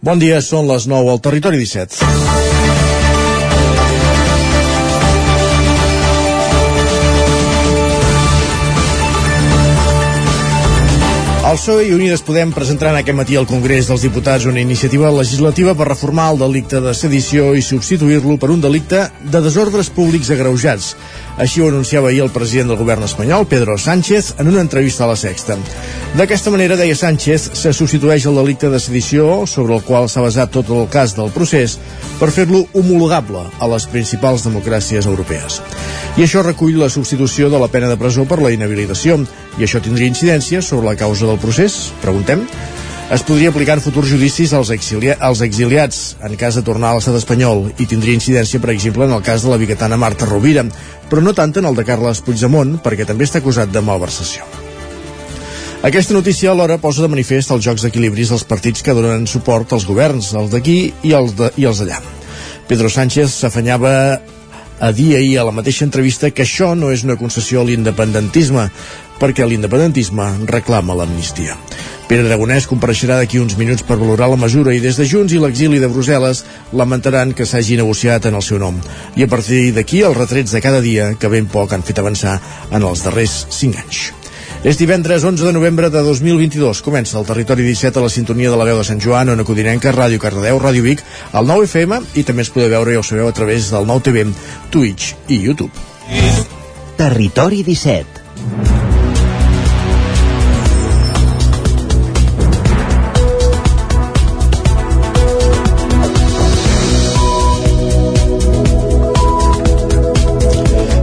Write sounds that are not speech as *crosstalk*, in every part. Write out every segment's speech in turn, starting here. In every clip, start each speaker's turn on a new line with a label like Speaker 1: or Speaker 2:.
Speaker 1: Bon dia, són les 9 al Territori 17. El PSOE i Unides Podem presentaran aquest matí al Congrés dels Diputats una iniciativa legislativa per reformar el delicte de sedició i substituir-lo per un delicte de desordres públics agreujats. Així ho anunciava ahir el president del govern espanyol, Pedro Sánchez, en una entrevista a la Sexta. D'aquesta manera, deia Sánchez, se substitueix el delicte de sedició, sobre el qual s'ha basat tot el cas del procés, per fer-lo homologable a les principals democràcies europees. I això recull la substitució de la pena de presó per la inhabilitació, i això tindria incidència sobre la causa del procés? Preguntem es podria aplicar en futurs judicis als, exilia als exiliats en cas de tornar a l'estat espanyol i tindria incidència, per exemple, en el cas de la biguetana Marta Rovira, però no tant en el de Carles Puigdemont, perquè també està acusat de malversació. Aquesta notícia alhora posa de manifest els jocs d'equilibris dels partits que donen suport als governs, els d'aquí i els de, i els d'allà. Pedro Sánchez s'afanyava a dir ahir a la mateixa entrevista que això no és una concessió a l'independentisme, perquè l'independentisme reclama l'amnistia. Pere Aragonès compareixerà d'aquí uns minuts per valorar la mesura i des de Junts i l'exili de Brussel·les lamentaran que s'hagi negociat en el seu nom. I a partir d'aquí els retrets de cada dia que ben poc han fet avançar en els darrers cinc anys. És divendres 11 de novembre de 2022. Comença el Territori 17 a la sintonia de la veu de Sant Joan, on Codinenca, Ràdio Cardedeu, Ràdio Vic, el 9 FM i també es podeu veure i ho sabeu a través del 9 TV, Twitch i YouTube.
Speaker 2: Territori 17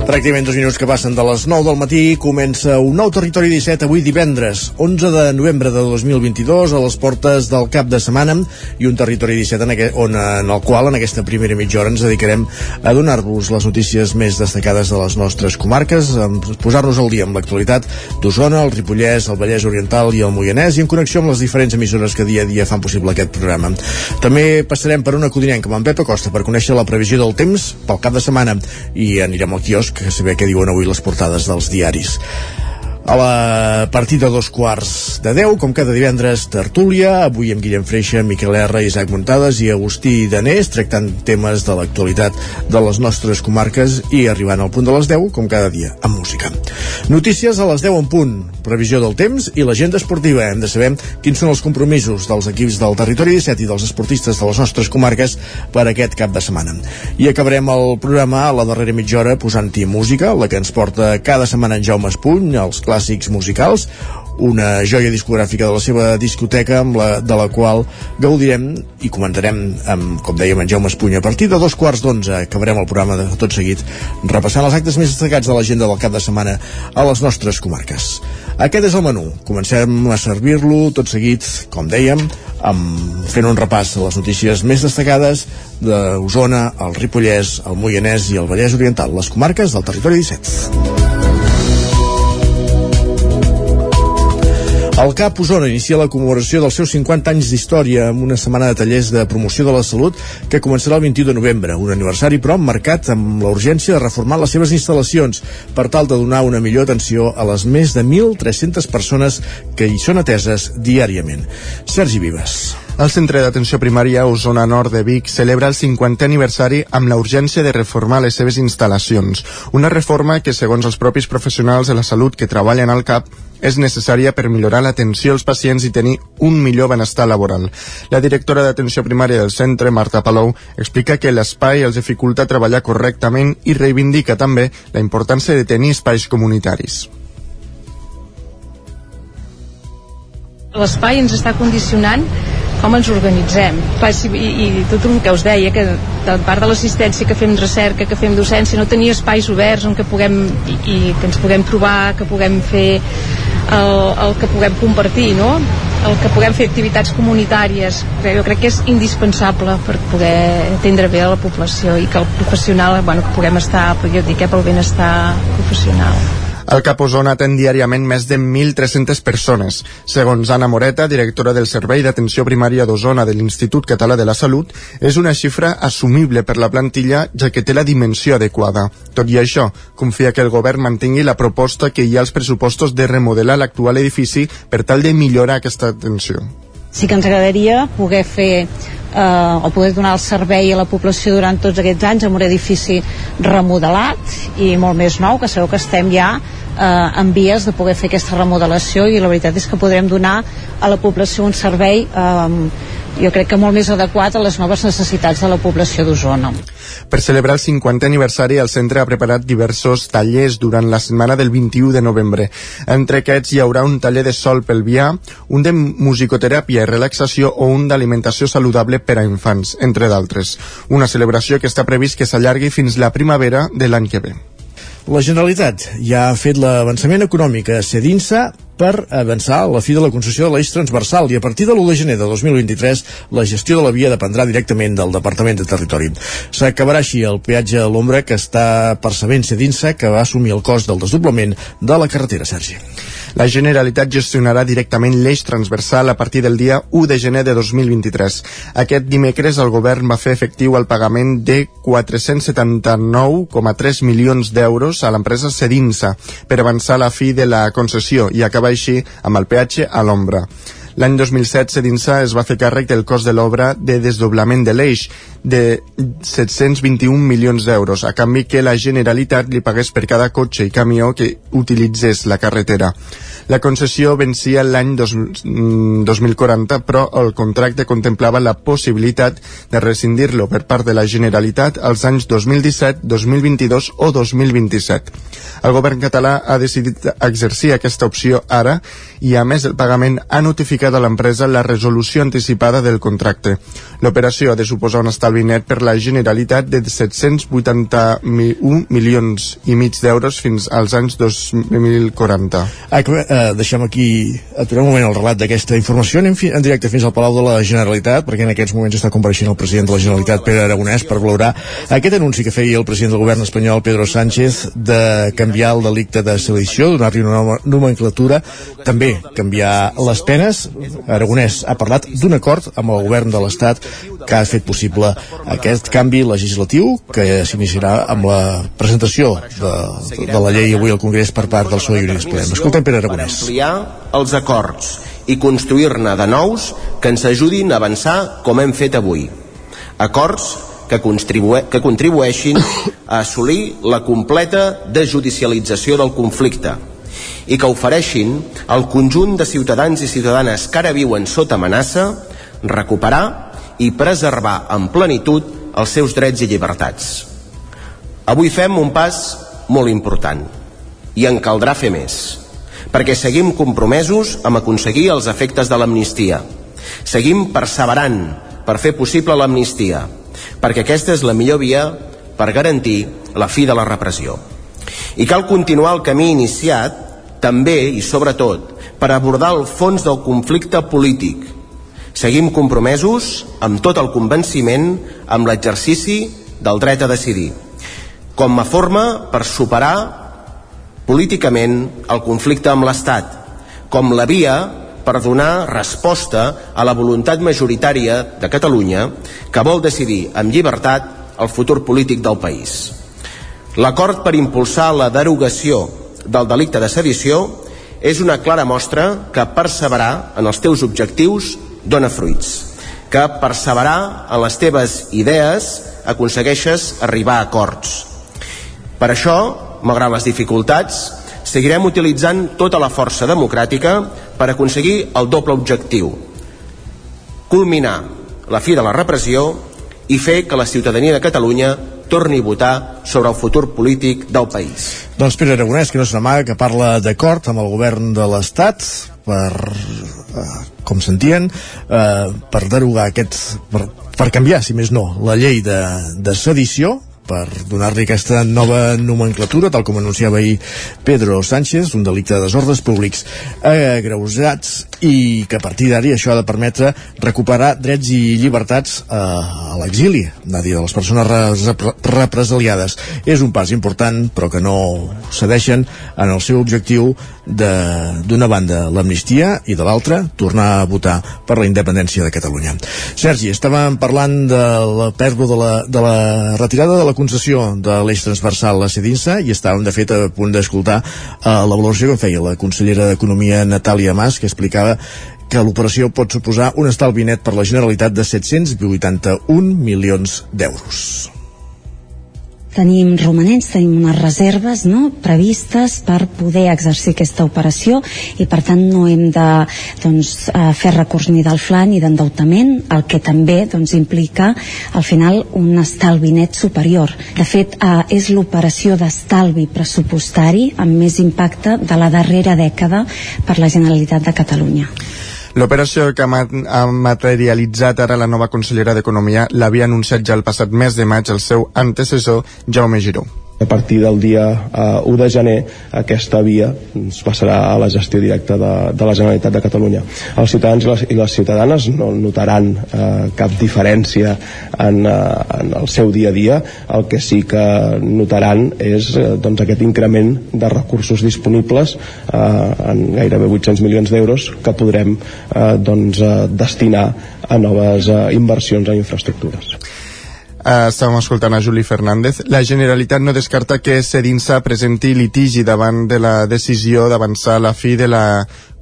Speaker 1: Pràcticament dos minuts que passen de les 9 del matí comença un nou Territori 17 avui divendres 11 de novembre de 2022 a les portes del cap de setmana i un Territori 17 en, aquest, on, en el qual en aquesta primera mitja hora ens dedicarem a donar-vos les notícies més destacades de les nostres comarques, a posar-nos al dia amb l'actualitat d'Osona, el Ripollès, el Vallès Oriental i el Moianès i en connexió amb les diferents emissores que dia a dia fan possible aquest programa. També passarem per una codinenca amb en Pep Acosta per conèixer la previsió del temps pel cap de setmana i anirem al quiosc que saber què diuen avui les portades dels diaris. A la partida dos quarts de 10, com cada divendres, tertúlia, avui amb Guillem Freixa, Miquel R, Isaac Montades i Agustí Danés, tractant temes de l'actualitat de les nostres comarques i arribant al punt de les 10, com cada dia, amb música. Notícies a les 10 en punt, previsió del temps i l'agenda esportiva. Hem de saber quins són els compromisos dels equips del territori 17 i dels esportistes de les nostres comarques per aquest cap de setmana. I acabarem el programa a la darrera mitja hora posant-hi música, la que ens porta cada setmana en Jaume Espuny, els clàssics musicals, una joia discogràfica de la seva discoteca amb la, de la qual gaudirem i comentarem amb, com dèiem, en Jaume Espuny. A partir de dos quarts d'onze acabarem el programa de tot seguit repassant els actes més destacats de l'agenda del cap de setmana a les nostres comarques. Aquest és el menú, comencem a servir-lo tot seguit, com dèiem amb, fent un repàs de les notícies més destacades d'Osona, el Ripollès, el Moianès i el Vallès Oriental, les comarques del territori 17 El CAP Osona inicia la commemoració dels seus 50 anys d'història amb una setmana de tallers de promoció de la salut que començarà el 21 de novembre, un aniversari però marcat amb la urgència de reformar les seves instal·lacions per tal de donar una millor atenció a les més de 1.300 persones que hi són ateses diàriament. Sergi Vives.
Speaker 3: El Centre d'Atenció Primària Osona Nord de Vic celebra el 50è aniversari amb la urgència de reformar les seves instal·lacions. Una reforma que, segons els propis professionals de la salut que treballen al CAP, és necessària per millorar l'atenció als pacients i tenir un millor benestar laboral. La directora d'atenció primària del centre, Marta Palou, explica que l'espai els dificulta treballar correctament i reivindica també la importància de tenir espais comunitaris.
Speaker 4: L'espai ens està condicionant com ens organitzem? I, i tot el que us deia que de part de l'assistència que fem recerca que fem docència, no tenir espais oberts on que puguem, i, i que ens puguem trobar que puguem fer el, el que puguem compartir no? el que puguem fer activitats comunitàries. Que jo crec que és indispensable per poder atendre bé a la població i que el professional, bueno, que puguem estar jo dic, eh, pel benestar professional
Speaker 3: el Cap Osona atén diàriament més de 1.300 persones. Segons Anna Moreta, directora del Servei d'Atenció Primària d'Osona de l'Institut Català de la Salut, és una xifra assumible per la plantilla ja que té la dimensió adequada. Tot i això, confia que el govern mantingui la proposta que hi ha als pressupostos de remodelar l'actual edifici per tal de millorar aquesta atenció
Speaker 5: sí que ens agradaria poder fer eh, o poder donar el servei a la població durant tots aquests anys amb un edifici remodelat i molt més nou, que sabeu que estem ja eh, en vies de poder fer aquesta remodelació i la veritat és que podrem donar a la població un servei eh, jo crec que molt més adequat a les noves necessitats de la població d'Osona.
Speaker 3: Per celebrar el 50è aniversari, el centre ha preparat diversos tallers durant la setmana del 21 de novembre. Entre aquests hi haurà un taller de sol pelvià, un de musicoteràpia i relaxació o un d'alimentació saludable per a infants, entre d'altres. Una celebració que està previst que s'allargui fins la primavera de l'any que ve.
Speaker 1: La Generalitat ja ha fet l'avançament econòmic a Cedinsa per avançar la fi de la concessió de l'eix transversal i a partir de l'1 de gener de 2023 la gestió de la via dependrà directament del Departament de Territori. S'acabarà així el peatge a l'ombra que està percebent Cedinsa que va assumir el cost del desdoblament de la carretera, Sergi.
Speaker 3: La Generalitat gestionarà directament l'eix transversal a partir del dia 1 de gener de 2023. Aquest dimecres el govern va fer efectiu el pagament de 479,3 milions d'euros a l'empresa Cedinsa per avançar la fi de la concessió i acabar així amb el peatge a l'ombra. L'any 2007, Cedinsa es va fer càrrec del cost de l'obra de desdoblament de l'eix de 721 milions d'euros, a canvi que la Generalitat li pagués per cada cotxe i camió que utilitzés la carretera. La concessió vencia l'any 2040, però el contracte contemplava la possibilitat de rescindir-lo per part de la Generalitat als anys 2017, 2022 o 2027. El govern català ha decidit exercir aquesta opció ara i, a més del pagament, ha notificat a l'empresa la resolució anticipada del contracte. L'operació ha de suposar un estalvi net per la Generalitat de 781 milions i mig d'euros fins als anys 2040.
Speaker 1: Ah, eh, deixem aquí aturar un moment el relat d'aquesta informació anem en directe fins al Palau de la Generalitat perquè en aquests moments està compareixent el president de la Generalitat Pere Aragonès per valorar aquest anunci que feia el president del govern espanyol Pedro Sánchez de canviar el delicte de sedició donar-li una nomenclatura també canviar les penes Aragonès ha parlat d'un acord amb el govern de l'Estat que ha fet possible aquest canvi legislatiu que s'iniciarà amb la presentació de, de la llei avui al Congrés per part del PSOE i Units Podem. Escoltem Pere Aragonès
Speaker 6: ampliar els acords i construir-ne de nous que ens ajudin a avançar com hem fet avui. Acords que, contribu que contribueixin a assolir la completa desjudicialització del conflicte i que ofereixin al conjunt de ciutadans i ciutadanes que ara viuen sota amenaça recuperar i preservar en plenitud els seus drets i llibertats. Avui fem un pas molt important i en caldrà fer més perquè seguim compromesos amb aconseguir els efectes de l'amnistia. Seguim perseverant per fer possible l'amnistia, perquè aquesta és la millor via per garantir la fi de la repressió. I cal continuar el camí iniciat també i sobretot per abordar el fons del conflicte polític. Seguim compromesos amb tot el convenciment amb l'exercici del dret a decidir, com a forma per superar políticament el conflicte amb l'Estat, com la via per donar resposta a la voluntat majoritària de Catalunya que vol decidir amb llibertat el futur polític del país. L'acord per impulsar la derogació del delicte de sedició és una clara mostra que perseverar en els teus objectius dona fruits, que perseverar en les teves idees aconsegueixes arribar a acords. Per això, malgrat les dificultats, seguirem utilitzant tota la força democràtica per aconseguir el doble objectiu. Culminar la fi de la repressió i fer que la ciutadania de Catalunya torni a votar sobre el futur polític del país.
Speaker 1: Doncs Pere Aragonès, que no s'amaga, que parla d'acord amb el govern de l'Estat per, eh, com sentien, eh, per derogar aquest, per, per canviar, si més no, la llei de, de sedició, per donar-li aquesta nova nomenclatura, tal com anunciava ahir Pedro Sánchez, un delicte de desordres públics agreusats i que a partir d'ara això ha de permetre recuperar drets i llibertats a, a l'exili, a dir, de les persones represaliades. És un pas important, però que no cedeixen en el seu objectiu d'una banda l'amnistia i de l'altra tornar a votar per la independència de Catalunya. Sergi, estàvem parlant de la pèrdua de la, de la retirada de la concessió de l'eix transversal a Cedinsa i estàvem de fet a punt d'escoltar uh, la valoració que feia la consellera d'Economia Natàlia Mas que explicava que l'operació pot suposar un estalvi net per la Generalitat de 781 milions d'euros
Speaker 7: tenim romanents, tenim unes reserves no, previstes per poder exercir aquesta operació i per tant no hem de doncs, eh, fer recurs ni del FLA ni d'endeutament, el que també doncs, implica al final un estalvi net superior. De fet, eh, és l'operació d'estalvi pressupostari amb més impacte de la darrera dècada per la Generalitat de Catalunya.
Speaker 3: L'operació que ha materialitzat ara la nova consellera d'Economia l'havia anunciat ja el passat mes de maig el seu antecessor Jaume Giró.
Speaker 8: A partir del dia eh, 1 de gener aquesta via es passarà a la gestió directa de, de la Generalitat de Catalunya. Els ciutadans i les, i les ciutadanes no notaran eh, cap diferència en, eh, en el seu dia a dia, el que sí que notaran és eh, doncs, aquest increment de recursos disponibles eh, en gairebé 800 milions d'euros que podrem eh, doncs, eh, destinar a noves eh, inversions en infraestructures.
Speaker 3: Uh, estàvem escoltant a Juli Fernández. La Generalitat no descarta que Sedinsa presenti litigi davant de la decisió d'avançar la fi de la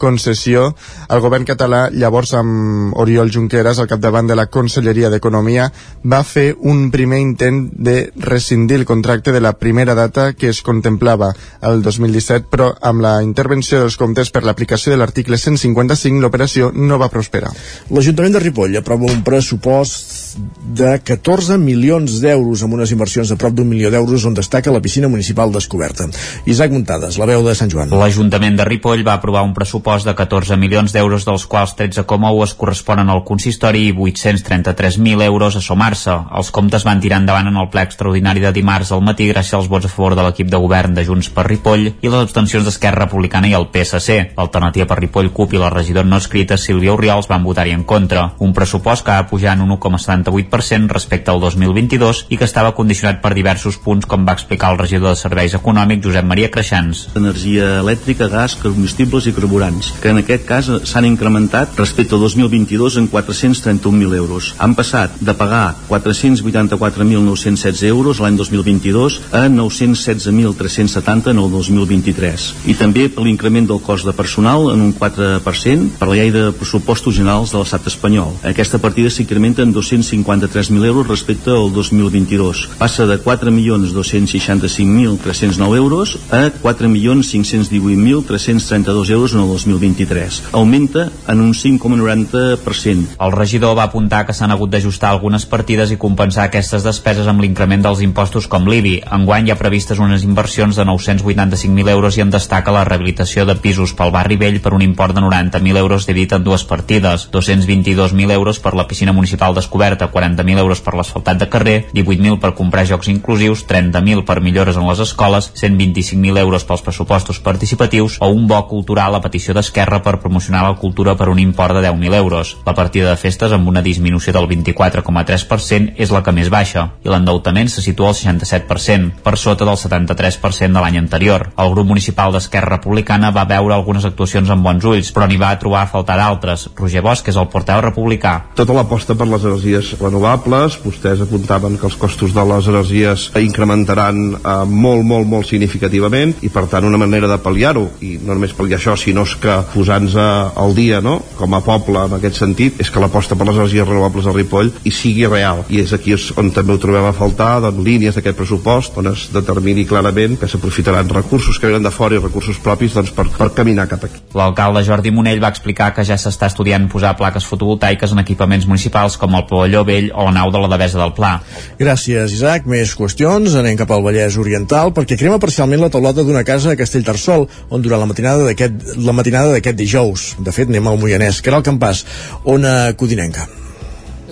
Speaker 3: concessió. El govern català, llavors amb Oriol Junqueras al capdavant de la Conselleria d'Economia, va fer un primer intent de rescindir el contracte de la primera data que es contemplava el 2017, però amb la intervenció dels comptes per l'aplicació de l'article 155 l'operació no va prosperar.
Speaker 1: L'Ajuntament de Ripoll aprova un pressupost de 14 milions d'euros amb unes inversions de prop d'un milió d'euros on destaca la piscina municipal descoberta. Isaac Muntades, la veu de Sant Joan.
Speaker 9: L'Ajuntament de Ripoll va aprovar un pressupost de 14 milions d'euros, dels quals 13,1 es corresponen al consistori i 833.000 euros a sumar-se. Els comptes van tirar endavant en el ple extraordinari de dimarts al matí gràcies als vots a favor de l'equip de govern de Junts per Ripoll i les abstencions d'Esquerra Republicana i el PSC. L'alternativa per Ripoll, CUP i la regidora no escrita Sílvia Oriols van votar-hi en contra. Un pressupost que va pujar en un 1,78% respecte al 2022 i que estava condicionat per diversos punts, com va explicar el regidor de Serveis Econòmics, Josep Maria Creixans.
Speaker 10: Energia elèctrica, gas, combustibles i carburants que en aquest cas s'han incrementat respecte al 2022 en 431.000 euros. Han passat de pagar 484.916 euros l'any 2022 a 916.370 en el 2023. I també per l'increment del cost de personal en un 4% per la llei de pressupostos generals de l'estat espanyol. Aquesta partida s'incrementa en 253.000 euros respecte al 2022. Passa de 4.265.309 euros a 4.518.332 euros en el 2023. Augmenta en un 5,90%.
Speaker 9: El regidor va apuntar que s'han hagut d'ajustar algunes partides i compensar aquestes despeses amb l'increment dels impostos com l'IBI. Enguany hi ha previstes unes inversions de 985.000 euros i en destaca la rehabilitació de pisos pel barri vell per un import de 90.000 euros dividit en dues partides, 222.000 euros per la piscina municipal descoberta, 40.000 euros per l'asfaltat de carrer, 18.000 per comprar jocs inclusius, 30.000 per millores en les escoles, 125.000 euros pels pressupostos participatius o un bo cultural a petició d'Esquerra per promocionar la cultura per un import de 10.000 euros. La partida de festes amb una disminució del 24,3% és la que més baixa i l'endeutament se situa al 67%, per sota del 73% de l'any anterior. El grup municipal d'Esquerra Republicana va veure algunes actuacions amb bons ulls, però n'hi va trobar a faltar d'altres. Roger Bosch és el porteu republicà.
Speaker 11: Tota l'aposta per les energies renovables, vostès apuntaven que els costos de les energies incrementaran eh, molt, molt, molt significativament i per tant una manera de pal·liar-ho, i no només pal·liar això, sinó que posant-nos al dia no? com a poble en aquest sentit és que l'aposta per les energies renovables a Ripoll hi sigui real i és aquí on també ho trobem a faltar doncs, línies d'aquest pressupost on es determini clarament que s'aprofitaran recursos que venen de fora i recursos propis doncs, per, per caminar cap aquí.
Speaker 9: L'alcalde Jordi Monell va explicar que ja s'està estudiant posar plaques fotovoltaiques en equipaments municipals com el pavelló vell o la nau de la Devesa del Pla.
Speaker 1: Gràcies, Isaac. Més qüestions. Anem cap al Vallès Oriental perquè crema parcialment la taulada d'una casa a Castellterçol on durant la matinada d'aquest la matinada d'aquest dijous. De fet, anem al Moianès, que era el campàs, ona codinenca.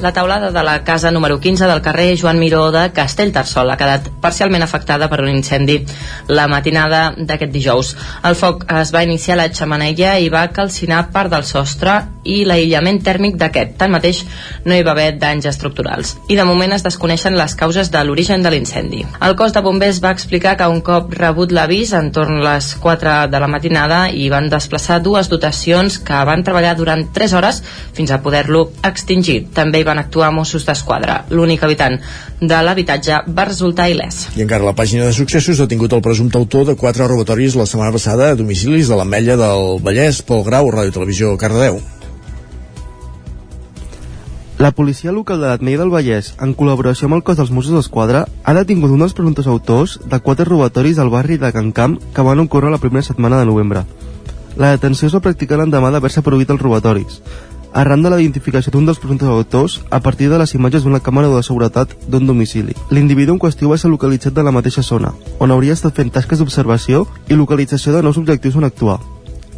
Speaker 12: La taulada de la casa número 15 del carrer Joan Miró de Castellterçol ha quedat parcialment afectada per un incendi la matinada d'aquest dijous. El foc es va iniciar a la xamaneia i va calcinar part del sostre i l'aïllament tèrmic d'aquest. Tanmateix, no hi va haver danys estructurals. I de moment es desconeixen les causes de l'origen de l'incendi. El cos de bombers va explicar que un cop rebut l'avís, entorn les 4 de la matinada, i van desplaçar dues dotacions que van treballar durant 3 hores fins a poder-lo extingir. També hi van actuar Mossos d'Esquadra. L'únic habitant de l'habitatge va resultar il·lès.
Speaker 1: I encara la pàgina de successos ha tingut el presumpte autor de quatre robatoris la setmana passada a domicilis de l'Ametlla del Vallès, Pol Grau, Ràdio Televisió, Cardedeu.
Speaker 13: La policia local de l'Atmei del Vallès, en col·laboració amb el cos dels Mossos d'Esquadra, ha detingut un dels presumptes autors de quatre robatoris al barri de Can Camp que van ocórrer la primera setmana de novembre. La detenció es va practicar l'endemà d'haver-se prohibit els robatoris, arran de la identificació d'un dels presumptes autors a partir de les imatges d'una càmera de seguretat d'un domicili. L'individu en qüestió va ser localitzat de la mateixa zona, on hauria estat fent tasques d'observació i localització de nous objectius on actuar.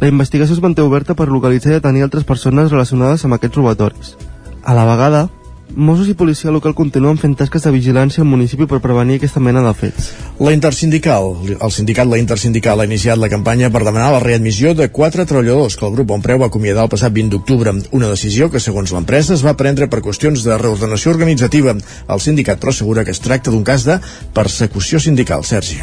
Speaker 13: La investigació es manté oberta per localitzar i detenir altres persones relacionades amb aquests robatoris. A la vegada, Mossos i policia local continuen fent tasques de vigilància al municipi per prevenir aquesta mena de fets.
Speaker 1: La intersindical, el sindicat La Intersindical ha iniciat la campanya per demanar la readmissió de quatre treballadors que el grup Bonpreu va acomiadar el passat 20 d'octubre, una decisió que, segons l'empresa, es va prendre per qüestions de reordenació organitzativa. El sindicat però assegura que es tracta d'un cas de persecució sindical. Sergi.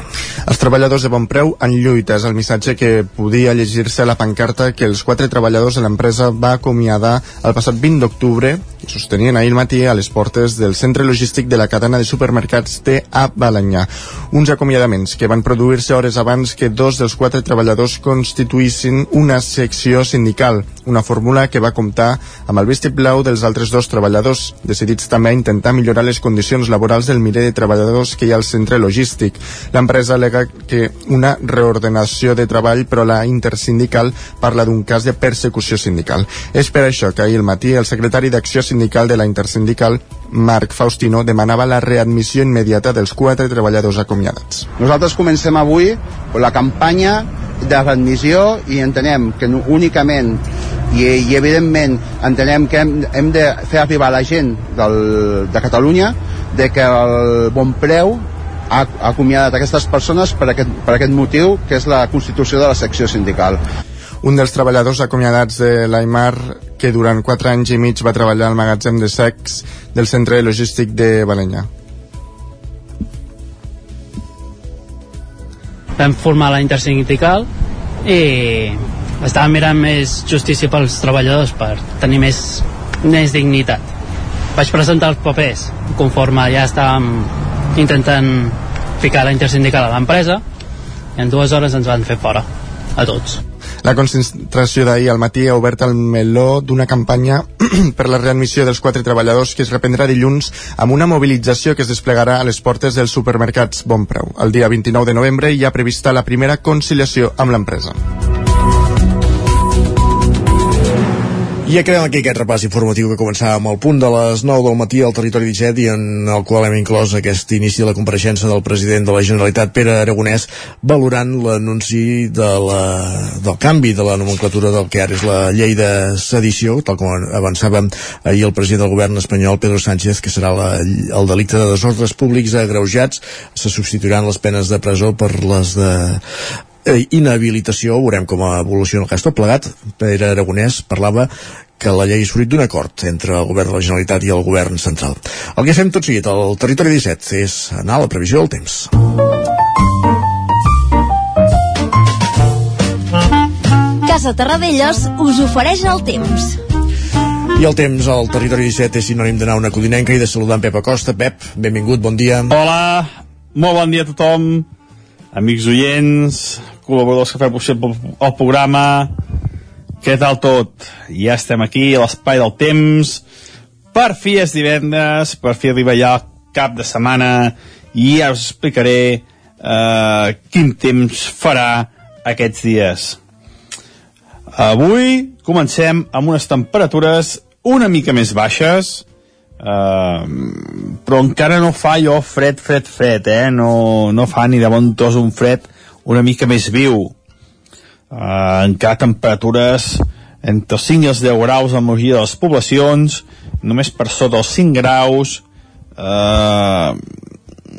Speaker 3: Els treballadors de Bonpreu han lluita, és el missatge que podia llegir-se a la pancarta que els quatre treballadors de l'empresa va acomiadar el passat 20 d'octubre i sostenien ahir matí a les portes del centre logístic de la cadena de supermercats TA Balanyà. Uns acomiadaments que van produir-se hores abans que dos dels quatre treballadors constituïssin una secció sindical, una fórmula que va comptar amb el vistiplau dels altres dos treballadors, decidits també a intentar millorar les condicions laborals del miler de treballadors que hi ha al centre logístic. L'empresa alega que una reordenació de treball, però la intersindical parla d'un cas de persecució sindical. És per això que ahir al matí el secretari d'Acció Sindical de la Intersindical, Marc Faustino, demanava la readmissió immediata dels quatre treballadors acomiadats.
Speaker 14: Nosaltres comencem avui la campanya de readmissió i entenem que únicament i, i evidentment entenem que hem, hem de fer arribar a la gent del, de Catalunya de que el bon preu ha acomiadat aquestes persones per aquest, per aquest motiu que és la constitució de la secció sindical
Speaker 3: un dels treballadors acomiadats de l'Aimar que durant 4 anys i mig va treballar al magatzem de sex del centre logístic de Balenya.
Speaker 15: Vam formar la intersindical i estàvem mirant més justícia pels treballadors per tenir més, més dignitat. Vaig presentar els papers conforme ja estàvem intentant ficar la intersindical a l'empresa i en dues hores ens van fer fora a tots.
Speaker 3: La concentració d'ahir al matí ha obert el meló d'una campanya *clears throat* per la readmissió dels quatre treballadors que es reprendrà dilluns amb una mobilització que es desplegarà a les portes dels supermercats Bonpreu. El dia 29 de novembre hi ha prevista la primera conciliació amb l'empresa.
Speaker 1: I acabem aquí aquest repàs informatiu que començava amb el punt de les 9 del matí al territori 17 i en el qual hem inclòs aquest inici de la compareixença del president de la Generalitat, Pere Aragonès, valorant l'anunci de la, del canvi de la nomenclatura del que ara és la llei de sedició, tal com avançava ahir el president del govern espanyol, Pedro Sánchez, que serà la, el delicte de desordres públics agreujats, se substituiran les penes de presó per les de inhabilitació, veurem com evoluciona el cas tot plegat, Pere Aragonès parlava que la llei és fruit d'un acord entre el govern de la Generalitat i el govern central. El que fem tot seguit al territori 17 és anar a la previsió del temps.
Speaker 16: Casa Terradellos us ofereix el temps.
Speaker 1: I el temps al territori 17 és sinònim d'anar a una codinenca i de saludar en Pep Acosta. Pep, benvingut, bon dia.
Speaker 17: Hola, molt bon dia a tothom, amics oients, col·laboradors que feu possible el programa, què tal tot? Ja estem aquí, a l'espai del temps, per fi és divendres, per fi arriba ja el cap de setmana, i ja us explicaré eh, quin temps farà aquests dies. Avui comencem amb unes temperatures una mica més baixes, uh, però encara no fa allò fred, fred, fred, eh? No, no fa ni de bon tos un fred una mica més viu. Uh, encara temperatures entre els 5 i els 10 graus a la majoria de les poblacions, només per sota els 5 graus, uh,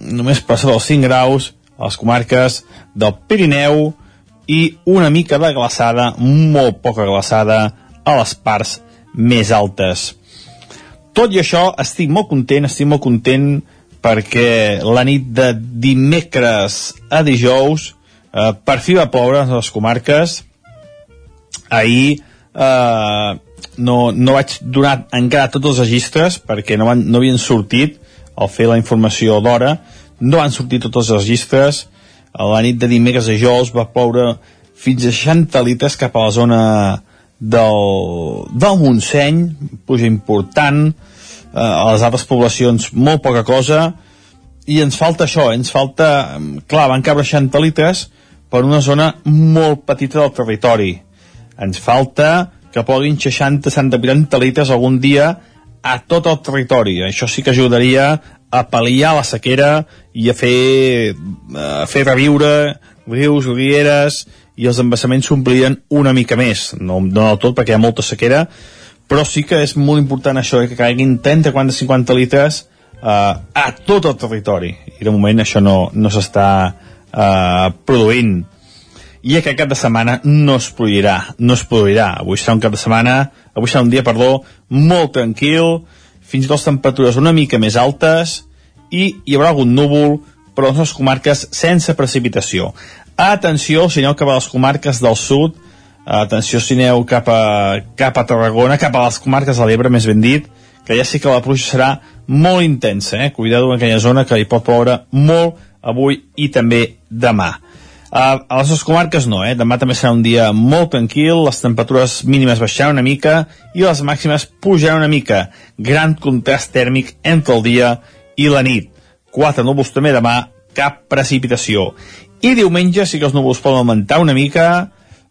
Speaker 17: només per sota els 5 graus a les comarques del Pirineu, i una mica de glaçada, molt poca glaçada, a les parts més altes. Tot i això, estic molt content, estic molt content perquè la nit de dimecres a dijous eh, per fi va ploure a les comarques. Ahir eh, no, no vaig donar encara tots els registres perquè no, van, no havien sortit al fer la informació d'hora, no van sortir tots els registres, a la nit de dimecres a dijous va ploure fins a 60 litres cap a la zona del, del Montseny, puja important, a les altres poblacions molt poca cosa. I ens falta això, ens falta clar, van cabre 60 litres per una zona molt petita del territori ens falta que puguin 60, 70 litres algun dia a tot el territori. Això sí que ajudaria a pal·liar la sequera i a fer, a fer reviure rius, rieres i els embassaments s'omplien una mica més. No, no del tot perquè hi ha molta sequera, però sí que és molt important això, eh, que caiguin 30, 40, 50 litres eh, a tot el territori. I de moment això no, no s'està eh, produint i aquest cap de setmana no es produirà, no es produirà. Avui serà un cap de setmana, avui serà un dia, perdó, molt tranquil, fins i tot les temperatures una mica més altes i hi haurà algun núvol, però a les comarques sense precipitació. Atenció, si aneu cap a les comarques del sud, atenció si aneu cap a, cap a Tarragona, cap a les comarques de l'Ebre, més ben dit, que ja sí que la pluja serà molt intensa, eh? Cuidado en aquella zona que hi pot ploure molt avui i també demà. Uh, a les dues comarques no, eh? Demà també serà un dia molt tranquil, les temperatures mínimes baixaran una mica i les màximes pujaran una mica. Gran contrast tèrmic entre el dia i la nit. Quatre núvols també demà, cap precipitació. I diumenge sí que els núvols poden augmentar una mica,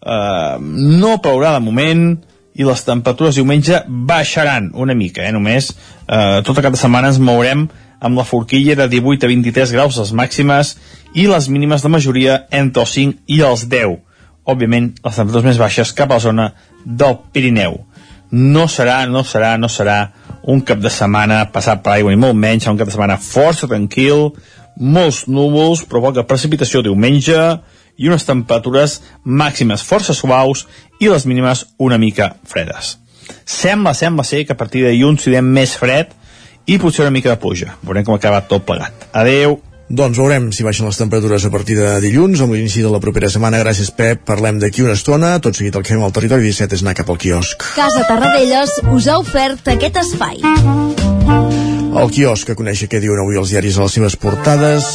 Speaker 17: uh, no plourà de moment, i les temperatures diumenge baixaran una mica, eh? només eh, tota cada setmana ens mourem amb la forquilla de 18 a 23 graus les màximes i les mínimes de majoria entre els 5 i els 10. Òbviament, les temperatures més baixes cap a la zona del Pirineu. No serà, no serà, no serà un cap de setmana passat per aigua ni molt menys, un cap de setmana força tranquil, molts núvols, però poca precipitació diumenge i unes temperatures màximes força suaus i les mínimes una mica fredes. Sembla, sembla ser que a partir de dilluns tindrem més fred, i potser una mica de pluja. Veurem com acaba tot plegat. Adeu!
Speaker 1: Doncs veurem si baixen les temperatures a partir de dilluns, amb l'inici de la propera setmana. Gràcies, Pep. Parlem d'aquí una estona. Tot seguit el que fem al territori 17 és anar cap al quiosc.
Speaker 16: Casa Tarradellas us ha ofert aquest espai.
Speaker 1: El quiosc que coneix què diuen avui els diaris a les seves portades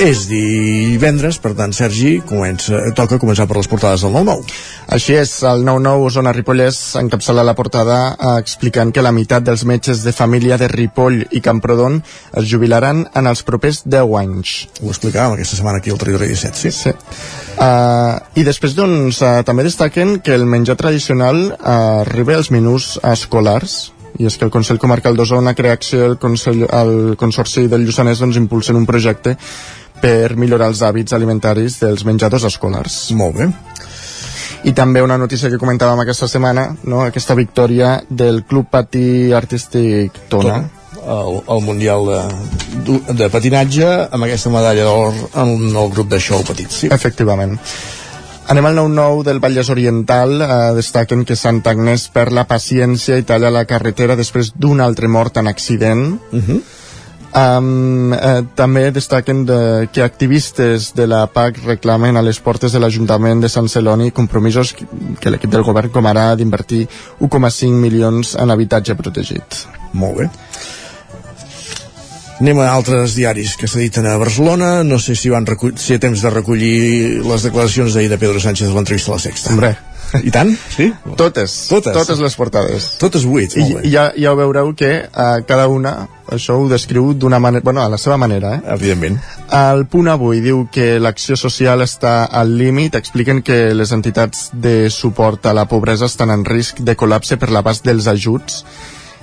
Speaker 1: és divendres, per tant, Sergi, comença, toca començar per les portades del 9-9.
Speaker 3: Així és, el 9-9 Osona Ripollès encapçala la portada eh, explicant que la meitat dels metges de família de Ripoll i Camprodon es jubilaran en els propers 10 anys.
Speaker 1: Ho explicàvem aquesta setmana aquí al Territori 17, sí?
Speaker 3: Sí. Uh, I després, doncs, uh, també destaquen que el menjar tradicional uh, arriba als menús escolars, i és que el Consell Comarcal d'Osona crea acció el, Consell, el Consorci del Lluçanès doncs, impulsen un projecte per millorar els hàbits alimentaris dels menjadors escolars.
Speaker 1: Molt bé.
Speaker 3: I també una notícia que comentàvem aquesta setmana, no? aquesta victòria del Club Patí Artístic Tona. Tona
Speaker 1: el, el Mundial de, de patinatge amb aquesta medalla d'or en el grup de show petit. Sí.
Speaker 3: Efectivament. Anem al 9-9 del Vallès Oriental. Eh, destaquen que Sant Agnès perd la paciència i talla la carretera després d'un altre mort en accident. Uh
Speaker 1: mhm.
Speaker 3: -huh Um, eh, també destaquen de, que activistes de la PAC reclamen a les portes de l'Ajuntament de Sant Celoni compromisos que, que l'equip del govern com ara d'invertir 1,5 milions en habitatge protegit.
Speaker 1: Molt bé. Anem a altres diaris que s'editen a Barcelona. No sé si, van si hi ha temps de recollir les declaracions d'ahir de Pedro Sánchez a l'entrevista a la Sexta.
Speaker 3: Hombre, *laughs*
Speaker 1: i tant? Sí?
Speaker 3: Totes. Totes. Totes les portades.
Speaker 1: Totes vuit,
Speaker 3: molt bé. I ja, ja veureu que uh, cada una això ho descriu d'una manera, bueno, a la seva manera, eh?
Speaker 1: Evidentment.
Speaker 3: El punt avui diu que l'acció social està al límit, expliquen que les entitats de suport a la pobresa estan en risc de col·lapse per l'abast dels ajuts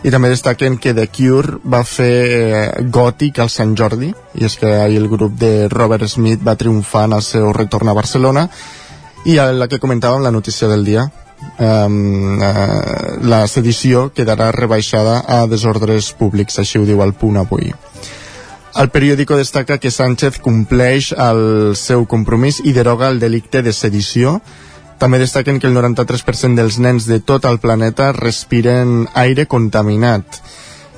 Speaker 3: i també destaquen que The Cure va fer eh, gòtic al Sant Jordi i és que ahir el grup de Robert Smith va triomfar en el seu retorn a Barcelona i la que comentàvem, la notícia del dia, um, uh, la sedició quedarà rebaixada a desordres públics, així ho diu el punt avui. El periòdico destaca que Sánchez compleix el seu compromís i deroga el delicte de sedició. També destaquen que el 93% dels nens de tot el planeta respiren aire contaminat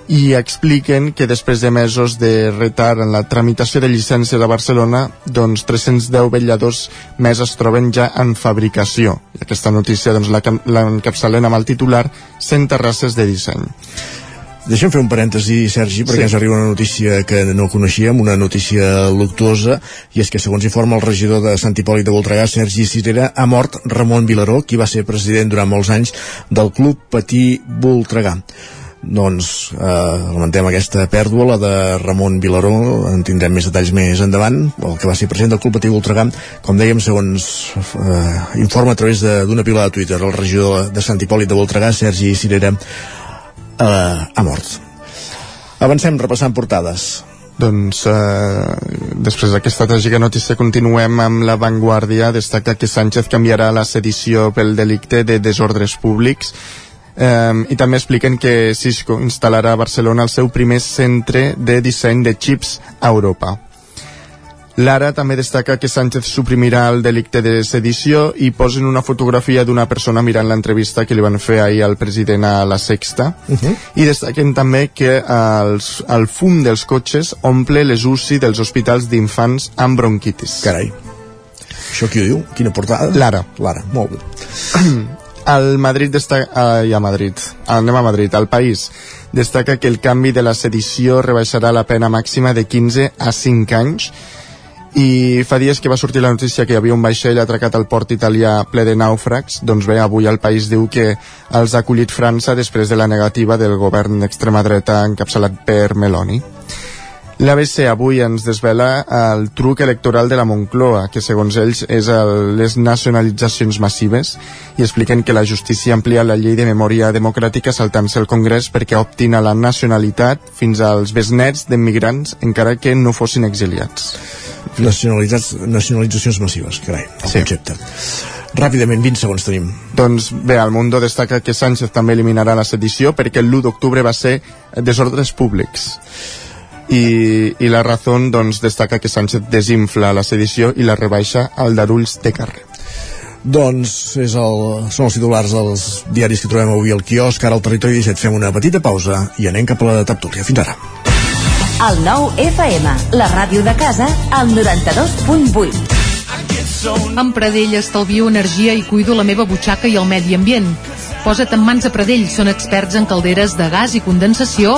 Speaker 3: i expliquen que després de mesos de retard en la tramitació de llicència de Barcelona, doncs 310 vetlladors més es troben ja en fabricació. I aquesta notícia doncs, l'encapçalen amb el titular 100 terrasses de disseny.
Speaker 1: Deixem fer un parèntesi, Sergi, perquè sí. ens arriba una notícia que no coneixíem, una notícia luctuosa, i és que, segons informa el regidor de Sant Hipòlit de Voltregà, Sergi Cirera, ha mort Ramon Vilaró, qui va ser president durant molts anys del Club Patí Voltregà. Doncs eh, lamentem aquesta pèrdua, la de Ramon Vilaró, en tindrem més detalls més endavant, el que va ser president del Club Patí Voltregà, com dèiem, segons eh, informa a través d'una pila de Twitter, el regidor de Sant Hipòlit de Voltregà, Sergi Cirera, eh, ha mort. Avancem repassant portades.
Speaker 3: Doncs eh, després d'aquesta tràgica notícia continuem amb la Vanguardia. Destaca que Sánchez canviarà la sedició pel delicte de desordres públics eh, i també expliquen que Cisco instal·larà a Barcelona el seu primer centre de disseny de xips a Europa. Lara també destaca que Sánchez suprimirà el delicte de sedició i posen una fotografia d'una persona mirant l'entrevista que li van fer ahir al president a la Sexta
Speaker 1: Uh -huh.
Speaker 3: i destaquen també que els, el fum dels cotxes omple les UCI dels hospitals d'infants amb bronquitis.
Speaker 1: Carai. Això qui ho diu? Quina portada?
Speaker 3: Lara.
Speaker 1: Lara, molt bé. *clears throat*
Speaker 3: El Madrid destaca... Uh, a Madrid. Anem a Madrid. El País destaca que el canvi de la sedició rebaixarà la pena màxima de 15 a 5 anys i fa dies que va sortir la notícia que hi havia un vaixell atracat al port italià ple de nàufrags, doncs bé, avui el país diu que els ha acollit França després de la negativa del govern d'extrema dreta encapçalat per Meloni. L'ABC avui ens desvela el truc electoral de la Moncloa, que segons ells és el, les nacionalitzacions massives, i expliquen que la justícia amplia la llei de memòria democràtica saltant-se el Congrés perquè optin a la nacionalitat fins als besnets d'immigrants encara que no fossin exiliats.
Speaker 1: Nacionalitats, nacionalitzacions massives, carai, el
Speaker 3: Sí.
Speaker 1: concepte. Ràpidament, 20 segons tenim.
Speaker 3: Doncs bé, el Mundo destaca que Sánchez també eliminarà la sedició perquè l'1 d'octubre va ser desordres públics. I, i la Razón doncs, destaca que Sánchez desinfla la sedició i la rebaixa al d'Arulls de carrer.
Speaker 1: Doncs és el, són els titulars dels diaris que trobem avui al quiosc. Ara al Territori 17 fem una petita pausa i anem cap a la tertúlia. Fins ara.
Speaker 18: El nou FM, la ràdio de casa, al 92.8.
Speaker 19: Amb Pradell estalvio energia i cuido la meva butxaca i el medi ambient. Posa't en mans a Pradell, són experts en calderes de gas i condensació,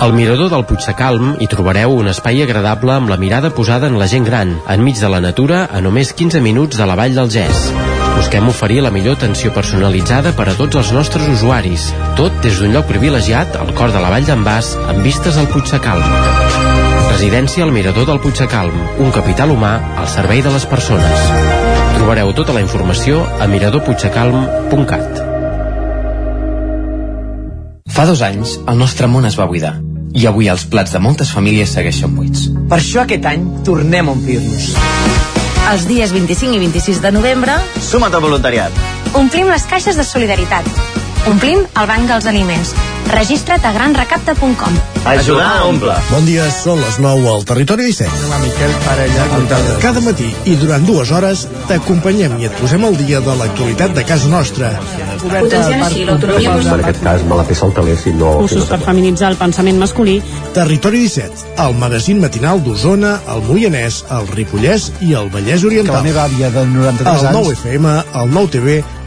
Speaker 20: Al mirador del Puigsecalm hi trobareu un espai agradable amb la mirada posada en la gent gran, enmig de la natura a només 15 minuts de la vall del Gès. Busquem oferir la millor atenció personalitzada per a tots els nostres usuaris, tot des d'un lloc privilegiat al cor de la vall d'en Bas, amb vistes al Puigsecalm. Residència al mirador del Puigsecalm, un capital humà al servei de les persones. Trobareu tota la informació a miradorpuigsecalm.cat.
Speaker 21: Fa dos anys, el nostre món es va buidar i avui els plats de moltes famílies segueixen buits. Per això aquest any tornem a omplir-nos.
Speaker 18: Els dies 25 i 26 de novembre
Speaker 21: Suma't al voluntariat.
Speaker 22: Omplim les caixes de solidaritat. Omplim el banc dels aliments. Registra't a granrecapta.com.
Speaker 21: Ajudar a omple.
Speaker 1: Bon dia, són les 9 al Territori 17.
Speaker 3: La Miquel Parella.
Speaker 1: Cada matí i durant dues hores t'acompanyem i et posem al dia de l'actualitat de casa nostra.
Speaker 23: Potenciant així l'autonomia
Speaker 24: En aquest cas me la peça el teler si no...
Speaker 23: Cursos per feminitzar el pensament masculí.
Speaker 1: Territori 17, el magazín matinal d'Osona, el Moianès, el Ripollès i el Vallès Oriental.
Speaker 25: Que la meva àvia de 93
Speaker 1: el
Speaker 25: anys...
Speaker 1: 9 FM, el 9 TV,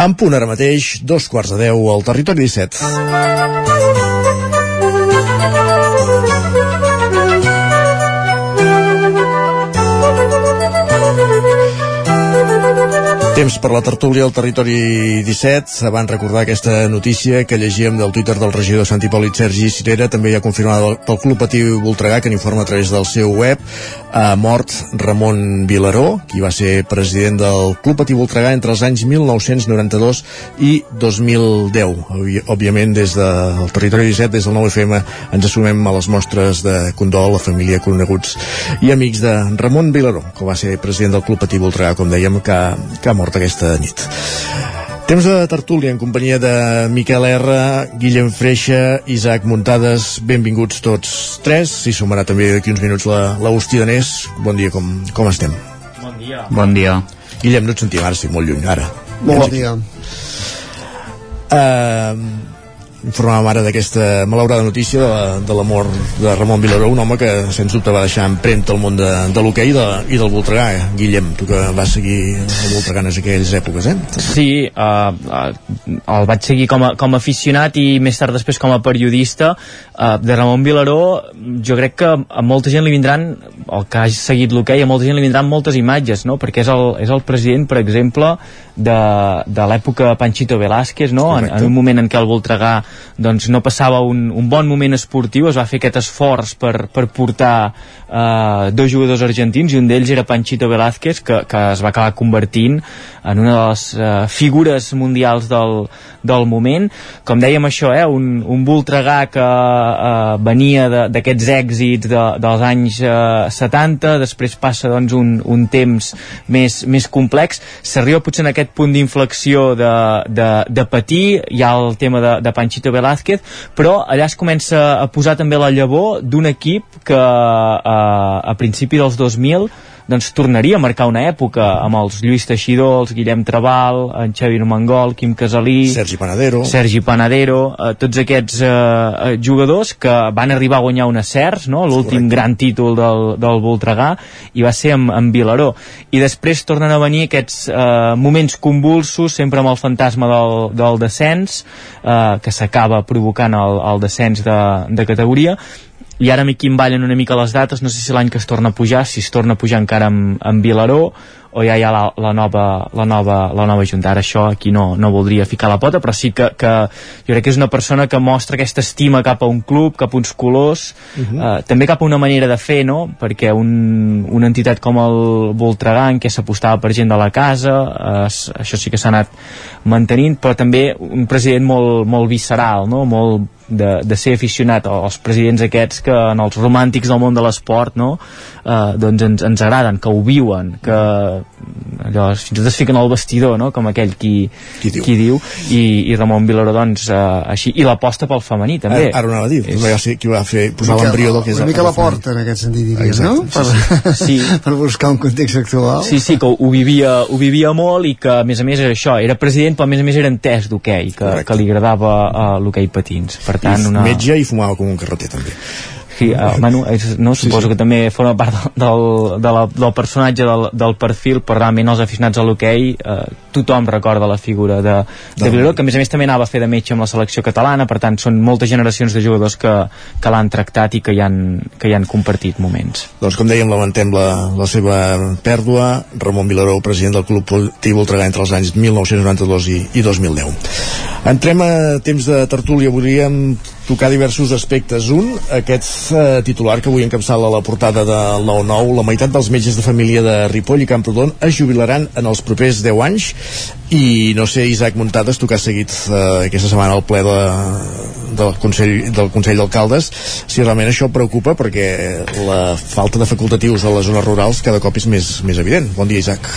Speaker 1: En punt ara mateix, dos quarts de deu al territori 17. Temps per la tertúlia al territori 17. Abans recordar aquesta notícia que llegíem del Twitter del regidor Sant Hipòlit Sergi Cirera, també ja confirmada pel Club Patí Voltregà, que n'informa a través del seu web. Ha mort Ramon Vilaró, qui va ser president del Club Patí Voltregà entre els anys 1992 i 2010. Òbvi- Òbviament, des del territori 17, des del 9FM, ens assumem a les mostres de condol a família, coneguts i amics de Ramon Vilaró, que va ser president del Club Patí Voltregà, com dèiem, que, que ha mort aquesta nit. Temps de tertúlia en companyia de Miquel R, Guillem Freixa, Isaac Muntades, benvinguts tots tres. S'hi sumarà també d'aquí uns minuts la, l'Agustí Danés. Bon dia, com, com estem?
Speaker 9: Bon dia. Bon dia.
Speaker 1: Guillem, no et sentim ara, estic molt lluny, ara.
Speaker 26: Molt bon dia.
Speaker 1: Uh, informàvem ara d'aquesta malaurada notícia de la- de la mort de Ramon Vilaró, un home que sens dubte va deixar empremta al món de, de l'hoquei i, de, i del Voltregà. Eh? Guillem, tu que vas seguir el Voltregà en aquelles èpoques, eh?
Speaker 27: Sí, uh, uh, el vaig seguir com a, com a aficionat i més tard després com a periodista uh, de Ramon Vilaró jo crec que a molta gent li vindran el que hagi seguit l'hoquei, a molta gent li vindran moltes imatges, no? perquè és el, és el president per exemple de, de l'època Panchito Velázquez no? en, en un moment en què el Voltregà doncs, no passava un, un bon moment esportiu es va fer aquest esforç per, per portar uh, dos jugadors argentins i un d'ells era Panchito Velázquez que, que es va acabar convertint en una de les uh, figures mundials del, del moment. Com dèiem això, eh, un, un Voltregà que uh, venia d'aquests èxits de, dels anys uh, 70 després passa doncs, un, un temps més, més complex. S'arriba potser en aquest punt d'inflexió de, de, de patir hi ha el tema de, de Panchito Velázquez però allà es comença a posar també la llavor d'un equip que uh, a principi dels 2000 doncs tornaria a marcar una època amb els Lluís Teixidor, els Guillem Trabal, en Xavi Mangol, Quim Casalí,
Speaker 1: Sergi Panadero,
Speaker 27: Sergi Panadero, eh, tots aquests eh, eh, jugadors que van arribar a guanyar un Acers, no? l'últim gran títol del, del Voltregà, i va ser amb, amb Vilaró. I després tornen a venir aquests eh, moments convulsos, sempre amb el fantasma del, del descens, eh, que s'acaba provocant el, el descens de, de categoria, i ara m'hi ballen una mica les dates, no sé si l'any que es torna a pujar, si es torna a pujar encara amb, amb Vilaró o ja hi ha la, la, nova, la, nova, la nova junta. Ara això aquí no, no voldria ficar la pota, però sí que, que jo crec que és una persona que mostra aquesta estima cap a un club, cap a uns colors, uh -huh. eh, també cap a una manera de fer, no? Perquè un, una entitat com el Voltregà, en què s'apostava per gent de la casa, eh, això sí que s'ha anat mantenint, però també un president molt, molt visceral, no? Molt de, de ser aficionat als presidents aquests que en els romàntics del món de l'esport no? eh, doncs ens, ens agraden, que ho viuen que allò, fins i tot es fiquen al vestidor no? com aquell qui, qui diu, qui diu. I, i Ramon Vilaró doncs eh, així, i l'aposta pel femení també.
Speaker 1: Ara, ara ho anava a dir, és... ser qui va fer posar l'embrió del que és
Speaker 26: una mica la porta en aquest sentit diries,
Speaker 1: Exacte,
Speaker 26: no?
Speaker 1: sí,
Speaker 26: Per,
Speaker 27: sí. *laughs*
Speaker 26: per buscar un context actual.
Speaker 27: Sí, sí, que ho, ho, vivia, ho vivia molt i que a més a més era això, era president però a més a més era entès d'hoquei, que, que li agradava uh, l'hoquei patins, per tant
Speaker 1: I
Speaker 27: una...
Speaker 1: metge i fumava com un carreter també
Speaker 27: Sí, uh, Manu, és, no, suposo sí, sí. que també forma part del, de la, del personatge del, del perfil, però realment els aficionats a l'hoquei, eh, tothom recorda la figura de, de Vilaró, que a més a més també anava a fer de metge amb la selecció catalana, per tant són moltes generacions de jugadors que, que l'han tractat i que hi, han, que hi han compartit moments.
Speaker 1: Doncs com dèiem, lamentem la, la seva pèrdua. Ramon Vilaró, president del Club Polític Voltregà entre els anys 1992 i, i 2010. Entrem a temps de tertúlia. Voldríem tocar diversos aspectes. Un, aquest eh, titular que avui encapçala la portada del 9-9, la meitat dels metges de família de Ripoll i Camprodon es jubilaran en els propers 10 anys i no sé, Isaac Muntades, tu que has seguit eh, aquesta setmana el ple de, del Consell del Consell d'Alcaldes, si realment això preocupa perquè la falta de facultatius a les zones rurals cada cop és més, més evident. Bon dia, Isaac.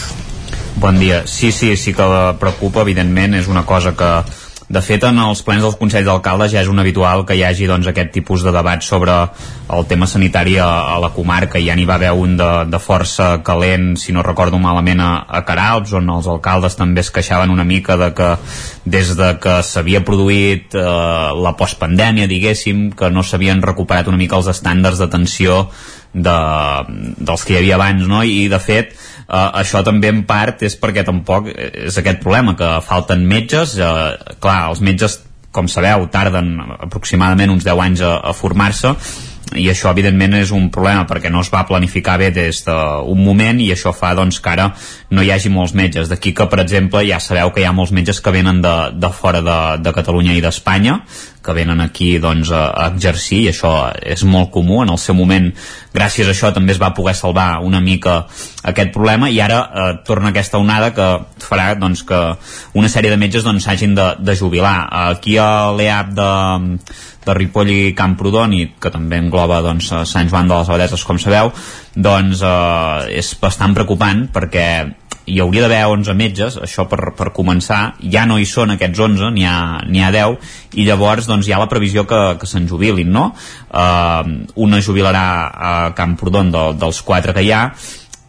Speaker 9: Bon dia. Sí, sí, sí que preocupa, evidentment, és una cosa que de fet, en els plens dels Consells d'Alcaldes ja és un habitual que hi hagi doncs, aquest tipus de debat sobre el tema sanitari a, a la comarca. Ja n'hi va haver un de, de força calent, si no recordo malament, a, a Caralps, on els alcaldes també es queixaven una mica de que des de que s'havia produït eh, la postpandèmia, diguéssim, que no s'havien recuperat una mica els estàndards d'atenció de, dels que hi havia abans no? i de fet Uh, això també en part és perquè tampoc és aquest problema, que falten metges uh, clar, els metges com sabeu, tarden aproximadament uns 10 anys a, a formar-se i això evidentment és un problema perquè no es va planificar bé des d'un moment i això fa doncs, que ara no hi hagi molts metges. D'aquí que, per exemple, ja sabeu que hi ha molts metges que venen de, de fora de, de Catalunya i d'Espanya, que venen aquí doncs, a, a exercir i això és molt comú. En el seu moment, gràcies a això, també es va poder salvar una mica aquest problema i ara eh, torna aquesta onada que farà doncs, que una sèrie de metges doncs, s'hagin doncs, de, de jubilar. Aquí a l'EAP de de Ripoll i Camprodon i que també engloba doncs, Sant Joan de les Abadeses com sabeu doncs eh, és bastant preocupant perquè hi hauria d'haver 11 metges, això per, per començar, ja no hi són aquests 11, n'hi ha, ha 10, i llavors doncs, hi ha la previsió que, que se'n jubilin, no? Uh, una jubilarà a Camprodon de, dels 4 que hi ha,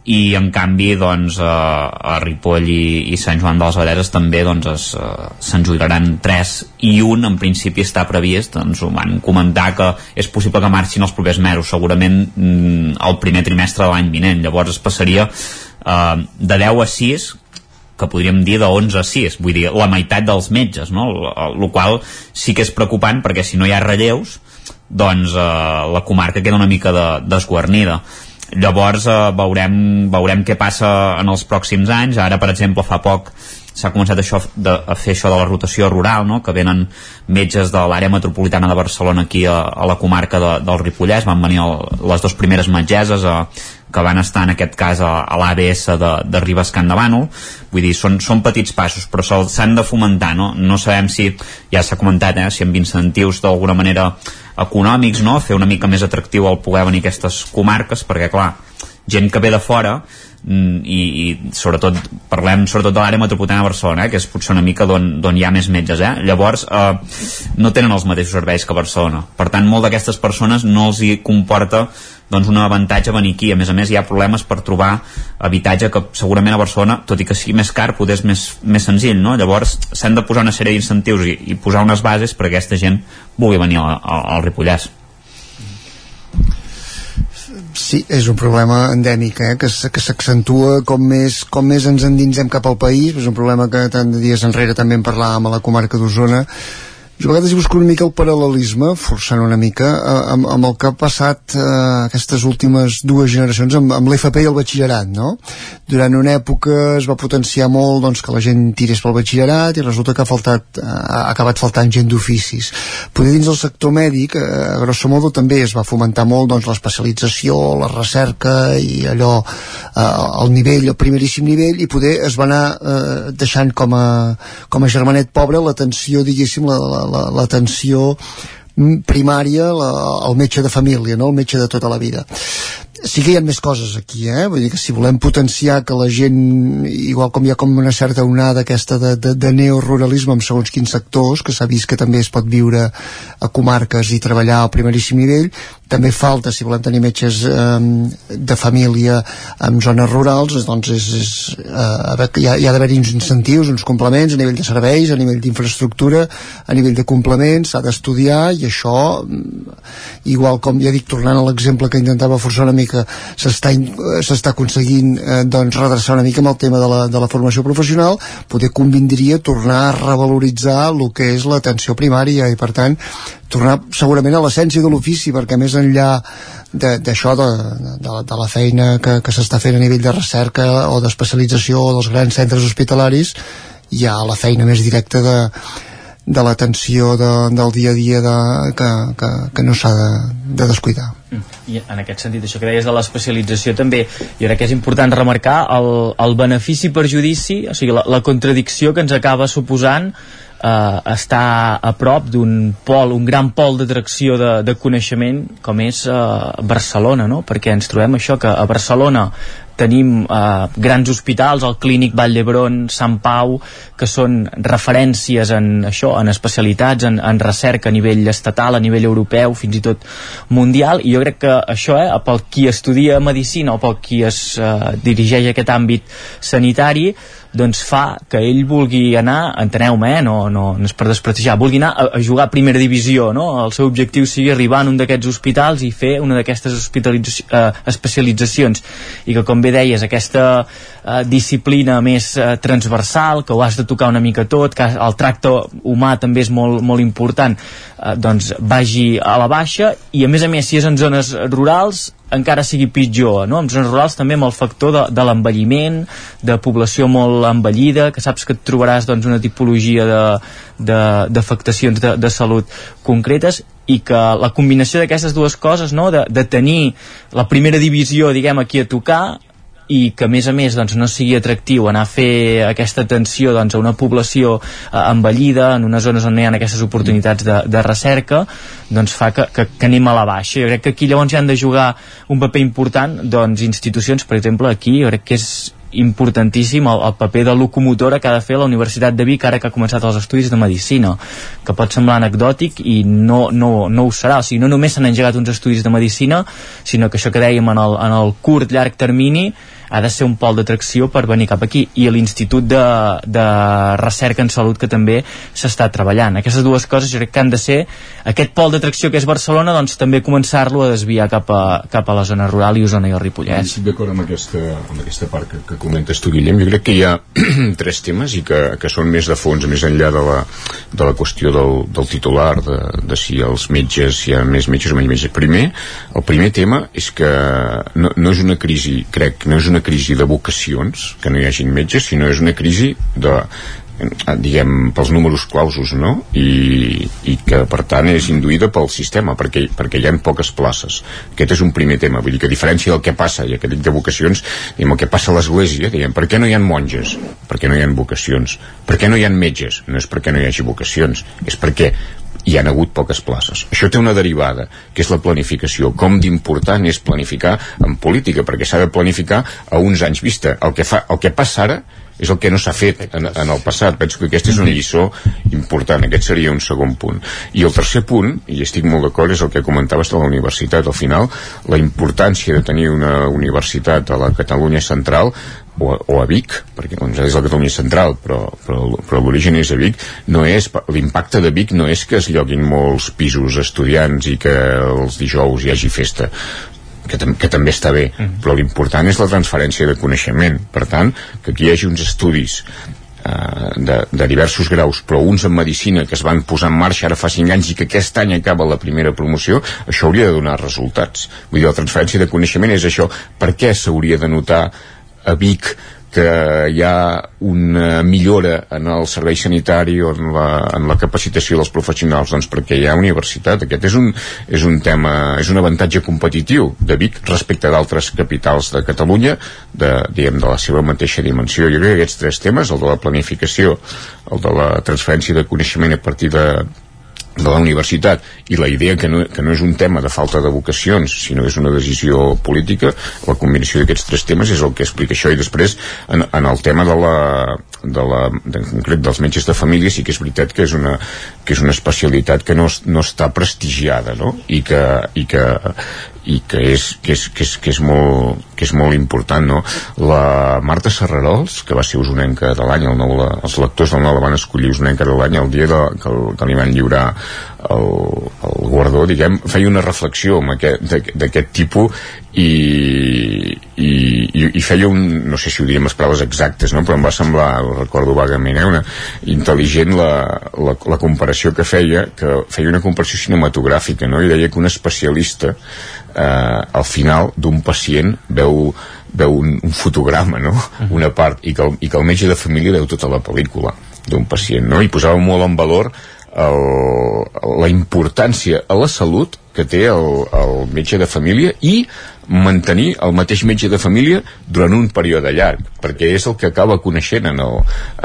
Speaker 9: i en canvi doncs, a, a Ripoll i, i Sant Joan de les Abadeses també doncs, es, uh, se'n jubilaran tres. I un en principi està previst doncs, ho van comentar que és possible que marxin els propers mesos segurament mm, el primer trimestre de l'any vinent. Llavors es passaria uh, de 10 a 6 que podríem dir de 11 a 6, vull dir, la meitat dels metges, no? El qual sí que és preocupant perquè si no hi ha relleus, doncs eh, la comarca queda una mica de, desguarnida llavors eh, veurem, veurem què passa en els pròxims anys ara per exemple fa poc s'ha començat això de, a fer això de la rotació rural, no? que venen metges de l'àrea metropolitana de Barcelona aquí a, a la comarca de, del Ripollès, van venir el, les dues primeres metgeses a, que van estar en aquest cas a, a l'ABS de, de Ribes Can de Bànol vull dir, són, són petits passos però s'han de fomentar, no? no sabem si ja s'ha comentat, eh, si amb incentius d'alguna manera econòmics, no? fer una mica més atractiu el poder venir a aquestes comarques perquè clar, gent que ve de fora i, i sobretot parlem sobretot de l'àrea metropolitana de Barcelona eh, que és potser una mica d'on hi ha més metges eh? llavors eh, no tenen els mateixos serveis que Barcelona per tant molt d'aquestes persones no els hi comporta doncs un avantatge venir aquí a més a més hi ha problemes per trobar habitatge que segurament a Barcelona tot i que sigui més car poder és més, més senzill no? llavors s'han de posar una sèrie d'incentius i, i posar unes bases perquè aquesta gent vulgui venir al, al, al Ripollès
Speaker 26: Sí, és un problema endèmic, eh, que, que s'accentua com, més, com més ens endinsem cap al país, és un problema que tant de dies enrere també en parlàvem a la comarca d'Osona, jo a vegades hi busco una mica el paral·lelisme, forçant una mica, eh, amb, amb el que ha passat eh, aquestes últimes dues generacions amb, amb l'FP i el batxillerat, no? Durant una època es va potenciar molt doncs, que la gent tirés pel batxillerat i resulta que ha, faltat, ha acabat faltant gent d'oficis. Poder dins del sector mèdic, eh, a grosso modo, també es va fomentar molt doncs, l'especialització, la recerca i allò eh, al nivell, al primeríssim nivell, i poder es va anar eh, deixant com a, com a germanet pobre l'atenció, diguéssim, la, la, l'atenció primària, la, el metge de família, no? el metge de tota la vida sí que hi ha més coses aquí, eh? Vull dir que si volem potenciar que la gent, igual com hi ha com una certa onada aquesta de, de, de neoruralisme en segons quins sectors, que s'ha vist que també es pot viure a comarques i treballar al primeríssim nivell, també falta, si volem tenir metges eh, de família en zones rurals, doncs és, és, eh, hi ha, ha d'haver uns incentius, uns complements a nivell de serveis, a nivell d'infraestructura, a nivell de complements, s'ha d'estudiar i això, mm, igual com ja dic, tornant a l'exemple que intentava forçar una mica, s'està aconseguint eh, doncs redreçar una mica amb el tema de la, de la formació professional, poder convindria tornar a revaloritzar el que és l'atenció primària i per tant tornar segurament a l'essència de l'ofici perquè més enllà d'això de, de, de, de la feina que, que s'està fent a nivell de recerca o d'especialització dels grans centres hospitalaris hi ha la feina més directa de, de l'atenció de, del dia a dia de, que, que, que no s'ha de, de descuidar
Speaker 27: i en aquest sentit, això que deies de l'especialització també, jo crec que és important remarcar el, el benefici-perjudici o sigui, la, la contradicció que ens acaba suposant eh, està a prop d'un pol, un gran pol d'atracció de, de coneixement com és eh, Barcelona, no? perquè ens trobem això que a Barcelona tenim eh, grans hospitals, el Clínic Vall d'Hebron, Sant Pau, que són referències en això, en especialitats, en, en recerca a nivell estatal, a nivell europeu, fins i tot mundial, i jo crec que això, eh, pel qui estudia Medicina o pel qui es eh, dirigeix a aquest àmbit sanitari, doncs fa que ell vulgui anar, enteneu-me, eh, no, no, no és per desprestigiar, vulgui anar a, a jugar a primera divisió, no? El seu objectiu sigui arribar en un d'aquests hospitals i fer una d'aquestes eh, especialitzacions i que, com bé deies, aquesta eh, disciplina més eh, transversal, que ho has de tocar una mica tot, que el tracte humà també és molt, molt important, eh, doncs vagi a la baixa i, a més a més, si és en zones rurals, encara sigui pitjor, no? En zones rurals també amb el factor de, de l'envelliment, de població molt envellida, que saps que et trobaràs doncs, una tipologia d'afectacions de, de, de, de salut concretes i que la combinació d'aquestes dues coses, no? de, de tenir la primera divisió, diguem, aquí a tocar, i que a més a més doncs, no sigui atractiu anar a fer aquesta atenció doncs, a una població eh, envellida en unes zones on hi ha aquestes oportunitats de, de recerca doncs fa que, que, que anem a la baixa. Jo crec que aquí llavors hi han de jugar un paper important doncs institucions, per exemple aquí jo crec que és importantíssim el, el paper de locomotora que ha de fer la Universitat de Vic ara que ha començat els estudis de Medicina que pot semblar anecdòtic i no, no, no ho serà, o sigui, no només s'han engegat uns estudis de Medicina sinó que això que dèiem en el, en el curt llarg termini ha de ser un pol d'atracció per venir cap aquí. I l'Institut de, de Recerca en Salut que també s'està treballant. Aquestes dues coses jo crec que han de ser aquest pol d'atracció que és Barcelona doncs també començar-lo a desviar cap a, cap a la zona rural i Osona i el Ripollès.
Speaker 28: Estic d'acord amb, aquesta, amb aquesta part que, que comentes tu Guillem, jo crec que hi ha *clears throat* tres temes i que, que són més de fons més enllà de la, de la qüestió del, del titular de, de si els metges hi ha més metges o menys metges. Primer, el primer tema és que no, no és una crisi crec, no és una crisi de vocacions que no hi hagin metges, sinó és una crisi de, diguem, pels números clausos, no? I, i que, per tant, és induïda pel sistema, perquè, perquè hi ha poques places. Aquest és un primer tema, vull dir que a diferència del que passa, ja que dic de vocacions, diguem, el que passa a l'Església, diguem, per què no hi ha monges? Per què no hi ha vocacions? Per què no hi ha metges? No és perquè no hi hagi vocacions, és perquè hi han hagut poques places. Això té una derivada, que és la planificació. Com d'important és planificar en política, perquè s'ha de planificar a uns anys vista. El que, fa, el que passa ara és el que no s'ha fet en, en el passat. Penso que aquesta és una lliçó important. Aquest seria un segon punt. I el tercer punt, i estic molt d'acord, és el que comentaves de la universitat. Al final, la importància de tenir una universitat a la Catalunya central o, o a Vic, perquè doncs, és la Catalunya central, però, però, però l'origen és a Vic, no és, l'impacte de Vic no és que es lloguin molts pisos estudiants i que els dijous hi hagi festa que, tam que també està bé, mm. però l'important és la transferència de coneixement. Per tant, que aquí hi hagi uns estudis eh, de, de diversos graus, però uns en medicina que es van posar en marxa ara fa 5 anys i que aquest any acaba la primera promoció, això hauria de donar resultats. Vull dir, la transferència de coneixement és això. Per què s'hauria de notar a Vic que hi ha una millora en el servei sanitari o en la, en la capacitació dels professionals? Doncs perquè hi ha universitat. Aquest és un, és un tema, és un avantatge competitiu de Vic respecte d'altres capitals de Catalunya de, diguem, de la seva mateixa dimensió. Jo crec que aquests tres temes, el de la planificació el de la transferència de coneixement a partir de, de la universitat i la idea que no, que no és un tema de falta de vocacions sinó és una decisió política la combinació d'aquests tres temes és el que explica això i després en, en el tema de la, de la de, en concret dels metges de família sí que és veritat que és una, que és una especialitat que no, no està prestigiada no? I, que, i que i que és, que és, que és, que és, molt, que és molt important no? la Marta Serrarols que va ser usonenca de l'any el nou, la, els lectors del nou la van escollir usonenca de l'any el dia de, que, que li van lliurar el, el guardó diguem, feia una reflexió d'aquest tipus i, i, i, feia un, no sé si ho diríem les paraules exactes, no? però em va semblar, recordo vagament, eh? una, intel·ligent la, la, la comparació que feia, que feia una comparació cinematogràfica, no? i deia que un especialista eh, al final d'un pacient veu, veu un, un fotograma, no? una part, i que, el, i que el metge de família veu tota la pel·lícula d'un pacient, no? i posava molt en valor el, la importància a la salut que té el, el metge de família i mantenir el mateix metge de família durant un període llarg, perquè és el que acaba coneixent en el,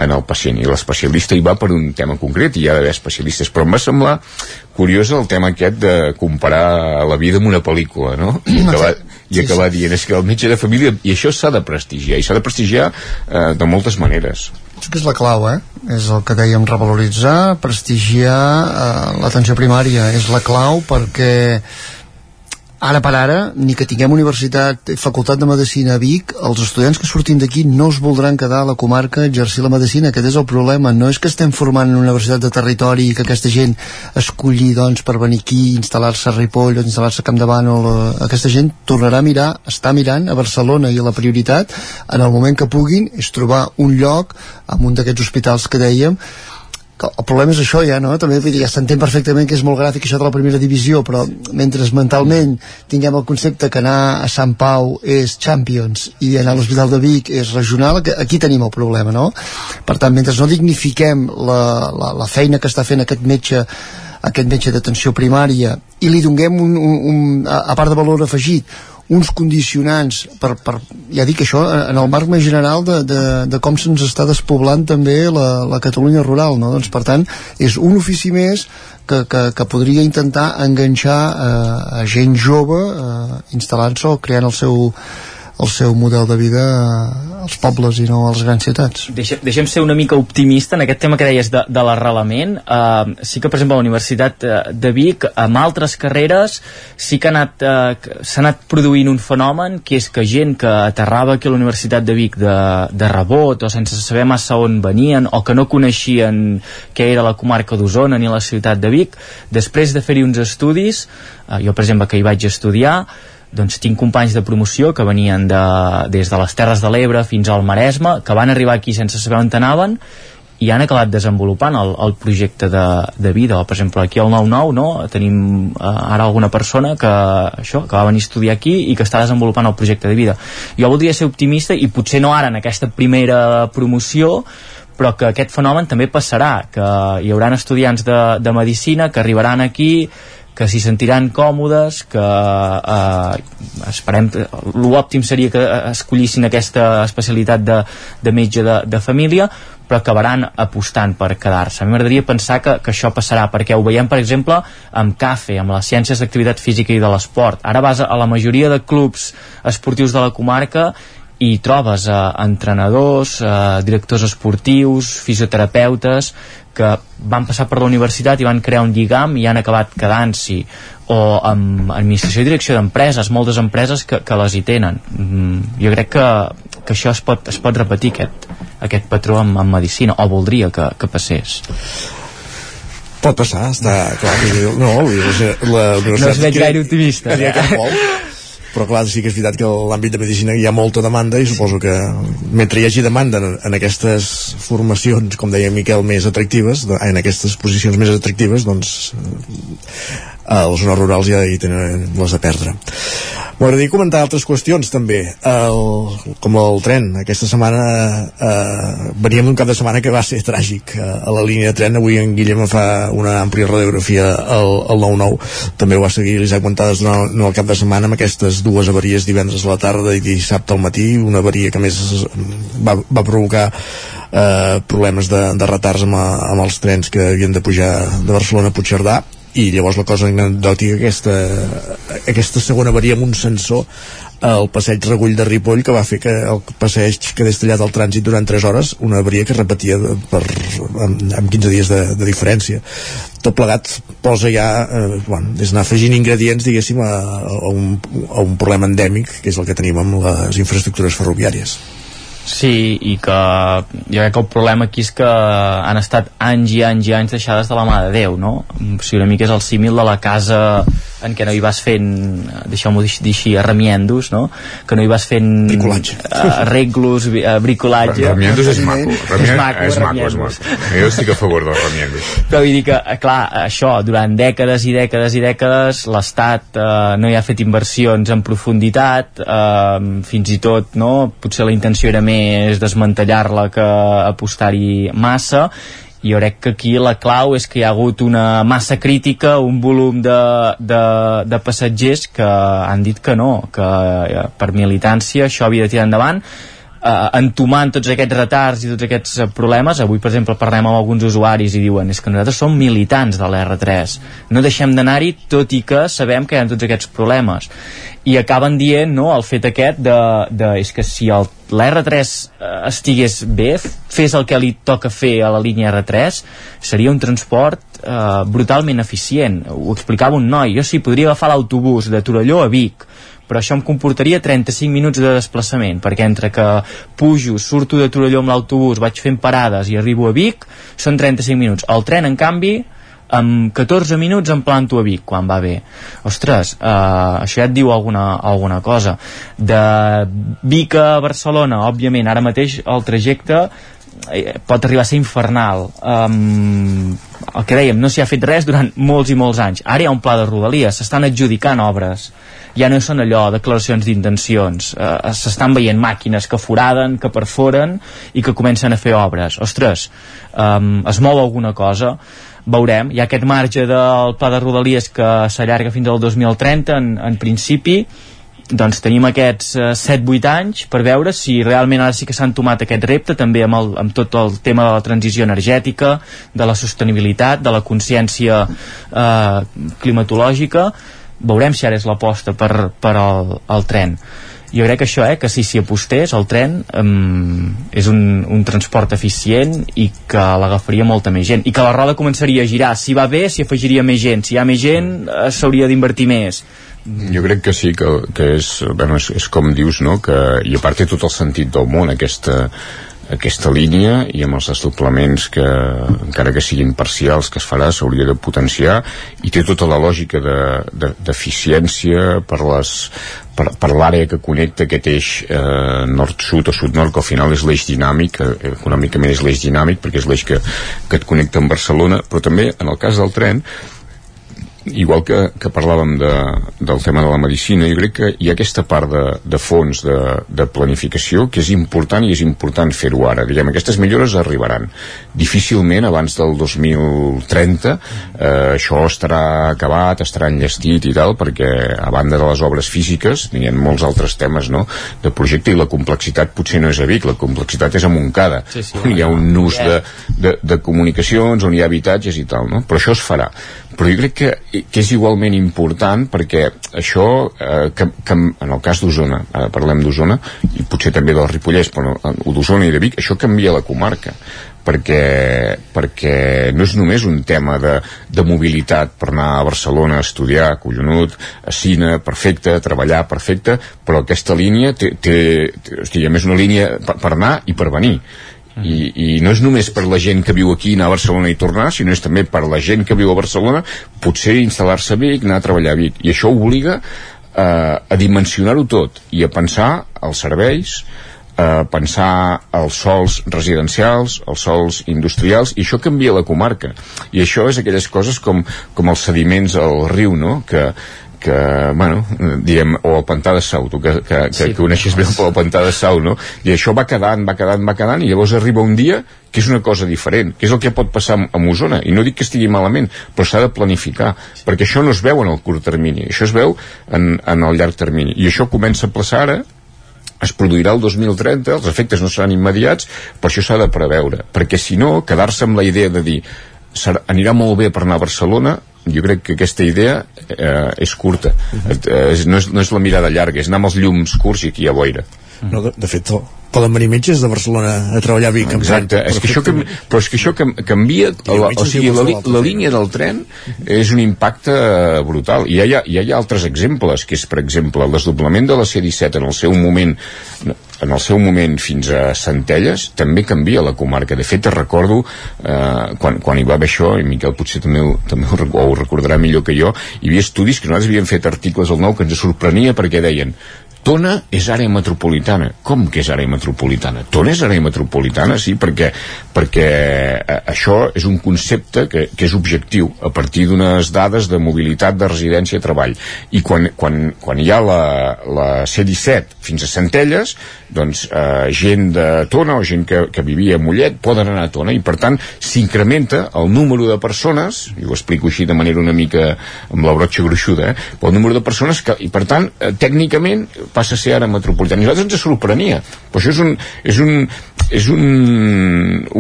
Speaker 28: en el pacient. I l'especialista hi va per un tema concret i hi ha d'haver especialistes, però em va semblar curiós el tema aquest de comparar la vida amb una pel·lícula, no? *clears throat* I acabar, i acabar dient, és que el metge de família i això s'ha de prestigiar, i s'ha de prestigiar eh, de moltes maneres.
Speaker 26: Que és la clau, eh? És el que dèiem revaloritzar, prestigiar eh, l'atenció primària. És la clau perquè ara per ara, ni que tinguem universitat, facultat de medicina a Vic, els estudiants que sortim d'aquí no es voldran quedar a la comarca a exercir la medicina, aquest és el problema. No és que estem formant una universitat de territori i que aquesta gent escolli doncs, per venir aquí, instal·lar-se a Ripoll o instal·lar-se a Campdevànol. Aquesta gent tornarà a mirar, està mirant a Barcelona i a la prioritat, en el moment que puguin, és trobar un lloc en un d'aquests hospitals que dèiem que el problema és això ja, no? També vull dir, ja s'entén perfectament que és molt gràfic això de la primera divisió, però mentre mentalment tinguem el concepte que anar a Sant Pau és Champions i anar a l'Hospital de Vic és regional, aquí tenim el problema, no? Per tant, mentre no dignifiquem la, la, la feina que està fent aquest metge aquest metge d'atenció primària i li donguem un, un, un, a part de valor afegit uns condicionants per, per, ja dic això, en el marc més general de, de, de com se'ns està despoblant també la, la Catalunya rural, no? Doncs, per tant, és un ofici més que, que, que podria intentar enganxar eh, a gent jove eh, instal·lant-se o creant el seu, el seu model de vida als pobles i no als grans ciutats.
Speaker 27: Deixa, deixem ser una mica optimista en aquest tema que deies de, de l'arrelament. Uh, sí que, per exemple, a la Universitat eh, de Vic, amb altres carreres, sí que s'ha anat, uh, anat produint un fenomen que és que gent que aterrava aquí a la Universitat de Vic de, de rebot o sense saber massa on venien o que no coneixien què era la comarca d'Osona ni la ciutat de Vic, després de fer-hi uns estudis, uh, jo, per exemple, que hi vaig estudiar, doncs tinc companys de promoció que venien de, des de les Terres de l'Ebre fins al Maresme, que van arribar aquí sense saber on anaven i han acabat desenvolupant el, el projecte de, de vida, per exemple aquí al 9-9 no? tenim eh, ara alguna persona que, això, que va venir a estudiar aquí i que està desenvolupant el projecte de vida jo voldria ser optimista i potser no ara en aquesta primera promoció però que aquest fenomen també passarà que hi haurà estudiants de, de medicina que arribaran aquí que s'hi sentiran còmodes, que eh, esperem, l'òptim seria que escollissin aquesta especialitat de, de metge de, de família, però acabaran apostant per quedar-se. A mi m'agradaria pensar que, que això passarà, perquè ho veiem, per exemple, amb CAFE, amb les ciències d'activitat física i de l'esport. Ara vas a la majoria de clubs esportius de la comarca i trobes eh, entrenadors, eh, directors esportius, fisioterapeutes que van passar per la universitat i van crear un lligam i han acabat quedant-s'hi o amb administració i direcció d'empreses moltes empreses que, que les hi tenen. Mm, jo crec que, que això es pot, es pot repetir aquest, aquest patró en, en medicina o voldria que, que passés.
Speaker 1: Pot passar, està clar no, la, la universitat
Speaker 27: no es veig gaire optimista.
Speaker 1: eh? Però clar, sí que és veritat que l'àmbit de medicina hi ha molta demanda i suposo que mentre hi hagi demanda en, en aquestes formacions, com deia Miquel, més atractives, en aquestes posicions més atractives, doncs a les zones rurals ja hi tenen les de perdre. M'agradaria comentar altres qüestions també, el, com el tren. Aquesta setmana eh, veníem d'un cap de setmana que va ser tràgic eh, a la línia de tren. Avui en Guillem fa una àmplia radiografia al, al 9-9. També ho va seguir l'Isaac Montades durant el cap de setmana amb aquestes dues avaries divendres a la tarda i dissabte al matí. Una avaria que més va, va provocar eh, problemes de, de retards amb, amb els trens que havien de pujar de Barcelona a Puigcerdà i llavors la cosa anecdòtica aquesta, aquesta segona varia amb un sensor al passeig Regull de Ripoll que va fer que el passeig quedés tallat al trànsit durant 3 hores, una avaria que es repetia per, amb, amb 15 dies de, de diferència. Tot plegat posa ja eh, bueno, és anar afegint ingredients diguéssim a, a, un, a un problema endèmic que és el que tenim amb les infraestructures ferroviàries
Speaker 27: Sí, i que jo crec que el problema aquí és que han estat anys i anys i anys deixades de la mà de Déu, no? O sigui, una mica és el símil de la casa en què no hi vas fent, deixeu-m'ho dir així, remiendos, no? Que no hi vas fent...
Speaker 1: Bricolatge.
Speaker 27: Arreglos, uh, bricolatge.
Speaker 28: Remiendos és maco. Remien, és maco, és maco, és maco. Jo estic a favor dels remiendos.
Speaker 27: Però vull dir que, eh, clar, això, durant dècades i dècades i dècades, l'Estat eh, no hi ha fet inversions en profunditat, eh, fins i tot, no? Potser la intenció era més desmantellar-la que apostar-hi massa, jo crec que aquí la clau és que hi ha hagut una massa crítica, un volum de, de, de passatgers que han dit que no, que eh, per militància això havia de tirar endavant eh, entomant tots aquests retards i tots aquests eh, problemes. Avui, per exemple, parlem amb alguns usuaris i diuen és que nosaltres som militants de l'R3. No deixem d'anar-hi, tot i que sabem que hi ha tots aquests problemes. I acaben dient no, el fet aquest de, de és que si el l'R3 eh, estigués bé, fes el que li toca fer a la línia R3, seria un transport eh, brutalment eficient. Ho explicava un noi. Jo sí, podria agafar l'autobús de Torelló a Vic, però això em comportaria 35 minuts de desplaçament, perquè entre que pujo, surto de Torelló amb l'autobús, vaig fent parades i arribo a Vic, són 35 minuts. El tren, en canvi, amb 14 minuts em planto a Vic quan va bé ostres, eh, això ja et diu alguna, alguna cosa de Vic a Barcelona òbviament ara mateix el trajecte pot arribar a ser infernal. Um, el que dèiem, no s'hi ha fet res durant molts i molts anys. Ara hi ha un pla de rodalies, s'estan adjudicant obres. Ja no són allò declaracions d'intencions. Eh, s'estan veient màquines que foraden, que perforen i que comencen a fer obres. Ostres, um, es mou alguna cosa. Veurem, hi ha aquest marge del pla de rodalies que s'allarga fins al 2030 en, en principi doncs tenim aquests eh, 7-8 anys per veure si realment ara sí que s'han tomat aquest repte també amb, el, amb tot el tema de la transició energètica, de la sostenibilitat, de la consciència eh, climatològica. Veurem si ara és l'aposta per, per al, al tren. Jo crec que això, eh, que si s'hi apostés el tren um, és un, un transport eficient i que l'agafaria molta més gent. I que la roda començaria a girar. Si va bé s'hi afegiria més gent, si hi ha més gent eh, s'hauria d'invertir més
Speaker 28: jo crec que sí, que, que és, bueno, és, és com dius, no? que, i a part té tot el sentit del món aquesta, aquesta línia i amb els desdoblaments que encara que siguin parcials que es farà s'hauria de potenciar i té tota la lògica d'eficiència de, de, per les per, per l'àrea que connecta aquest eix eh, nord-sud o sud-nord que al final és l'eix dinàmic eh, econòmicament és l'eix dinàmic perquè és l'eix que, que et connecta amb Barcelona però també en el cas del tren igual que, que parlàvem de, del tema de la medicina, jo crec que hi ha aquesta part de, de fons de, de planificació que és important i és important fer-ho ara. Diguem, aquestes millores arribaran. Difícilment abans del 2030 eh, això estarà acabat, estarà enllestit i tal, perquè a banda de les obres físiques hi ha molts altres temes no? de projecte i la complexitat potser no és a Vic, la complexitat és a Montcada, sí, sí, on hi ha un nus de, de, de comunicacions, on hi ha habitatges i tal, no? però això es farà però jo crec que, que és igualment important perquè això eh, que, que en el cas d'Osona eh, parlem d'Osona i potser també del Ripollès però d'Osona i de Vic això canvia la comarca perquè, perquè no és només un tema de, de mobilitat per anar a Barcelona a estudiar, collonut, a Cine, perfecte, a treballar, perfecte, però aquesta línia té, té, té hosti, a més una línia per, per anar i per venir i, i no és només per la gent que viu aquí anar a Barcelona i tornar, sinó és també per la gent que viu a Barcelona potser instal·lar-se a Vic, anar a treballar a Vic i això obliga eh, a dimensionar-ho tot i a pensar els serveis a pensar els sols residencials, els sols industrials, i això canvia la comarca. I això és aquelles coses com, com els sediments al riu, no?, que, que, bueno, diguem, o el pantà de Sau, tu que, que, que sí, coneixes bé el pantà de Sau, no? I això va quedant, va quedant, va quedant, i llavors arriba un dia que és una cosa diferent, que és el que pot passar a Osona, i no dic que estigui malament, però s'ha de planificar, perquè això no es veu en el curt termini, això es veu en, en el llarg termini, i això comença a plaçar ara, es produirà el 2030, els efectes no seran immediats, però això s'ha de preveure, perquè si no, quedar-se amb la idea de dir serà, anirà molt bé per anar a Barcelona jo crec que aquesta idea eh, és curta. Uh -huh. eh, no, és, no és la mirada llarga és anar amb els llums curts i aquí a boira.
Speaker 1: No, de, de fet poden venir metges de Barcelona a treballar a Vic
Speaker 28: exacte, és que això, però és que això canvia la, o sigui, la, la línia del tren és un impacte brutal. I ja hi ha, ja hi ha altres exemples que és per exemple el desdoblament de la C-17 en el seu moment en el seu moment fins a Centelles també canvia la comarca. De fet recordo eh, quan, quan hi va haver això i Miquel potser també, ho, també ho, ho recordarà millor que jo hi havia estudis que nosaltres havíem fet articles al nou que ens sorprenia perquè deien Tona és àrea metropolitana. Com que és àrea metropolitana? Tona és àrea metropolitana, sí, perquè, perquè eh, això és un concepte que, que és objectiu a partir d'unes dades de mobilitat de residència i treball. I quan, quan, quan hi ha la, la C-17 fins a Centelles, doncs eh, gent de Tona o gent que, que vivia a Mollet poden anar a Tona i per tant s'incrementa el número de persones, i ho explico així de manera una mica amb la brotxa gruixuda, eh, el número de persones que, i per tant, eh, tècnicament passa a ser ara metropolitana. I a nosaltres ens sorprenia. Però això és un, és un, és un,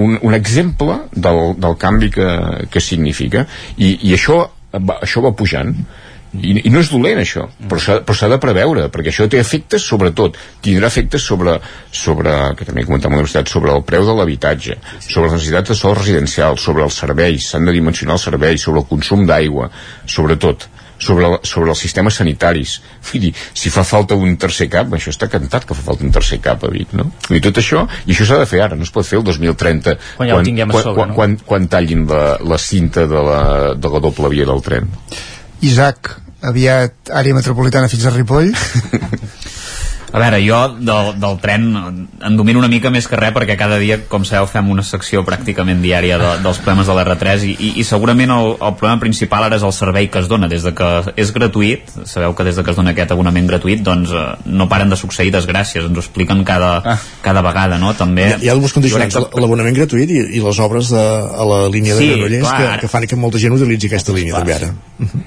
Speaker 28: un, un exemple del, del canvi que, que significa. I, i això, això va pujant i, i no és dolent això però s'ha de preveure perquè això té efectes sobretot tindrà efectes sobre, sobre que també comentàvem a la sobre el preu de l'habitatge sobre les necessitats de sol residencial sobre els serveis, s'han de dimensionar els serveis sobre el consum d'aigua, sobretot sobre, sobre els sistemes sanitaris vull dir, si fa falta un tercer cap això està cantat que fa falta un tercer cap a Vic no? i tot això, i això s'ha de fer ara no es pot fer el 2030
Speaker 27: Quan ja a
Speaker 28: quan,
Speaker 27: sobre,
Speaker 28: quan,
Speaker 27: no?
Speaker 28: quan, quan tallin la, la cinta de la, de la doble via del tren
Speaker 26: Isaac, aviat àrea metropolitana fins a Ripoll *laughs*
Speaker 9: A veure, jo del, del tren en domino una mica més que res perquè cada dia, com sabeu, fem una secció pràcticament diària de, dels problemes de l'R3 i, i, i segurament el, el problema principal ara és el servei que es dona. Des de que és gratuït, sabeu que des de que es dona aquest abonament gratuït, doncs eh, no paren de succeir desgràcies, ens ho expliquen cada, ah. cada vegada, no? També...
Speaker 1: Hi ha, hi ha alguns condicionants,
Speaker 9: jo crec que-
Speaker 1: l'abonament gratuït i, i les obres de, a la línia de
Speaker 9: Sí,
Speaker 1: Granollers
Speaker 9: clar,
Speaker 1: que,
Speaker 9: ara-
Speaker 1: que fan que molta gent utilitzi aquesta línia
Speaker 9: Clar,
Speaker 1: també ara.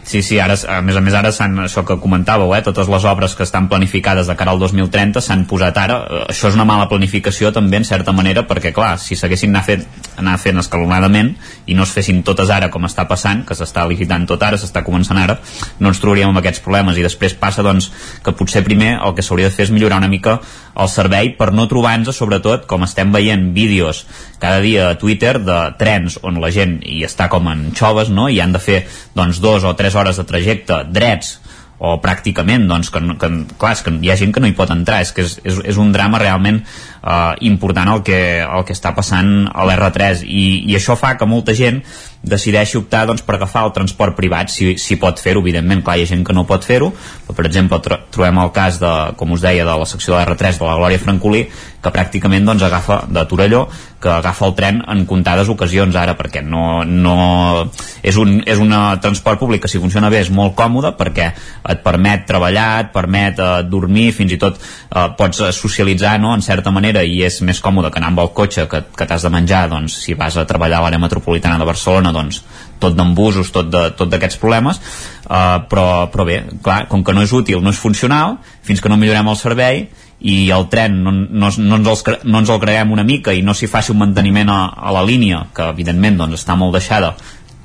Speaker 9: Sí, sí, ara, a més a més ara s'han, això que comentàveu, eh, totes les obres que estan planificades de cara al 2030 s'han posat ara, Eh, això és una mala planificació també en certa manera, perquè clar, si s'haguessin anar fent, anar fent escalonadament i no es fessin totes ara com està passant, que s'està licitant tot ara, s'està començant ara, no ens trobaríem amb aquests problemes i després passa doncs que potser primer el que s'hauria de fer és millorar una mica el servei per no trobar-nos, sobretot, com estem veient vídeos cada dia a Twitter de trens on la gent hi està com en xoves, no? i han de fer doncs dos o tres hores de trajecte drets o pràcticament, doncs, que, que, clar, és que hi ha gent que no hi pot entrar, és que és, és, és un drama realment eh, important el que, el que està passant a l'R3 i, i això fa que molta gent decideixi optar doncs, per agafar el transport privat si, si pot fer-ho, evidentment, clar, hi ha gent que no pot fer-ho, però per exemple tro trobem el cas de, com us deia, de la secció de l'R3 de la Glòria Francolí, que pràcticament doncs, agafa de Torelló, que agafa el tren en comptades ocasions. Ara, perquè no, no és un, és un eh, transport públic que si funciona bé és molt còmode perquè et permet treballar, et permet eh, dormir, fins i tot eh, pots eh, socialitzar no? en certa manera i és més còmode que anar amb el cotxe que, que t'has de menjar. Doncs, si vas a treballar a l'àrea metropolitana de Barcelona doncs tot d'embusos, tot de- tot d'aquests problemes. Uh, però, però bé, clar, com que no és útil, no és funcional, fins que no millorem el servei i el tren no, no, no, ens, els, no ens el creem una mica i no s'hi faci un manteniment a, a la línia, que evidentment doncs, està molt deixada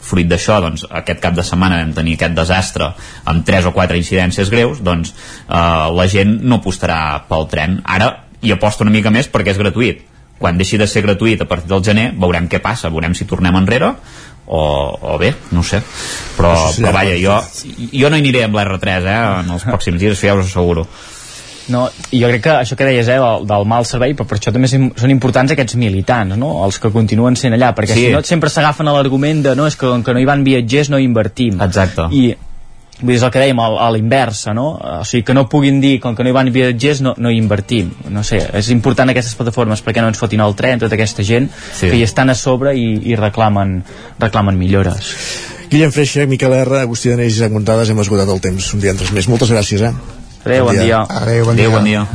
Speaker 9: fruit d'això, doncs, aquest cap de setmana vam tenir aquest desastre amb tres o quatre incidències greus, doncs eh, la gent no apostarà pel tren. Ara hi aposta una mica més perquè és gratuït. Quan deixi de ser gratuït a partir del gener, veurem què passa, veurem si tornem enrere o, o bé, no sé. Però,
Speaker 1: serà
Speaker 9: però vaja, jo, jo no hi aniré amb l'R3, eh, en els *laughs* pròxims dies, això ja us asseguro.
Speaker 27: No, i jo crec que això que deies, eh, del, del mal servei, però per això també són importants aquests militants, no? els que continuen sent allà, perquè
Speaker 9: Sí.
Speaker 27: si no sempre s'agafen a l'argument de no, és que com que no hi van viatgers no hi invertim.
Speaker 9: Exacte.
Speaker 27: I vull dir, és el que dèiem, a, l'inversa, no? O sigui, que no puguin dir, com que no hi van viatgers no, no hi invertim. No sé, és important aquestes plataformes perquè no ens fotin el tren, tota aquesta gent
Speaker 1: Sí.
Speaker 27: que hi estan a sobre i, i reclamen, reclamen millores.
Speaker 1: Guillem Freixa, Miquel R, Agustí Danés i Isaac Montades, hem esgotat el temps un dia altres més. Moltes gràcies, eh?
Speaker 27: Adéu, bon dia.
Speaker 26: Adéu, bon
Speaker 9: Adéu, bon dia.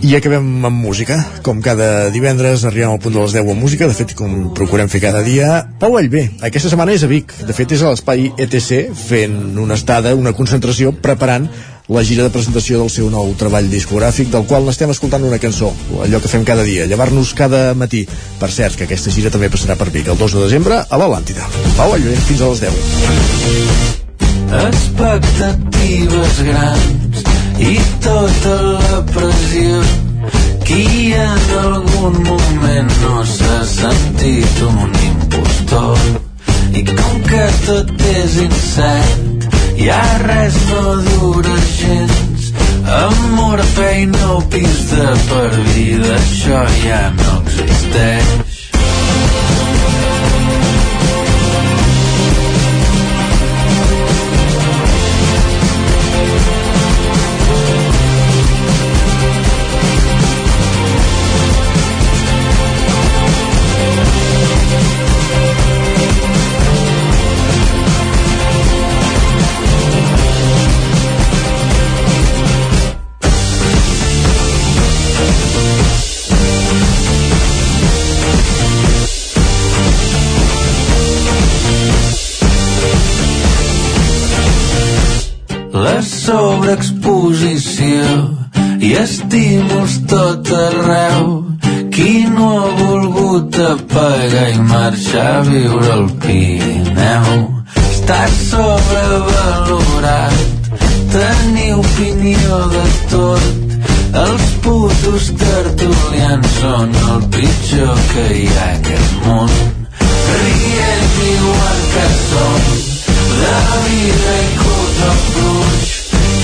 Speaker 1: I acabem amb música. Com cada divendres arribem al punt de les 10 amb música, de fet, com procurem fer cada dia. Pau Allbé, aquesta setmana és a Vic. De fet, és a l'espai ETC, fent una estada, una concentració, preparant la gira de presentació del seu nou treball discogràfic, del qual n'estem escoltant una cançó, allò que fem cada dia, llevar-nos cada matí. Per cert, que aquesta gira també passarà per Vic el 2 de desembre a l'Atlàntida. Pau Allbé, fins a les 10.
Speaker 29: Expectatives grans i tota la pressió. Qui en algun moment no s'ha sentit un impostor? I com que tot és incert ja res no dura gens. Amor, feina o pis de per vida això ja no existeix La sobreexposició
Speaker 30: i estímuls tot arreu. Qui no ha volgut apagar i marxar a viure al Pirineu? Estar sobrevalorat, tenir opinió de tot, els putos tertulians són el pitjor que hi ha a aquest món. Rient igual que som, de vida i cul fluix.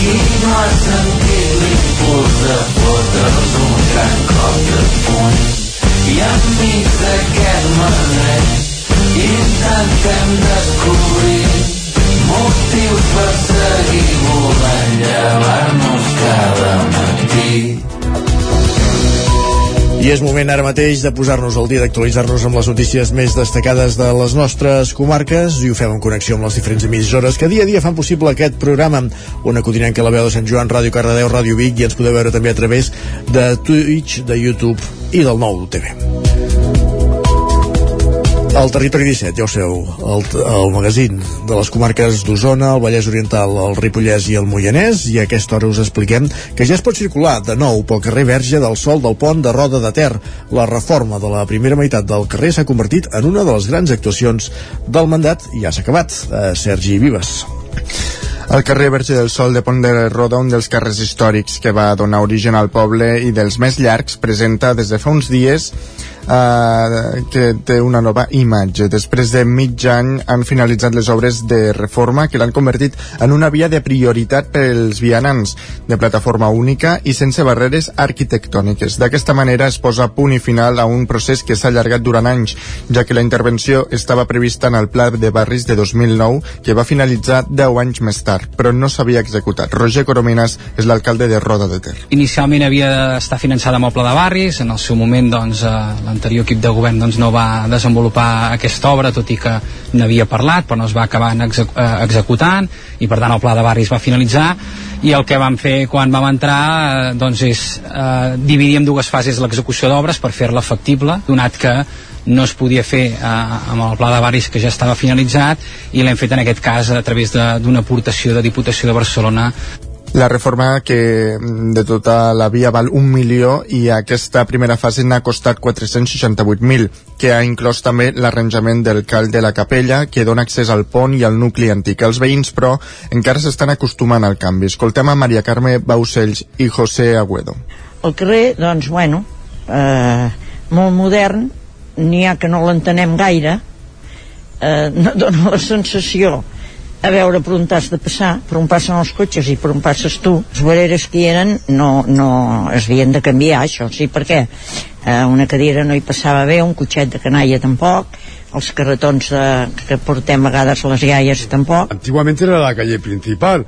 Speaker 30: Qui no ha sentit l'impuls de fotre'ls un gran cop de puny? I enmig d'aquest merder intentem descobrir motius per seguir volant llevar-nos cada matí.
Speaker 1: I és moment ara mateix de posar-nos al dia, d'actualitzar-nos amb les notícies més destacades de les nostres comarques i ho fem en connexió amb les diferents emissores que dia a dia fan possible aquest programa. Una codinenca a la veu de Sant Joan, Ràdio Cardedeu, Ràdio Vic i ens podeu veure també a través de Twitch, de YouTube i del nou TV. El Territori 17, ja ho sabeu, el, el magazín de les comarques d'Osona, el Vallès Oriental, el Ripollès i el Moianès, i a aquesta hora us expliquem que ja es pot circular de nou pel carrer Verge del Sol del Pont de Roda de Ter. La reforma de la primera meitat del carrer s'ha convertit en una de les grans actuacions del mandat i ja s'ha acabat. Eh, Sergi Vives.
Speaker 3: El carrer Verge del Sol de Pont de Roda, un dels carrers històrics que va donar origen al poble i dels més llargs, presenta des de fa uns dies eh, que té una nova imatge. Després de mig any han finalitzat les obres de reforma que l'han convertit en una via de prioritat pels vianants, de plataforma única i sense barreres arquitectòniques. D'aquesta manera es posa punt i final a un procés que s'ha allargat durant anys, ja que la intervenció estava prevista en el Pla de Barris de 2009, que va finalitzar 10 anys més tard, però no s'havia executat. Roger Corominas és l'alcalde de Roda de Ter.
Speaker 31: Inicialment havia d'estar finançada amb el Pla de Barris, en el seu moment doncs, eh, l'anterior equip de govern doncs, no va desenvolupar aquesta obra, tot i que n'havia parlat, però no es va acabar exec eh, executant, i per tant el Pla de Barris va finalitzar, i el que vam fer quan vam entrar eh, doncs és eh, dividir en dues fases l'execució d'obres per fer-la factible, donat que no es podia fer eh, amb el pla de barris que ja estava finalitzat i l'hem fet en aquest cas a través de- d'una aportació de Diputació de Barcelona
Speaker 3: La reforma que mm, de tota la via val un milió i aquesta primera fase n'ha costat 468.000, que ha inclòs també l'arranjament del call de la capella, que dona accés al pont i al nucli antic. Els veïns, però, encara s'estan acostumant al canvi. Escoltem a Maria Carme Baucells i José Agüedo.
Speaker 32: El carrer, doncs, bueno, eh, molt modern, n'hi ha que no l'entenem gaire, eh, *laughs* no dona la sensació a veure per on t'has de passar, per on passen els cotxes i per on passes tu. Les voreres que hi eren no, no es havien de canviar, això sí, perquè eh, una cadira no hi passava bé, un cotxet de canalla tampoc, els carretons de, que portem a vegades les iaies tampoc.
Speaker 33: Antiguamente era la calle principal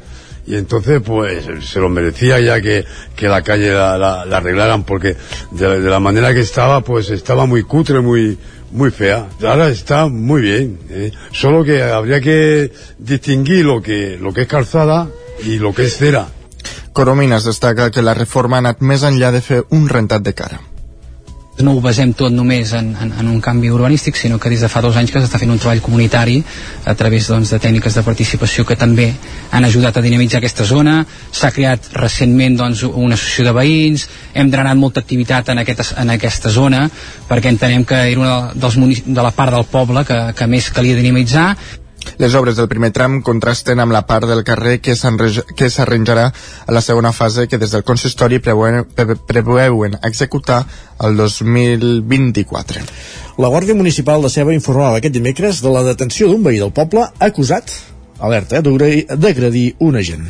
Speaker 33: y entonces pues se lo merecía ya que, que la calle la, la- la arreglaran porque de, de la manera que estaba pues estaba muy cutre, muy muy fea. Ahora está muy bien, ¿eh? solo que habría que distinguir lo que lo que es calzada y lo que es cera.
Speaker 3: Corominas destaca que la reforma ha anat més enllà de fer un rentat de cara.
Speaker 31: No ho basem tot només en, en, en un canvi urbanístic, sinó que des de fa dos anys que s'està fent un treball comunitari a través doncs, de tècniques de participació que també han ajudat a dinamitzar aquesta zona. S'ha creat recentment doncs, una associació de veïns, hem drenat molta activitat en, aquest, en aquesta zona perquè entenem que era una dels de la part del poble que, que més calia dinamitzar
Speaker 3: Les obres del primer tram contrasten amb la part del carrer que s'arranjarà a la segona fase que des del consistori preveuen, pre- preveuen executar el 2024.
Speaker 1: La Guàrdia Municipal de Ceba informava aquest dimecres de la detenció d'un veí del poble acusat alerta, eh, d'agredir- un agent.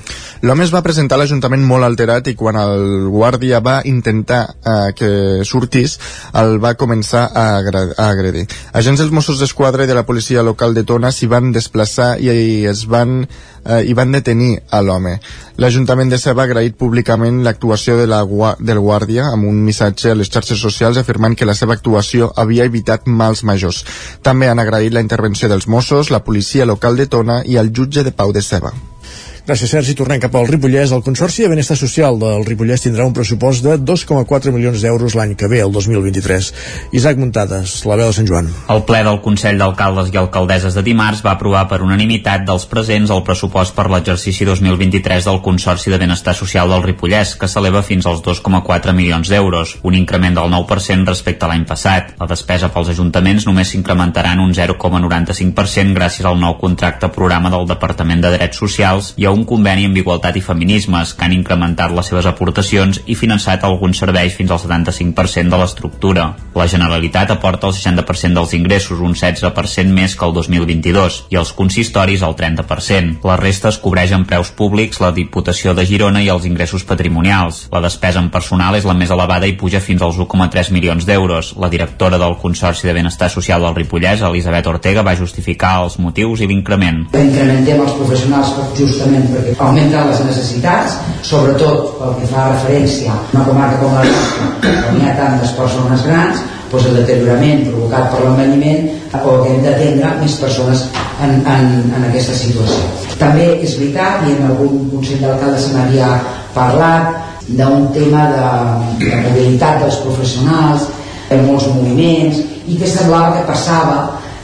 Speaker 3: L'home es va presentar a l'Ajuntament molt alterat i quan el guàrdia va intentar eh, que sortís, el va començar a, a agredir. Agents dels Mossos d'Esquadra i de la policia local de Tona s'hi van desplaçar i, i es van, eh, i van detenir a l'home. L'Ajuntament de Ceba ha agraït públicament l'actuació de la, del guàrdia amb un missatge a les xarxes socials afirmant que la seva actuació havia evitat mals majors. També han agraït la intervenció dels Mossos, la policia local de Tona i el jutge de Pau de Ceba.
Speaker 1: Gràcies, Sergi. Tornem cap al Ripollès. El Consorci de Benestar Social del Ripollès tindrà un pressupost de 2,4 milions d'euros l'any que ve, el 2023. Isaac Muntades, la veu de Sant Joan.
Speaker 9: El ple del Consell d'Alcaldes i Alcaldesses de dimarts va aprovar per unanimitat dels presents el pressupost per l'exercici 2023 del Consorci de Benestar Social del Ripollès, que s'eleva fins als 2,4 milions d'euros, un increment del 9% respecte a l'any passat. La despesa pels ajuntaments només s'incrementaran un 0,95% gràcies al nou contracte programa del Departament de Drets Socials i a un conveni amb Igualtat i Feminismes, que han incrementat les seves aportacions i finançat alguns serveis fins al 75% de l'estructura. La Generalitat aporta el 60% dels ingressos, un 16% més que el 2022, i els consistoris el 30%. La resta es cobreix en preus públics, la Diputació de Girona i els ingressos patrimonials. La despesa en personal és la més elevada i puja fins als 1,3 milions d'euros. La directora del Consorci de Benestar Social del Ripollès, Elisabet Ortega, va justificar els motius i l'increment.
Speaker 34: Incrementem els professionals justament perquè augmenten les necessitats, sobretot pel que fa referència a una comarca com la nostra, on hi ha tantes persones grans, doncs el deteriorament provocat per l'envelliment o que hem d'atendre més persones en, en, en aquesta situació. També és veritat, i en algun Consell d'Alcalde se n'havia parlat, d'un tema de, de mobilitat dels professionals, de molts moviments, i que semblava que passava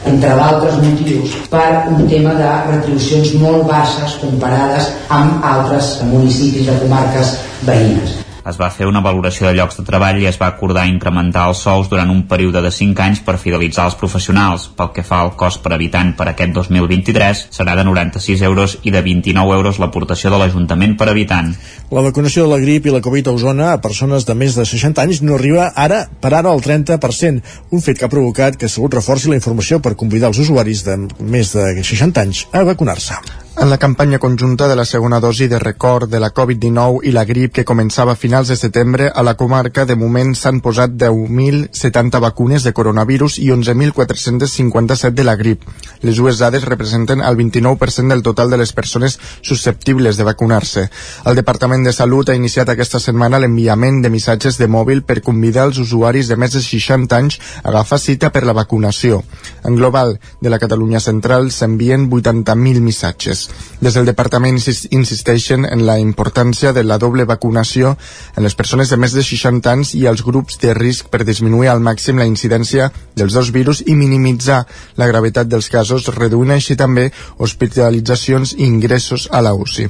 Speaker 34: entre d'altres motius, per un tema de retribucions molt baixes comparades amb altres municipis de comarques veïnes.
Speaker 9: Es va fer una valoració de llocs de treball i es va acordar incrementar els sous durant un període de 5 anys per fidelitzar els professionals. Pel que fa al cost per habitant per aquest 2023, serà de 96 euros i de 29 euros l'aportació de l'Ajuntament per habitant.
Speaker 1: La vacunació de la grip i la Covid a Osona a persones de més de 60 anys no arriba ara per ara al 30%, un fet que ha provocat que Salut reforci la informació per convidar els usuaris de més de 60 anys a vacunar-se.
Speaker 3: En la campanya conjunta de la segona dosi de record de la Covid-19 i la grip que començava a finals de setembre, a la comarca de moment s'han posat 10.070 vacunes de coronavirus i 11.457 de la grip. Les dues dades representen el 29% del total de les persones susceptibles de vacunar-se. El Departament de Salut ha iniciat aquesta setmana l'enviament de missatges de mòbil per convidar els usuaris de més de 60 anys a agafar cita per la vacunació. En global, de la Catalunya Central s'envien 80.000 missatges. Des del departament insisteixen en la importància de la doble vacunació en les persones de més de 60 anys i els grups de risc per disminuir al màxim la incidència dels dos virus i minimitzar la gravetat dels casos, reduint així també hospitalitzacions i ingressos a la UCI.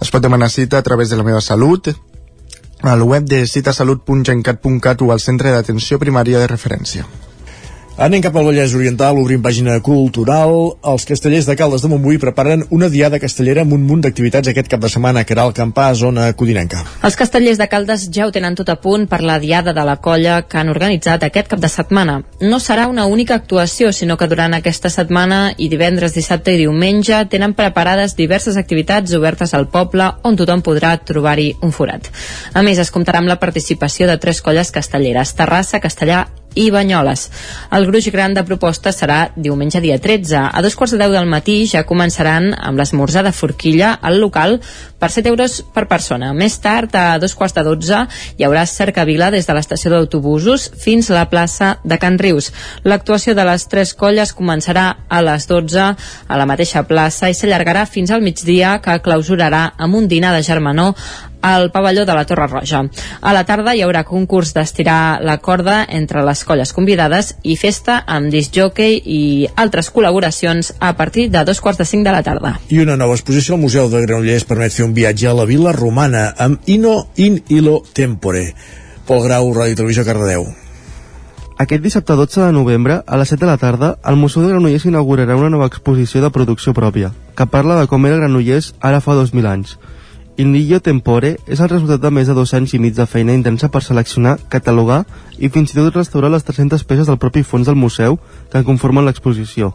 Speaker 3: Es pot demanar cita a través de la meva salut, al web de citasalut.gencat.cat o al centre d'atenció primària de referència.
Speaker 1: Anem cap al Vallès Oriental, obrim pàgina cultural. Els castellers de Caldes de Montbui preparen una diada castellera amb un munt d'activitats aquest cap de setmana que era el campà zona codinenca.
Speaker 35: Els castellers de Caldes ja ho tenen tot a punt per la diada de la colla que han organitzat aquest cap de setmana. No serà una única actuació, sinó que durant aquesta setmana i divendres, dissabte i diumenge tenen preparades diverses activitats obertes al poble on tothom podrà trobar-hi un forat. A més, es comptarà amb la participació de tres colles castelleres, Terrassa, Castellà i Banyoles. El gruix gran de propostes serà diumenge dia 13. A dos quarts de deu del matí ja començaran amb l'esmorzar de forquilla al local per 7 euros per persona. Més tard, a dos quarts de 12, hi haurà cercavila des de l'estació d'autobusos fins a la plaça de Can Rius. L'actuació de les tres colles començarà a les 12 a la mateixa plaça i s'allargarà fins al migdia que clausurarà amb un dinar de germanor al pavelló de la Torre Roja. A la tarda hi haurà concurs d'estirar la corda entre les colles convidades i festa amb disc jockey i altres col·laboracions a partir de dos quarts de cinc de la tarda.
Speaker 1: I una nova exposició al Museu de Granollers permet fer un viatge a la vila romana amb Ino in Ilo Tempore. Pol Grau, Ràdio Televisió, Cardedeu.
Speaker 36: Aquest dissabte 12 de novembre, a les 7 de la tarda, el Museu de Granollers inaugurarà una nova exposició de producció pròpia, que parla de com era Granollers ara fa 2.000 anys. Inillo Tempore és el resultat de més de dos anys i mig de feina intensa per seleccionar, catalogar i fins i tot restaurar les 300 peces del propi fons del museu que conformen l'exposició.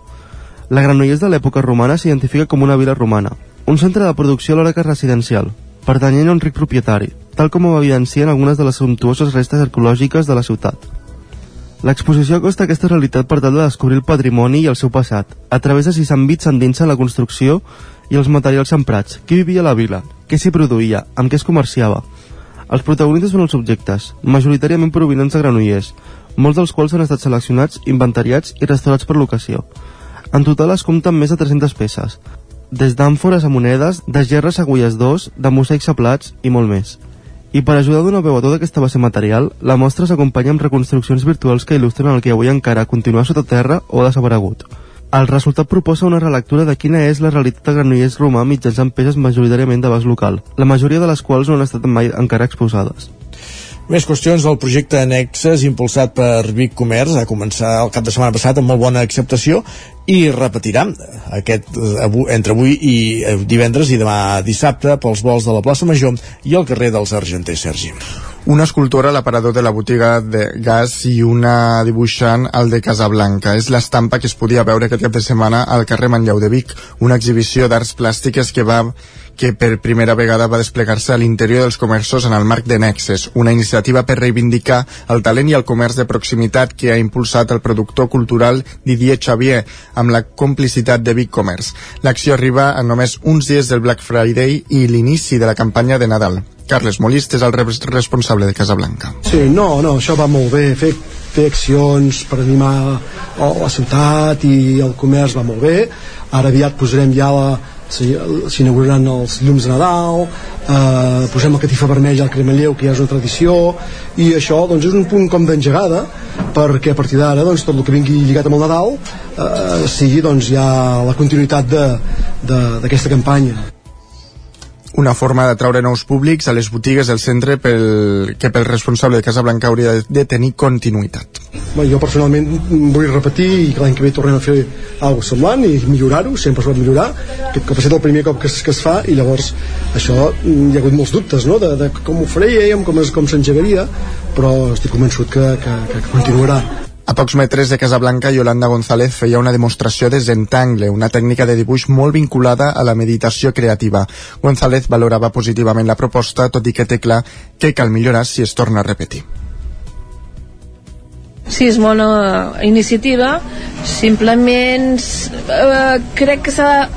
Speaker 36: La Granollers de l'època romana s'identifica com una vila romana, un centre de producció alhora que residencial, pertanyent a un ric propietari, tal com ho evidencien algunes de les sumptuoses restes arqueològiques de la ciutat. L'exposició acosta aquesta realitat per tal de descobrir el patrimoni i el seu passat, a través de sis àmbits s'endinsa la construcció i els materials emprats, qui vivia a la vila, què s'hi produïa, amb què es comerciava. Els protagonistes són els subjectes, majoritàriament provinents de Granollers, molts dels quals han estat seleccionats, inventariats i restaurats per l'ocasió. En total es compten més de 300 peces.
Speaker 37: des d'àmfores a monedes, de gerres a agulles d'os, de mosaics a plats i molt més. I per ajudar a donar veu a tota aquesta base material, la mostra s'acompanya amb reconstruccions virtuals que il·lustren el que avui encara continua sota terra o desaparegut. El resultat proposa una relectura de quina és la realitat de Granollers romà mitjançant peces majoritàriament d'abast local, la majoria de les quals no han estat mai encara exposades.
Speaker 1: Més qüestions del projecte Annexes impulsat per Vic Comerç a començar el cap de setmana passat amb molt bona acceptació i repetirà aquest, eh, entre avui i eh, divendres i demà dissabte pels vols de la plaça Major i al carrer dels Argenters Sergi.
Speaker 3: Una escultora a l'aparador de la botiga de gas i una dibuixant al de Casablanca. És l'estampa que es podia veure aquest cap de setmana al carrer Manlleu de Vic, una exhibició d'arts plàstiques que va que per primera vegada va desplegar-se a l'interior dels comerços en el marc de Nexes, una iniciativa per reivindicar el talent i el comerç de proximitat que ha impulsat el productor cultural Didier Xavier amb la complicitat de Big Commerce. L'acció arriba a només uns dies del Black Friday i l'inici de la campanya de Nadal. Carles Molist és el responsable de Casablanca.
Speaker 38: Sí, no, no, això va molt bé. Fer, fer accions per animar la ciutat i el comerç va molt bé. Ara aviat posarem ja la, s'inauguraran els llums de Nadal eh, posem el catifa vermella al cremalleu que ja és una tradició i això doncs, és un punt com d'engegada perquè a partir d'ara doncs, tot el que vingui lligat amb el Nadal eh, sigui doncs, ja la continuïtat d'aquesta campanya
Speaker 3: una forma d'atraure nous públics a les botigues del centre pel, que pel responsable de Casa Blanca hauria de, de tenir continuïtat.
Speaker 38: Bé, jo personalment vull repetir i que l'any que ve tornem a fer alguna semblant i millorar-ho, sempre es pot millorar que, que va ser el primer cop que es, que es fa i llavors això hi ha hagut molts dubtes no? de, de com ho farèiem, com, com s'engegaria però estic convençut que, que, que continuarà
Speaker 3: a pocs metres de Casablanca, Yolanda González feia una demostració de Zentangle, una tècnica de dibuix molt vinculada a la meditació creativa. González valorava positivament la proposta, tot i que té clar que cal millorar si es torna a repetir.
Speaker 39: Sí, és bona iniciativa, simplement eh, crec que s'ha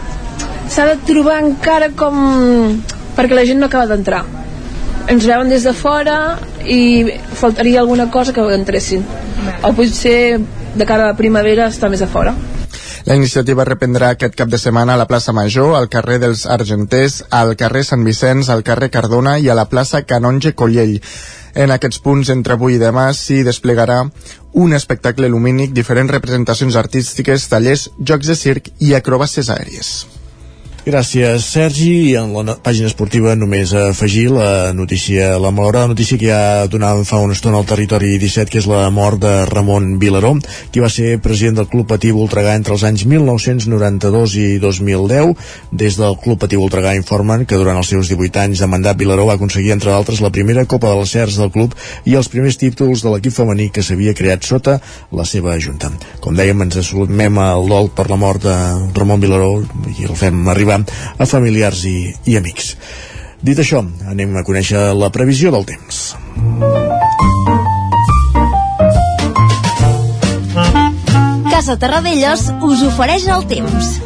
Speaker 39: de, trobar encara com... perquè la gent no acaba d'entrar ens veuen des de fora i faltaria alguna cosa que entressin o potser de cara a la primavera està més a fora
Speaker 3: la iniciativa reprendrà aquest cap de setmana a la plaça Major, al carrer dels Argenters, al carrer Sant Vicenç, al carrer Cardona i a la plaça Canonge Collell. En aquests punts, entre avui i demà, s'hi desplegarà un espectacle lumínic, diferents representacions artístiques, tallers, jocs de circ i acrobàcies aèries.
Speaker 1: Gràcies, Sergi. I en la pàgina esportiva només afegir la notícia, la malorada notícia que ja donàvem fa una estona al territori 17, que és la mort de Ramon Vilaró, qui va ser president del Club Patí Voltregà entre els anys 1992 i 2010. Des del Club Patí Voltregà informen que durant els seus 18 anys de mandat Vilaró va aconseguir, entre d'altres, la primera Copa de les Cers del club i els primers títols de l'equip femení que s'havia creat sota la seva junta. Com dèiem, ens assolmem el dol per la mort de Ramon Vilaró i el fem arribar a familiars i, i amics. Dit això, anem a conèixer la previsió del temps.
Speaker 40: Casa Terradellos us ofereix el temps.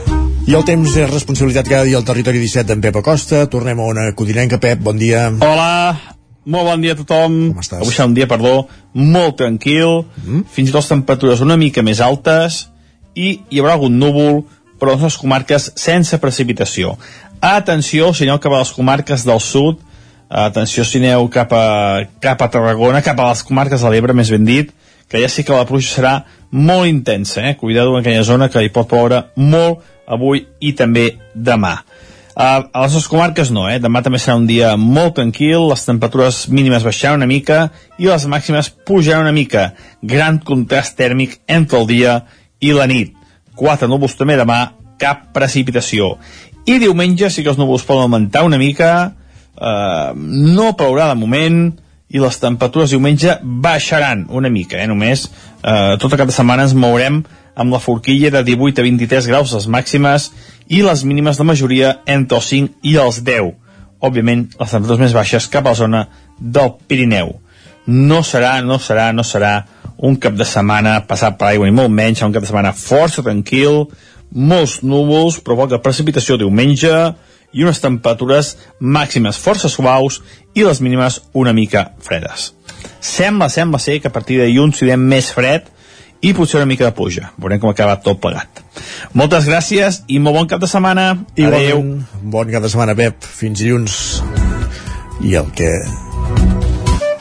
Speaker 1: I el temps és responsabilitat cada dia al territori 17 d'en Pep Acosta. Tornem a una codinenca. Pep, bon dia.
Speaker 17: Hola, molt bon dia a tothom.
Speaker 1: Com estàs?
Speaker 17: Avui serà un dia, perdó, molt tranquil, mm. fins i tot temperatures una mica més altes i hi haurà algun núvol, però les comarques sense precipitació. Atenció, aneu cap a les comarques del sud, atenció si aneu cap a, cap a Tarragona, cap a les comarques de l'Ebre, més ben dit, que ja sí que la pluja serà molt intensa, eh? Cuidado en aquella zona que hi pot ploure molt avui i també demà. A les nostres comarques no, eh? Demà també serà un dia molt tranquil, les temperatures mínimes baixaran una mica i les màximes pujaran una mica. Gran contrast tèrmic entre el dia i la nit. Quatre núvols també demà, cap precipitació. I diumenge sí que els núvols poden augmentar una mica, eh, no plourà de moment, i les temperatures diumenge baixaran una mica, eh, només. Eh, tota cap de setmana ens mourem amb la forquilla de 18 a 23 graus les màximes i les mínimes de majoria entre els 5 i els 10. Òbviament, les temperatures més baixes cap a la zona del Pirineu. No serà, no serà, no serà un cap de setmana passat per aigua ni molt menys, un cap de setmana força tranquil, molts núvols, però poca precipitació diumenge i unes temperatures màximes força suaus i les mínimes una mica fredes. Sembla, sembla ser que a partir de dilluns tindrem més fred i potser una mica de pluja. Veurem com acaba tot plegat.
Speaker 41: Moltes gràcies i molt bon cap de setmana. Adéu.
Speaker 1: Igualment, bon cap de setmana, Pep. Fins dilluns. I el que...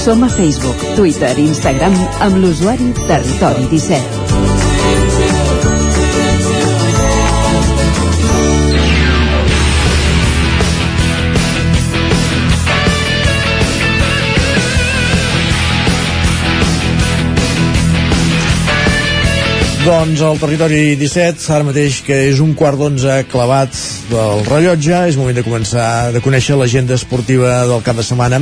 Speaker 18: Som a Facebook, Twitter i Instagram amb l'usuari Territori 17.
Speaker 1: Doncs el territori 17, ara mateix que és un quart d'onze clavat del rellotge, és moment de començar de conèixer l'agenda esportiva del cap de setmana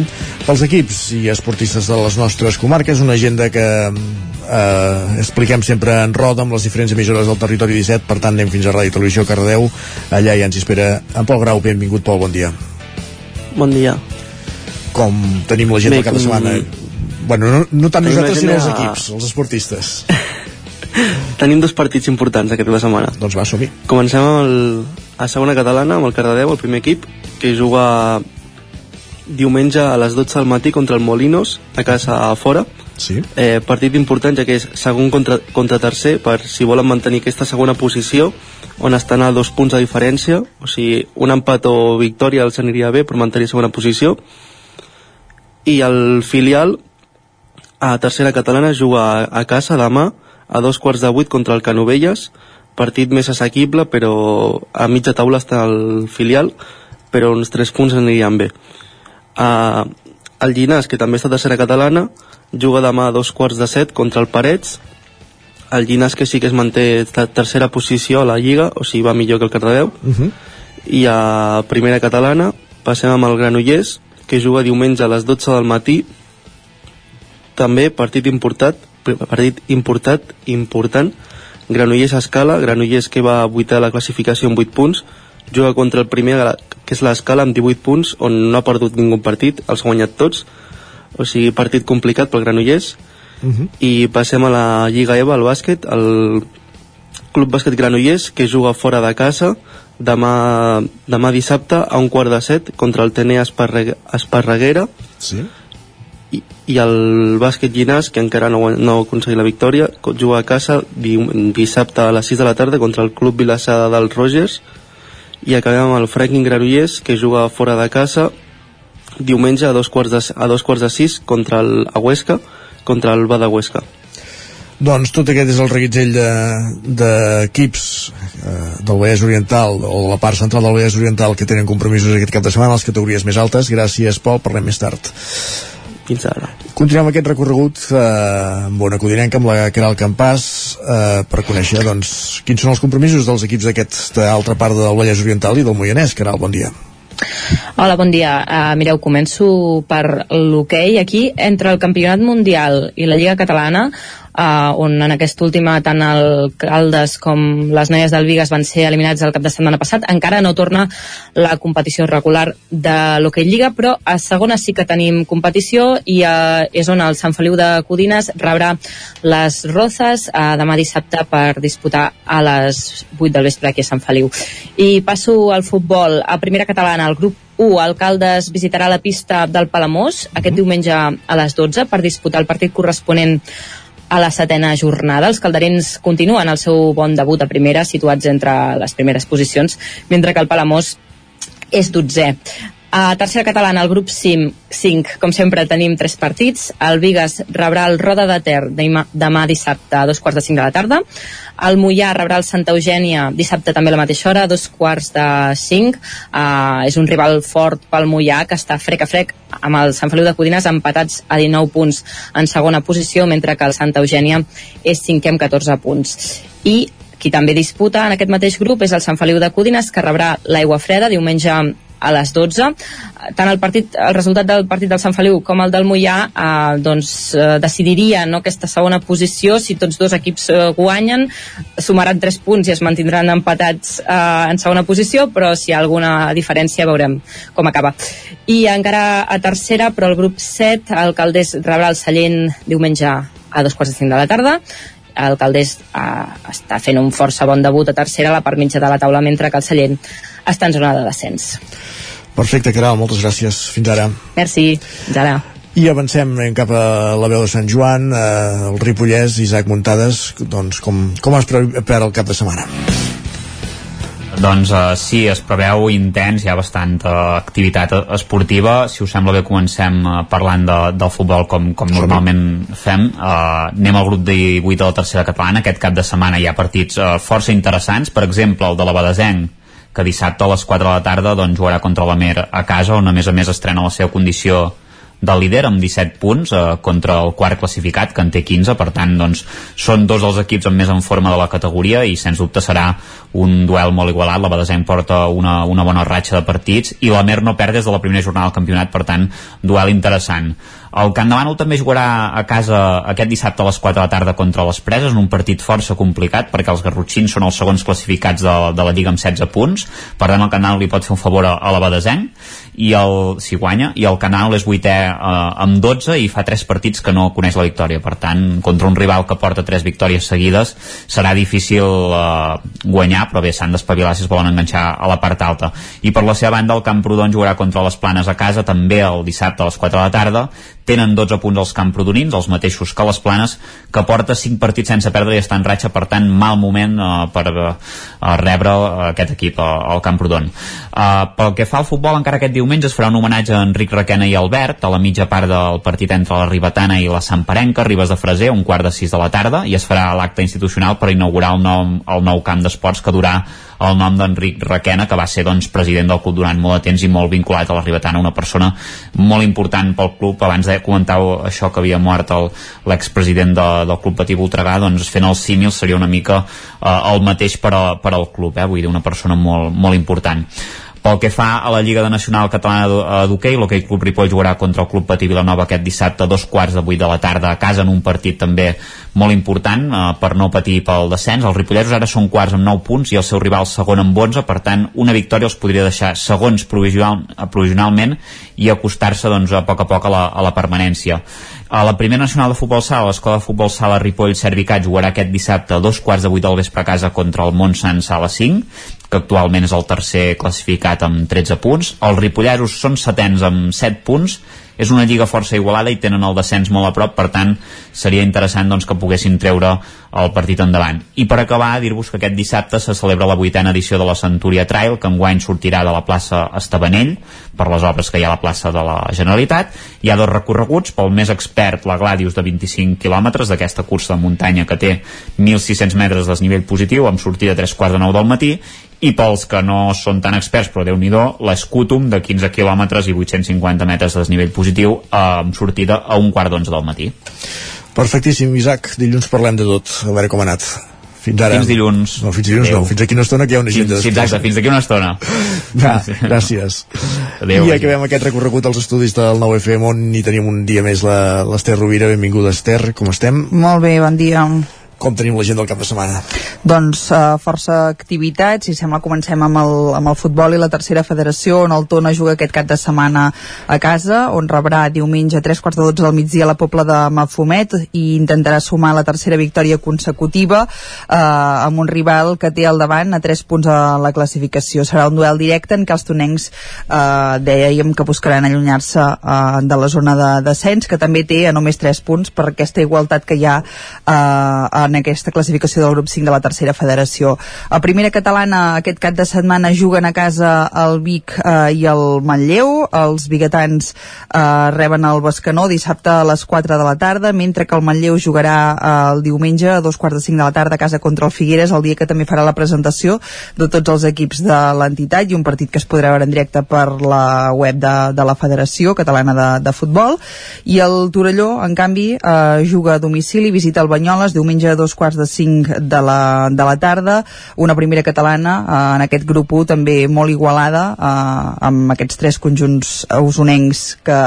Speaker 1: pels equips i esportistes de les nostres comarques, una agenda que eh, expliquem sempre en roda amb les diferents emissores del territori 17, per tant anem fins a Ràdio Televisió Cardeu, allà ja ens hi espera en Pol Grau, benvingut Pol, bon dia.
Speaker 37: Bon dia.
Speaker 1: Com tenim l'agenda
Speaker 37: Bé,
Speaker 1: del cap de
Speaker 37: com-
Speaker 1: setmana? Bueno, no, no tant nosaltres, sinó els equips, els esportistes. *laughs*
Speaker 37: Tenim dos partits importants aquest cap de setmana.
Speaker 1: Doncs va, som -hi.
Speaker 37: Comencem amb el, a segona catalana, amb el Cardedeu, el primer equip, que juga diumenge a les 12 del matí contra el Molinos, a casa a fora.
Speaker 1: Sí.
Speaker 37: Eh, partit important, ja que és segon contra, contra tercer, per si volen mantenir aquesta segona posició, on estan a dos punts de diferència, o sigui, un empat o victòria els aniria bé per mantenir segona posició. I el filial, a tercera catalana, juga a, a casa demà, a dos quarts de vuit contra el Canovelles, partit més assequible, però a mitja taula està el filial, però uns tres punts anirien bé. Uh, el Llinàs, que també està a tercera catalana, juga demà a dos quarts de set contra el Parets, el Llinàs que sí que es manté a tercera posició a la Lliga, o sigui va millor que el Cardedeu,
Speaker 1: Uh -huh.
Speaker 37: i a primera catalana passem amb el Granollers, que juga diumenge a les 12 del matí, també partit importat, partit importat, important, Granollers a escala, Granollers que va de la classificació amb 8 punts, juga contra el primer, que és l'escala, amb 18 punts, on no ha perdut ningú partit, els ha guanyat tots, o sigui, partit complicat pel Granollers,
Speaker 1: Uh -huh.
Speaker 37: i passem a la Lliga EVA, al bàsquet, el Club Bàsquet Granollers, que juga fora de casa, demà, demà dissabte a un quart de set contra el TNE Esparre, Esparreguera,
Speaker 1: Sí.
Speaker 37: i, i el bàsquet Llinàs, que encara no, no ha aconseguit la victòria, juga a casa di, dissabte a les 6 de la tarda contra el Club Vilassada dels Rogers, i acabem amb el Franklin Granollers, que juga fora de casa diumenge a dos quarts de, a dos quarts de sis contra el a Huesca, contra el Bada Huesca.
Speaker 1: Doncs tot aquest és el reguitzell d'equips de, eh, del Vallès Oriental o de la part central del Vallès Oriental que tenen compromisos aquest cap de setmana a les categories més altes. Gràcies, Pol, parlem més tard.
Speaker 37: Fins ara.
Speaker 1: Continuem aquest recorregut eh, amb una codinenca, amb la Caral Campàs, eh, per conèixer doncs, quins són els compromisos dels equips d'aquesta altra part del Vallès Oriental i del Moianès. Caral, bon dia.
Speaker 35: Hola, bon dia. Uh, mireu, començo per l'hoquei. Aquí, entre el Campionat Mundial i la Lliga Catalana, uh, on en aquesta última tant el Caldes com les noies del Vigas van ser eliminats el cap de setmana passat, encara no torna la competició regular de l'hoquei Lliga, però a segona sí que tenim competició i uh, és on el Sant Feliu de Codines rebrà les Rozas uh, demà dissabte per disputar a les 8 del vespre aquí a Sant Feliu. I passo al futbol. A primera catalana, el grup 1, Alcaldes visitarà la pista del Palamós aquest diumenge a les 12 per disputar el partit corresponent a la setena jornada. Els calderins continuen el seu bon debut a primera, situats entre les primeres posicions, mentre que el Palamós és dotzè. A tercera catalana, el grup 5, 5, com sempre tenim tres partits. El Vigas rebrà el Roda de Ter demà dissabte a dos quarts de cinc de la tarda. El Mollà rebrà el Santa Eugènia dissabte també a la mateixa hora, a dos quarts de cinc. Uh, és un rival fort pel Mollà que està frec a frec amb el Sant Feliu de Codines empatats a 19 punts en segona posició, mentre que el Santa Eugènia és cinquè amb 14 punts. I qui també disputa en aquest mateix grup és el Sant Feliu de Codines, que rebrà l'aigua freda diumenge a les 12 tant el, partit, el resultat del partit del Sant Feliu com el del Mollà eh, doncs, eh, decidiria no, aquesta segona posició. Si tots dos equips eh, guanyen sumaran 3 punts i es mantindran empatats eh, en segona posició però si hi ha alguna diferència veurem com acaba. I encara a tercera però el grup 7 el rebrà el Sallent diumenge a dos quarts de cinc de la tarda el Caldés eh, està fent un força bon debut a tercera a la part mitja de la taula mentre que el Sallent està en zona de descens
Speaker 1: Perfecte, Caral, moltes gràcies. Fins ara.
Speaker 35: Merci, fins ara.
Speaker 1: I avancem cap a la veu de Sant Joan, eh, el Ripollès, Isaac Muntades, doncs com, com es prepara el cap de setmana?
Speaker 9: Doncs uh, sí, es preveu intens, hi ha bastanta activitat esportiva. Si us sembla bé, comencem uh, parlant de, del futbol com, com normalment fem. Uh, anem al grup de 8 de la tercera catalana. Aquest cap de setmana hi ha partits uh, força interessants. Per exemple, el de la Badesenc, que dissabte a les 4 de la tarda doncs, jugarà contra la Mer a casa, on a més a més estrena la seva condició de líder amb 17 punts eh, contra el quart classificat que en té 15, per tant doncs, són dos dels equips amb més en forma de la categoria i sens dubte serà un duel molt igualat, la Badesenc porta una, una bona ratxa de partits i la Mer no perd des de la primera jornada del campionat, per tant duel interessant. El Camp de Bànol també jugarà a casa aquest dissabte a les 4 de la tarda contra les Preses, en un partit força complicat perquè els garrotxins són els segons classificats de, de la Lliga amb 16 punts, per tant el Camp de Bànol li pot fer un favor a, a la Badesenc i el, si guanya, i el Canal és vuitè eh, amb 12 i fa 3 partits que no coneix la victòria, per tant contra un rival que porta 3 victòries seguides serà difícil eh, guanyar, però bé, s'han d'espavilar si es volen enganxar a la part alta. I per la seva banda el Camprodon jugarà contra les Planes a casa també el dissabte a les 4 de la tarda tenen 12 punts els camprodonins, els mateixos que les planes, que porta 5 partits sense perdre i està en ratxa, per tant, mal moment uh, per uh, rebre uh, aquest equip, el Camprodon. Uh, pel que fa al futbol, encara aquest diumenge es farà un homenatge a Enric Requena i Albert, a la mitja part del partit entre la Ribetana i la Parenca, Ribes de Freser, un quart de 6 de la tarda, i es farà l'acte institucional per inaugurar el nou, el nou camp d'esports que durà el nom d'Enric Requena, que va ser doncs, president del club durant molt de temps i molt vinculat a la Ribetana, una persona molt important pel club. Abans de comentar això que havia mort l'expresident de, del Club Patí Voltregà, doncs fent el símil seria una mica eh, el mateix per, a, per al club, eh? vull dir, una persona molt, molt important. Pel que fa a la Lliga de Nacional Catalana d'Hockey, l'Hockey Club Ripoll jugarà contra el Club Patí Vilanova aquest dissabte a dos quarts de vuit de la tarda a casa en un partit també molt important eh, per no patir pel descens. Els ripollesos ara són quarts amb 9 punts i el seu rival segon amb 11, per tant una victòria els podria deixar segons provisional, provisionalment i acostar-se doncs, a poc a poc a la, a la permanència. A la primera nacional de futbol sala, l'escola de futbol sala Ripoll Servicat jugarà aquest dissabte a dos quarts de vuit del vespre a casa contra el Montsant Sala 5, que actualment és el tercer classificat amb 13 punts. Els ripollesos són setens amb 7 punts és una lliga força igualada i tenen el descens molt a prop, per tant seria interessant doncs, que poguessin treure el partit endavant. I per acabar, dir-vos que aquest dissabte se celebra la vuitena edició de la Centúria Trail, que enguany sortirà de la plaça Estabanell, per les obres que hi ha a la plaça de la Generalitat. Hi ha dos recorreguts, pel més expert, la Gladius de 25 quilòmetres, d'aquesta cursa de muntanya que té 1.600 metres de desnivell positiu, amb sortida a 3 quarts de 9 del matí, i pels que no són tan experts, però déu nhi l'escútum de 15 quilòmetres i 850 metres de desnivell positiu eh, amb sortida a un quart d'onze del matí.
Speaker 1: Perfectíssim, Isaac. Dilluns parlem de tot, a veure com ha anat. Fins ara.
Speaker 9: Fins dilluns.
Speaker 1: No, fins dilluns Adeu. no, fins aquí una estona que hi ha una agenda.
Speaker 9: Sí, exacte, fins aquí una estona. *laughs*
Speaker 1: Va, gràcies.
Speaker 9: Adéu.
Speaker 1: I acabem aquest recorregut als estudis del 9FM on hi tenim un dia més l'Ester Rovira. Benvinguda, Ester, com estem?
Speaker 42: Molt bé, bon dia
Speaker 1: com tenim la gent del cap de setmana?
Speaker 42: Doncs uh, força activitats i sembla comencem amb el, amb el futbol i la tercera federació on el Tona juga aquest cap de setmana a casa on rebrà diumenge a 3 quarts de 12 del migdia a la Pobla de Mafumet i intentarà sumar la tercera victòria consecutiva uh, amb un rival que té al davant a 3 punts a la classificació. Serà un duel directe en què els tonencs uh, dèiem que buscaran allunyar-se uh, de la zona de descens que també té a només 3 punts per aquesta igualtat que hi ha uh, en aquesta classificació del grup 5 de la tercera federació. A primera catalana aquest cap de setmana juguen a casa el Vic eh, i el Manlleu, els biguetans eh, reben el Bescanó dissabte a les 4 de la tarda, mentre que el Manlleu jugarà eh, el diumenge a dos quarts de 5 de la tarda a casa contra el Figueres, el dia que també farà la presentació de tots els equips de l'entitat i un partit que es podrà veure en directe per la web de, de la Federació Catalana de, de Futbol i el Torelló, en canvi, eh, juga a domicili, visita el Banyoles diumenge dos quarts de cinc de la, de la tarda, una primera catalana eh, en aquest grup 1 també molt igualada eh, amb aquests tres conjunts usonencs que,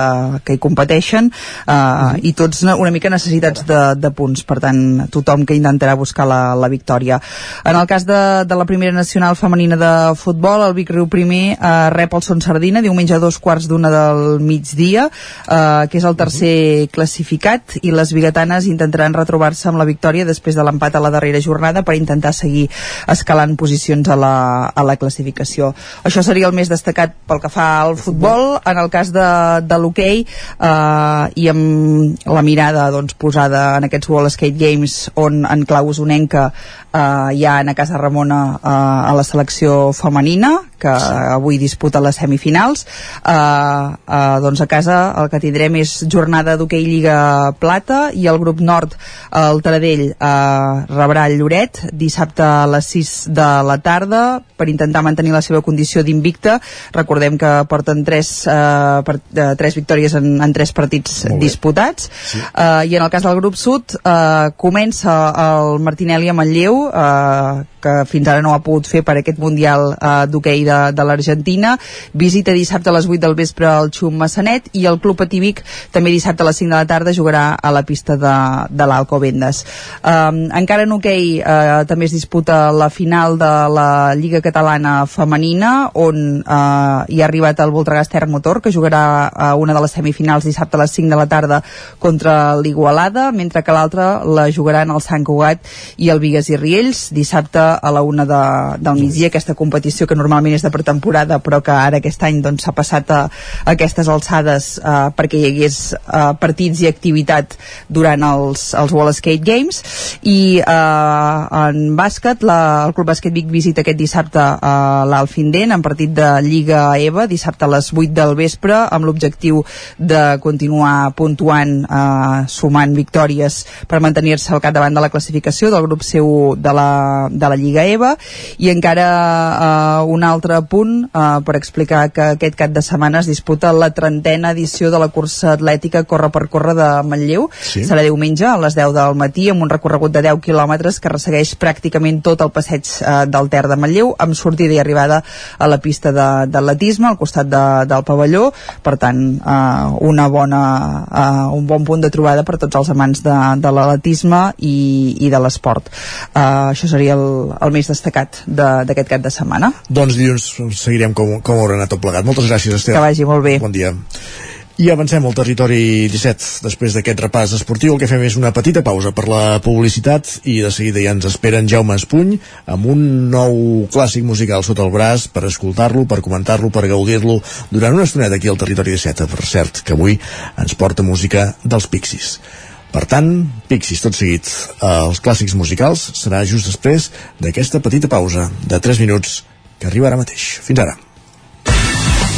Speaker 42: que hi competeixen eh, i tots una mica necessitats de, de punts, per tant tothom que intentarà buscar la, la victòria. En el cas de, de la primera nacional femenina de futbol, el Vic Riu primer eh, rep el Son Sardina diumenge a dos quarts d'una del migdia, eh, que és el tercer classificat i les bigatanes intentaran retrobar-se amb la victòria després de l'empat a la darrera jornada per intentar seguir escalant posicions a la, a la classificació. Això seria el més destacat pel que fa al futbol. En el cas de, de l'hoquei eh, i amb la mirada doncs, posada en aquests World Skate Games on en clau usonenca eh, hi ha Ana Casa Ramona eh, a la selecció femenina que avui disputa les semifinals eh, eh, doncs a casa el que tindrem és jornada d'hoquei Lliga Plata i el grup nord el Taradell eh, rebrà el Lloret dissabte a les 6 de la tarda per intentar mantenir la seva condició d'invicta recordem que porten 3, eh, per, eh, 3 victòries en, en 3 partits disputats sí. eh, i en el cas del grup sud eh, comença el Martinelli a Manlleu eh, que fins ara no ha pogut fer per aquest Mundial eh, d'hoquei de, de l'Argentina. Visita dissabte a les 8 del vespre al Xum Massanet i el Club Atívic també dissabte a les 5 de la tarda jugarà a la pista de, de l'Alcobendes. Um, encara en hoquei uh, també es disputa la final de la Lliga Catalana Femenina on uh, hi ha arribat el Voltregà Ester Motor que jugarà a una de les semifinals dissabte a les 5 de la tarda contra l'Igualada, mentre que l'altra la jugaran el Sant Cugat i el Vigues i Riells dissabte a la una de, del migdia aquesta competició que normalment és de pretemporada però que ara aquest any doncs, s'ha doncs, passat a, a aquestes alçades eh, perquè hi hagués eh, partits i activitat durant els, els World Skate Games i eh, en bàsquet la, el Club Bàsquet Vic visita aquest dissabte a l'Alfindent en partit de Lliga EVA dissabte a les 8 del vespre amb l'objectiu de continuar puntuant eh, sumant victòries per mantenir-se al capdavant de la classificació del grup seu de la, de la Lliga EVA i encara uh, un altre punt uh, per explicar que aquest cap de setmana es disputa la trentena edició de la cursa atlètica Corre per Corre de Manlleu sí. serà diumenge a les 10 del matí amb un recorregut de 10 quilòmetres que ressegueix pràcticament tot el passeig uh, del Ter de Manlleu amb sortida i arribada a la pista d'atletisme al costat de, del pavelló per tant uh, una bona, uh, un bon punt de trobada per tots els amants de, de l'atletisme i, i de l'esport uh, això seria el, el més destacat d'aquest cap de setmana.
Speaker 1: Doncs dilluns seguirem com, com haurà anat tot plegat. Moltes gràcies, Esther.
Speaker 42: Que vagi molt bé.
Speaker 1: Bon dia. I avancem al territori 17. Després d'aquest repàs esportiu, el que fem és una petita pausa per la publicitat i de seguida ja ens esperen Jaume Espuny amb un nou clàssic musical sota el braç per escoltar-lo, per comentar-lo, per gaudir-lo durant una estoneta aquí al territori 17. Per cert, que avui ens porta música dels Pixies. Per tant, Pixis tot seguit, eh, els clàssics musicals serà just després d'aquesta petita pausa de 3 minuts que arriba ara mateix. Fins ara.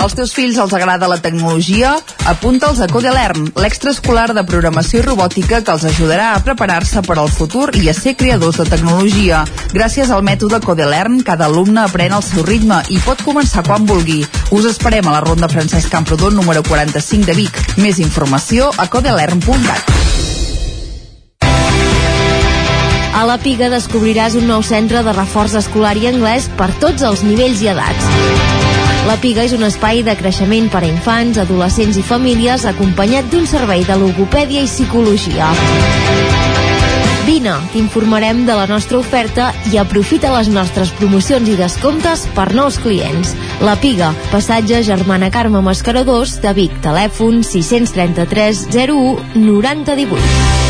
Speaker 42: Als teus fills els agrada la tecnologia? Apunta'ls a Codelern, l'extraescolar de programació i robòtica que els ajudarà a preparar-se per al futur i a ser creadors de tecnologia. Gràcies al mètode Codelern, cada alumne aprèn al seu ritme i pot començar quan vulgui. Us esperem a la Ronda Francesc Camprodon número 45 de Vic. Més informació a codelern.cat.
Speaker 40: A la Piga descobriràs un nou centre de reforç escolar i anglès per tots els nivells i edats. La Piga és un espai de creixement per a infants, adolescents i famílies acompanyat d'un servei de logopèdia i psicologia. Vine, t'informarem de la nostra oferta i aprofita les nostres promocions i descomptes per nous clients. La Piga, passatge Germana Carme Mascaradors de Vic, telèfon 633 01 9018.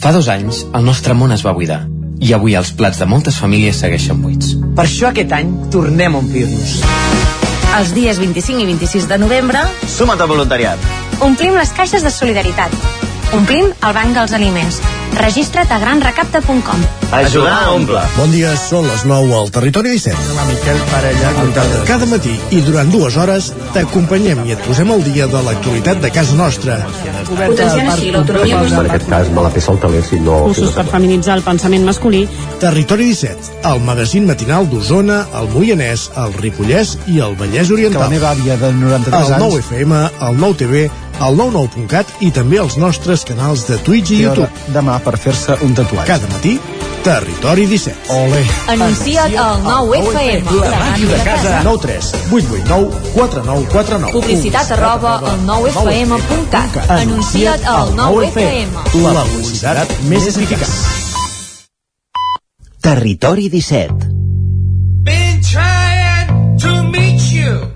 Speaker 43: Fa dos anys, el nostre món es va buidar i avui els plats de moltes famílies segueixen buits.
Speaker 44: Per això aquest any tornem a omplir-nos.
Speaker 45: Els dies 25 i 26 de novembre
Speaker 43: Suma't al voluntariat.
Speaker 45: omplim les caixes de solidaritat. Omplim el banc dels aliments. Registra't a granrecapta.com.
Speaker 43: Ajudar a omple.
Speaker 1: Bon dia, són les 9 al Territori 17.
Speaker 3: Hola, Miquel Parella.
Speaker 1: Cada, cada matí i durant dues hores t'acompanyem i et posem al dia de l'actualitat de casa nostra.
Speaker 46: Potenciant així l'autonomia
Speaker 47: En aquest cas me la pesa el teler, si no...
Speaker 46: Cursos per feminitzar el pensament masculí.
Speaker 1: Territori 17, el magazín matinal d'Osona, el Moianès, el Ripollès i el Vallès Oriental.
Speaker 48: Que la meva àvia de 93
Speaker 1: el
Speaker 48: anys...
Speaker 1: 9 FM, el 9 TV, el 99.cat i també els nostres canals de Twitch i YouTube.
Speaker 48: demà per fer-se un tatuatge.
Speaker 1: Cada matí, Territori 17.
Speaker 48: Ole.
Speaker 40: Anuncia't al 9FM.
Speaker 1: La màquina de casa. 9 3 8 8 9 4 9 4 9.
Speaker 40: Publicitat arroba al 9FM.cat. Anuncia't al 9FM.
Speaker 1: La publicitat més eficaç.
Speaker 49: Territori 17.
Speaker 29: Been trying to meet you.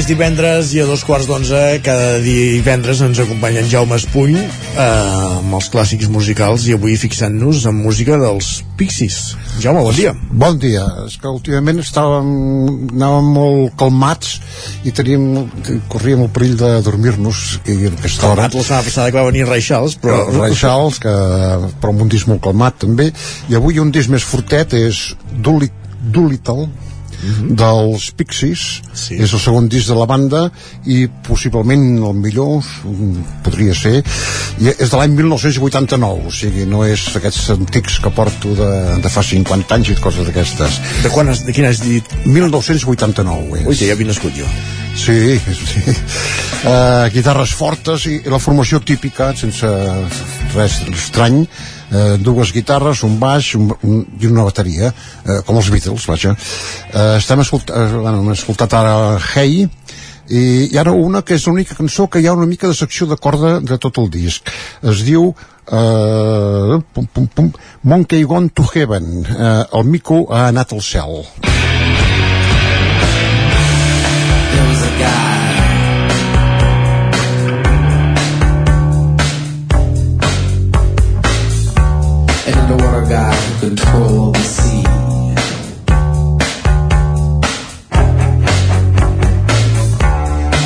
Speaker 1: És divendres i a dos quarts d'onze cada divendres ens acompanya en Jaume Espuny eh, amb els clàssics musicals i avui fixant-nos en música dels Pixies. Jaume, bon dia.
Speaker 50: Bon dia. És que últimament estàvem, anàvem molt calmats i teníem, corríem el perill de dormir-nos i en aquesta hora...
Speaker 1: Calmat la setmana passada que va venir Charles, però...
Speaker 50: Charles, que, però amb un disc molt calmat també, i avui un disc més fortet és Dooli- Doolittle,
Speaker 1: Mhm.
Speaker 50: dels Pixies sí. és el segon disc de la banda i possiblement el millor mm, podria ser i és de l'any 1989 o sigui, no és aquests antics que porto de, de fa 50 anys i coses d'aquestes
Speaker 1: de, quan has, de quin has dit?
Speaker 50: 1989 és.
Speaker 1: Ui, ja havia nascut jo.
Speaker 50: Sí, sí. Uh, guitarres fortes i, i la formació típica, sense res estrany, uh, dues guitarres, un baix un, un, i una bateria, uh, com els Beatles, vaja. Uh, estem escolt uh, bueno, hem escoltat ara Hey, i, i ara una que és l'única cançó que hi ha una mica de secció de corda de tot el disc. Es diu uh, pum, pum, pum, Monkey Gone to Heaven. Uh, el mico ha anat al cel.
Speaker 29: Who the sea.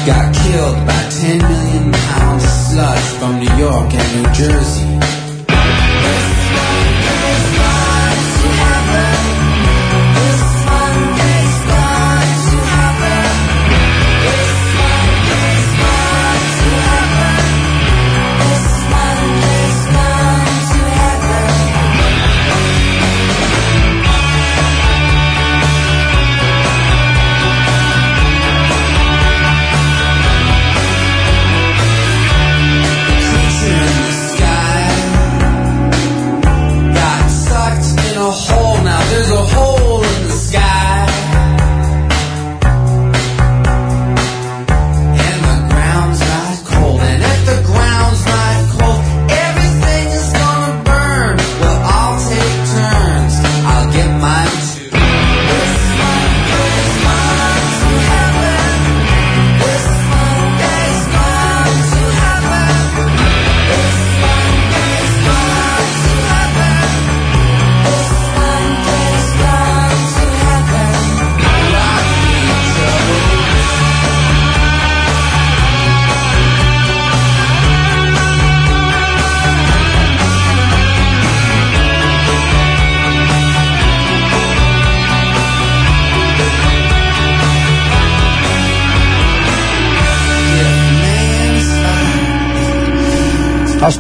Speaker 29: Got killed by 10 million pounds of sludge from New York and New Jersey.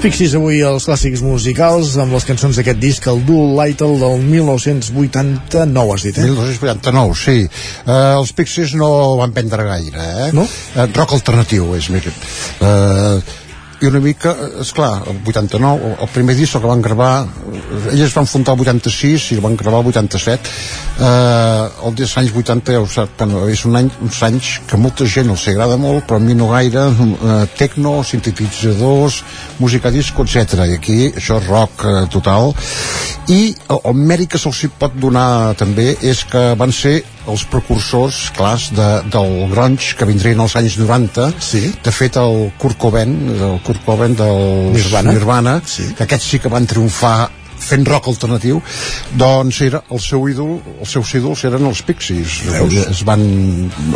Speaker 1: Pixies avui els clàssics musicals amb les cançons d'aquest disc, el Dual Lightle del 1989, has dit, eh?
Speaker 50: 1989, sí. Uh, els Pixies no van prendre gaire, eh?
Speaker 1: No?
Speaker 50: Uh, rock alternatiu, és més... Uh, i una mica, és clar, el 89, el primer disc que van gravar, ells van fundar el 86 i el van gravar el 87. Eh, el dels anys 80, ja ho sap, bueno, és un any, uns anys que molta gent els agrada molt, però a mi no gaire, eh, tecno, sintetitzadors, música disco, etc. I aquí això és rock eh, total. I el, el mèrit que se'ls pot donar també és que van ser els precursors, clars, de, del grunge que vindrien als anys 90.
Speaker 1: Sí.
Speaker 50: De fet, el Kurt Cobain, el Kurt Cobain del
Speaker 1: Nirvana.
Speaker 50: Nirvana sí. que aquests sí que van triomfar fent rock alternatiu doncs era el seu ídol els seus ídols eren els Pixies
Speaker 1: Veus?
Speaker 50: es van,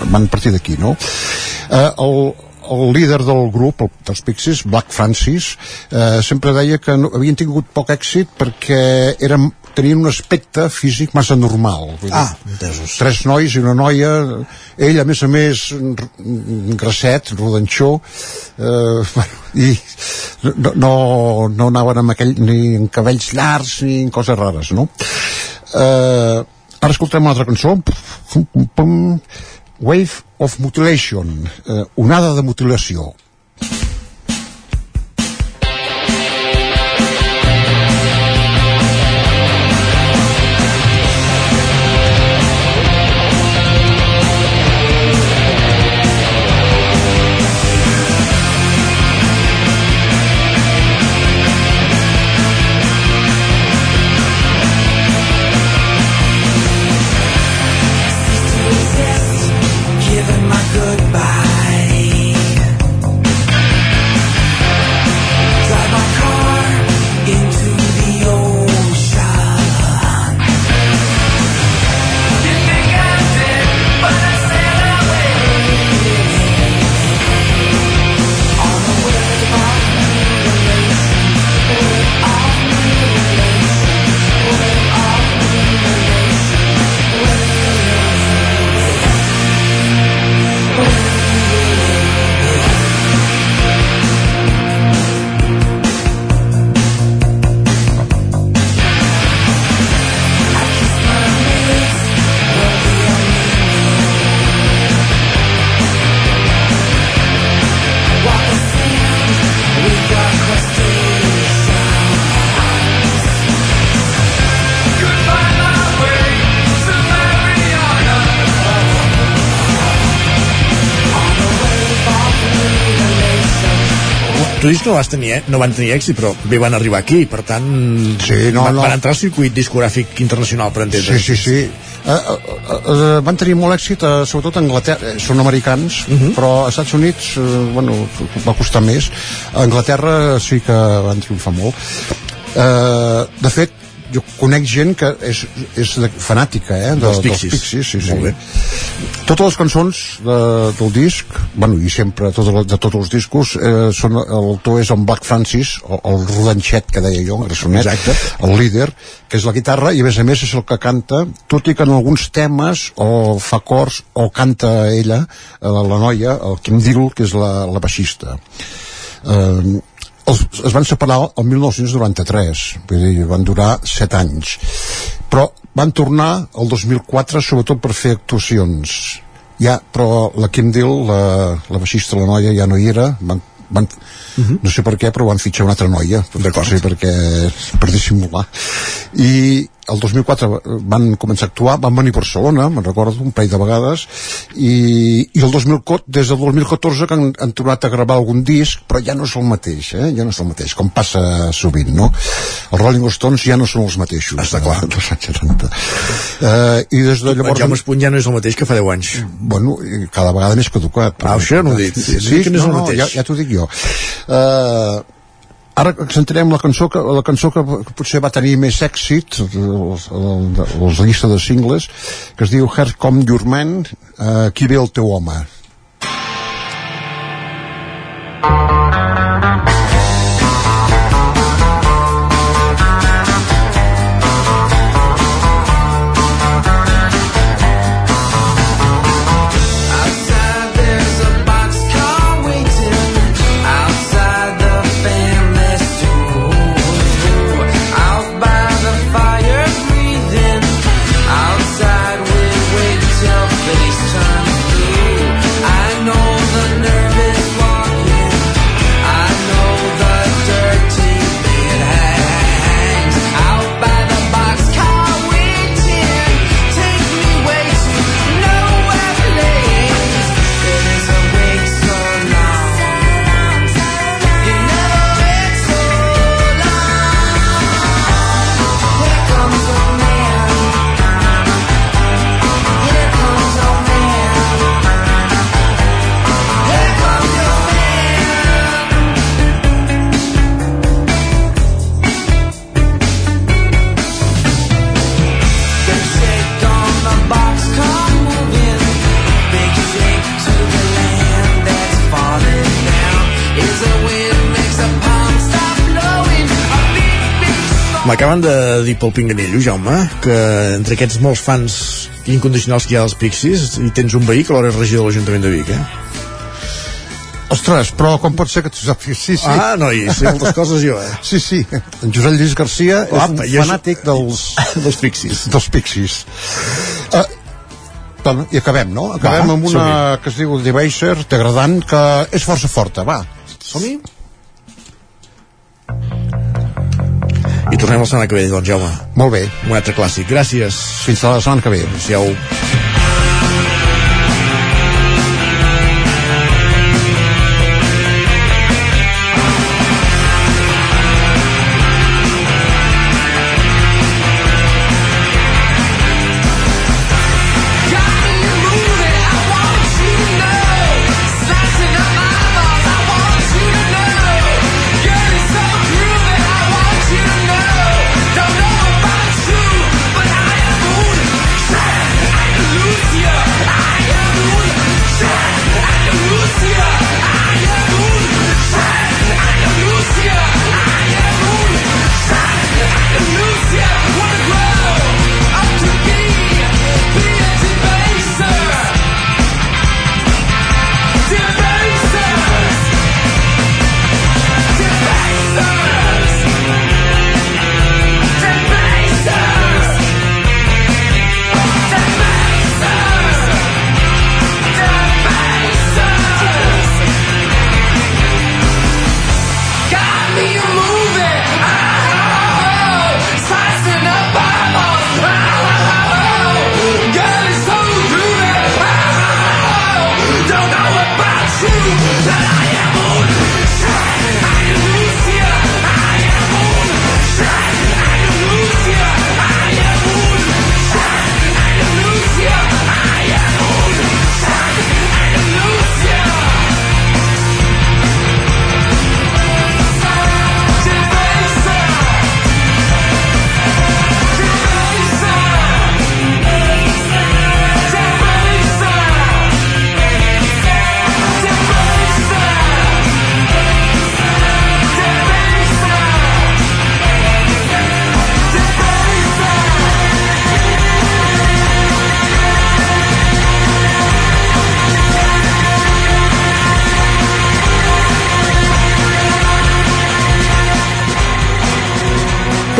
Speaker 50: van partir d'aquí no? eh, el, el líder del grup, el, dels Pixies, Black Francis, eh, sempre deia que no, havien tingut poc èxit perquè eren, tenien un aspecte físic massa normal. Vull dir,
Speaker 1: Ah, entesos.
Speaker 50: tres nois i una noia ell a més a més grasset, rodanxó eh, *laughs* bueno, i no, no, no anaven amb aquell ni en cabells llargs ni en coses rares no? eh, ara escoltem una altra cançó. Wave of Mutilation eh, onada de mutilació
Speaker 1: Que no, vas tenir, eh? no van tenir èxit, però bé van arribar aquí, per tant...
Speaker 50: Sí, no,
Speaker 1: van,
Speaker 50: no.
Speaker 1: van entrar al circuit discogràfic internacional, per
Speaker 50: Sí,
Speaker 1: entendre.
Speaker 50: sí, sí. Uh, uh, uh, van tenir molt èxit, uh, sobretot a Anglaterra. Eh, Són americans, uh -huh. però als Estats Units, uh, bueno, va costar més. A Anglaterra sí que van triomfar molt. Uh, de fet, jo conec gent que és, és de, fanàtica, eh? De,
Speaker 1: Dels Pixies.
Speaker 50: Dels Pixies sí, sí. Totes les cançons de, del disc, bueno, i sempre totes, de tots els discos, eh, són, l'autor és en Black Francis, el, el rodanxet que deia jo, en grassonet,
Speaker 1: Exacte.
Speaker 50: el líder, que és la guitarra, i a més a més és el que canta, tot i que en alguns temes o fa cors o canta ella, eh, la noia, el Kim Dill, que és la, la baixista. Eh, els, es van separar el 1993 vull dir, van durar 7 anys. Però van tornar el 2004 sobretot per fer actuacions. Ja, però la Kim Dill la, la baixista, la noia ja no hi era. Van, van, no sé per què però van fitxar una altra noia. No sé perquè, per dissimular. I el 2004 van començar a actuar, van venir a Barcelona me'n recordo un parell de vegades i, i el 2004, des del 2014 que han, han tornat a gravar algun disc però ja no és el mateix, eh? ja no és el mateix com passa sovint, no? els Rolling Stones ja no són els mateixos està clar dels anys 70 eh, i des de llavors
Speaker 1: Jaume Espuny ja no és el mateix que fa 10 anys.
Speaker 50: bueno, cada vegada més caducat
Speaker 1: Ah, això no ho he dit.
Speaker 50: sí, sí,
Speaker 1: que no el mateix.
Speaker 50: ja, ja t'ho dic jo eh, ara sentirem la cançó que, la cançó que potser va tenir més èxit la llista de singles que es diu Here Come Your Man eh, qui ve el teu home?
Speaker 29: Outside there's M'acaben de dir pel Pinganillo, Jaume, que entre aquests molts fans incondicionals que hi ha dels Pixies, hi tens un veí que alhora és regidor de l'Ajuntament de Vic, eh?
Speaker 50: Ostres, però com pot ser que tu sàpigues? Sí, sí.
Speaker 29: Ah, noi, sé moltes coses jo, eh?
Speaker 50: Sí, sí. En Josep Lluís Garcia és
Speaker 29: Apa,
Speaker 50: un
Speaker 29: i és-
Speaker 50: fanàtic dels... *laughs*
Speaker 29: dels Pixies.
Speaker 50: Dels Pixies. Uh, bueno, I acabem, no? Acabem
Speaker 29: Va,
Speaker 50: amb una que es diu Devicer, degradant, que és força forta. Va,
Speaker 29: som-hi? I tornem la setmana que ve, doncs, Jaume.
Speaker 50: Molt bé.
Speaker 29: Un altre clàssic. Gràcies.
Speaker 50: Fins a la setmana que ve.
Speaker 29: Adéu.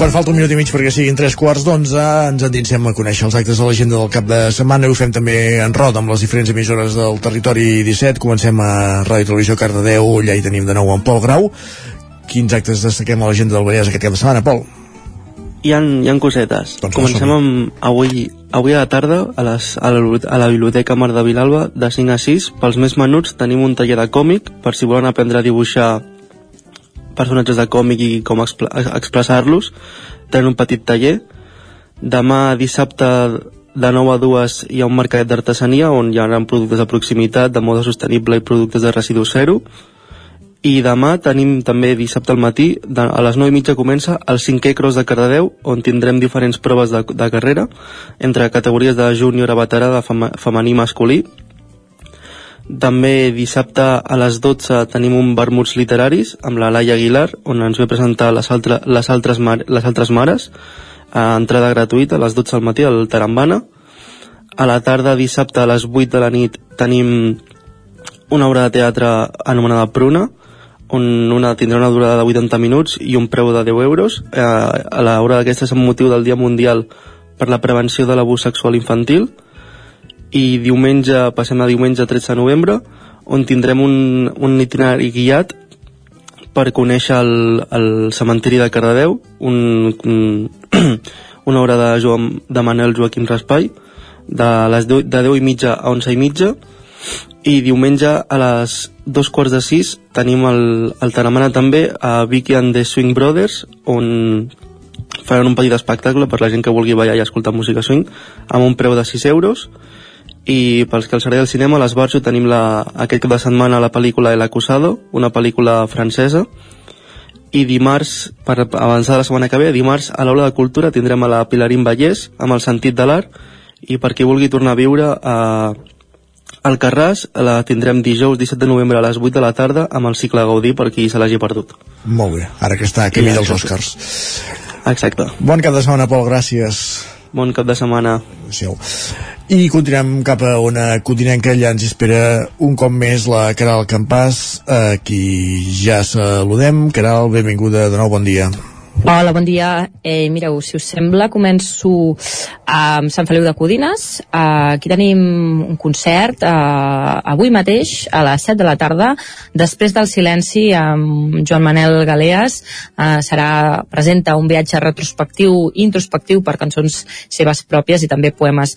Speaker 29: Quan falta un minut i mig perquè siguin tres quarts d'onze, ens endinsem a conèixer els actes de l'agenda del cap de setmana i ho fem també en roda amb les diferents emissores del territori 17. Comencem a Ràdio Televisió Cardedeu, allà hi tenim de nou en Pol Grau. Quins actes destaquem a l'agenda del Vallès aquest cap de setmana, Pol?
Speaker 37: Hi ha, hi ha cosetes.
Speaker 29: Doncs
Speaker 37: Comencem amb avui, avui a la tarda a, les, a, la, a la Biblioteca Mar de Vilalba de 5 a 6. Pels més menuts tenim un taller de còmic per si volen aprendre a dibuixar personatges de còmic i com expressar-los. Tenen un petit taller. Demà dissabte de 9 a 2 hi ha un mercat d'artesania on hi haurà productes de proximitat, de moda sostenible i productes de residu zero. I demà tenim també dissabte al matí, de, a les 9 i mitja comença el cinquè cross de Cardedeu, on tindrem diferents proves de, de carrera, entre categories de júnior a veterà, de femení masculí. També dissabte a les 12 tenim un vermuts literaris amb la Laia Aguilar, on ens ve presentar les, altre, les, altres, mar, les altres mares, a entrada gratuïta a les 12 del matí al Tarambana. A la tarda, dissabte, a les 8 de la nit, tenim una obra de teatre anomenada Pruna, on una tindrà una durada de 80 minuts i un preu de 10 euros. Eh, a l'obra d'aquesta és amb motiu del Dia Mundial per la Prevenció de l'Abús Sexual Infantil i diumenge, passem a diumenge 13 de novembre, on tindrem un, un itinerari guiat per conèixer el, el cementiri de Cardedeu, un, un, *clears throat* una obra de, Joan, de Manel Joaquim Raspai, de, les 10, de 10 i mitja a 11 i mitja, i diumenge a les dos quarts de sis tenim el, el Taramana també a Vicky and the Swing Brothers on faran un petit espectacle per la gent que vulgui ballar i escoltar música swing amb un preu de 6 euros i pels que els agrada el cinema, a l'Esbarjo tenim la, aquest cap de setmana la pel·lícula El Acusado, una pel·lícula francesa, i dimarts, per avançar la setmana que ve, dimarts a l'Aula de Cultura tindrem a la Pilarín Vallès amb el sentit de l'art i per qui vulgui tornar a viure a, al Carràs la tindrem dijous 17 de novembre a les 8 de la tarda amb el cicle Gaudí per qui se l'hagi perdut.
Speaker 1: Molt bé, ara que està a camí dels Oscars.
Speaker 37: Exacte.
Speaker 1: Bon cap de setmana, Pol, gràcies.
Speaker 37: Bon cap de setmana.
Speaker 1: Adéu. I continuem cap a una continenca, allà ens espera un cop més la Caral Campàs, a qui ja saludem. Caral, benvinguda de nou, bon dia.
Speaker 35: Hola, bon dia. Eh, mireu, si us sembla, començo amb Sant Feliu de Codines. Uh, aquí tenim un concert uh, avui mateix a les 7 de la tarda. Després del silenci amb Joan Manel Galeas uh, serà presenta un viatge retrospectiu i introspectiu per cançons seves pròpies i també poemes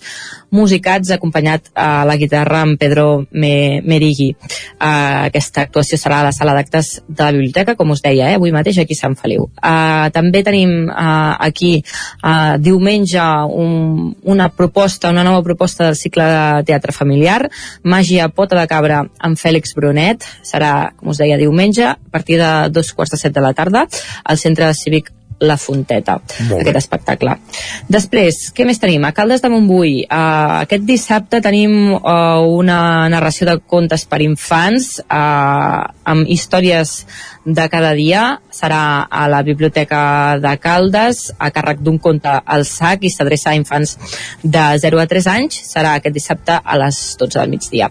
Speaker 35: musicats acompanyat a la guitarra amb Pedro Me Merigui. Uh, aquesta actuació serà a la sala d'actes de la biblioteca, com us deia, eh, avui mateix aquí a Sant Feliu. Uh, també tenim uh, aquí uh, diumenge un, una proposta, una nova proposta del cicle de teatre familiar, Màgia Pota de Cabra amb Fèlix Brunet, serà, com us deia, diumenge, a partir de dos quarts de set de la tarda, al Centre Cívic la Fonteta, aquest espectacle. Després, què més tenim? A Caldes de Montbui, uh, aquest dissabte tenim uh, una narració de contes per infants uh, amb històries de cada dia. Serà a la Biblioteca de Caldes, a càrrec d'un conte al sac i s'adreça a infants de 0 a 3 anys. Serà aquest dissabte a les 12 del migdia.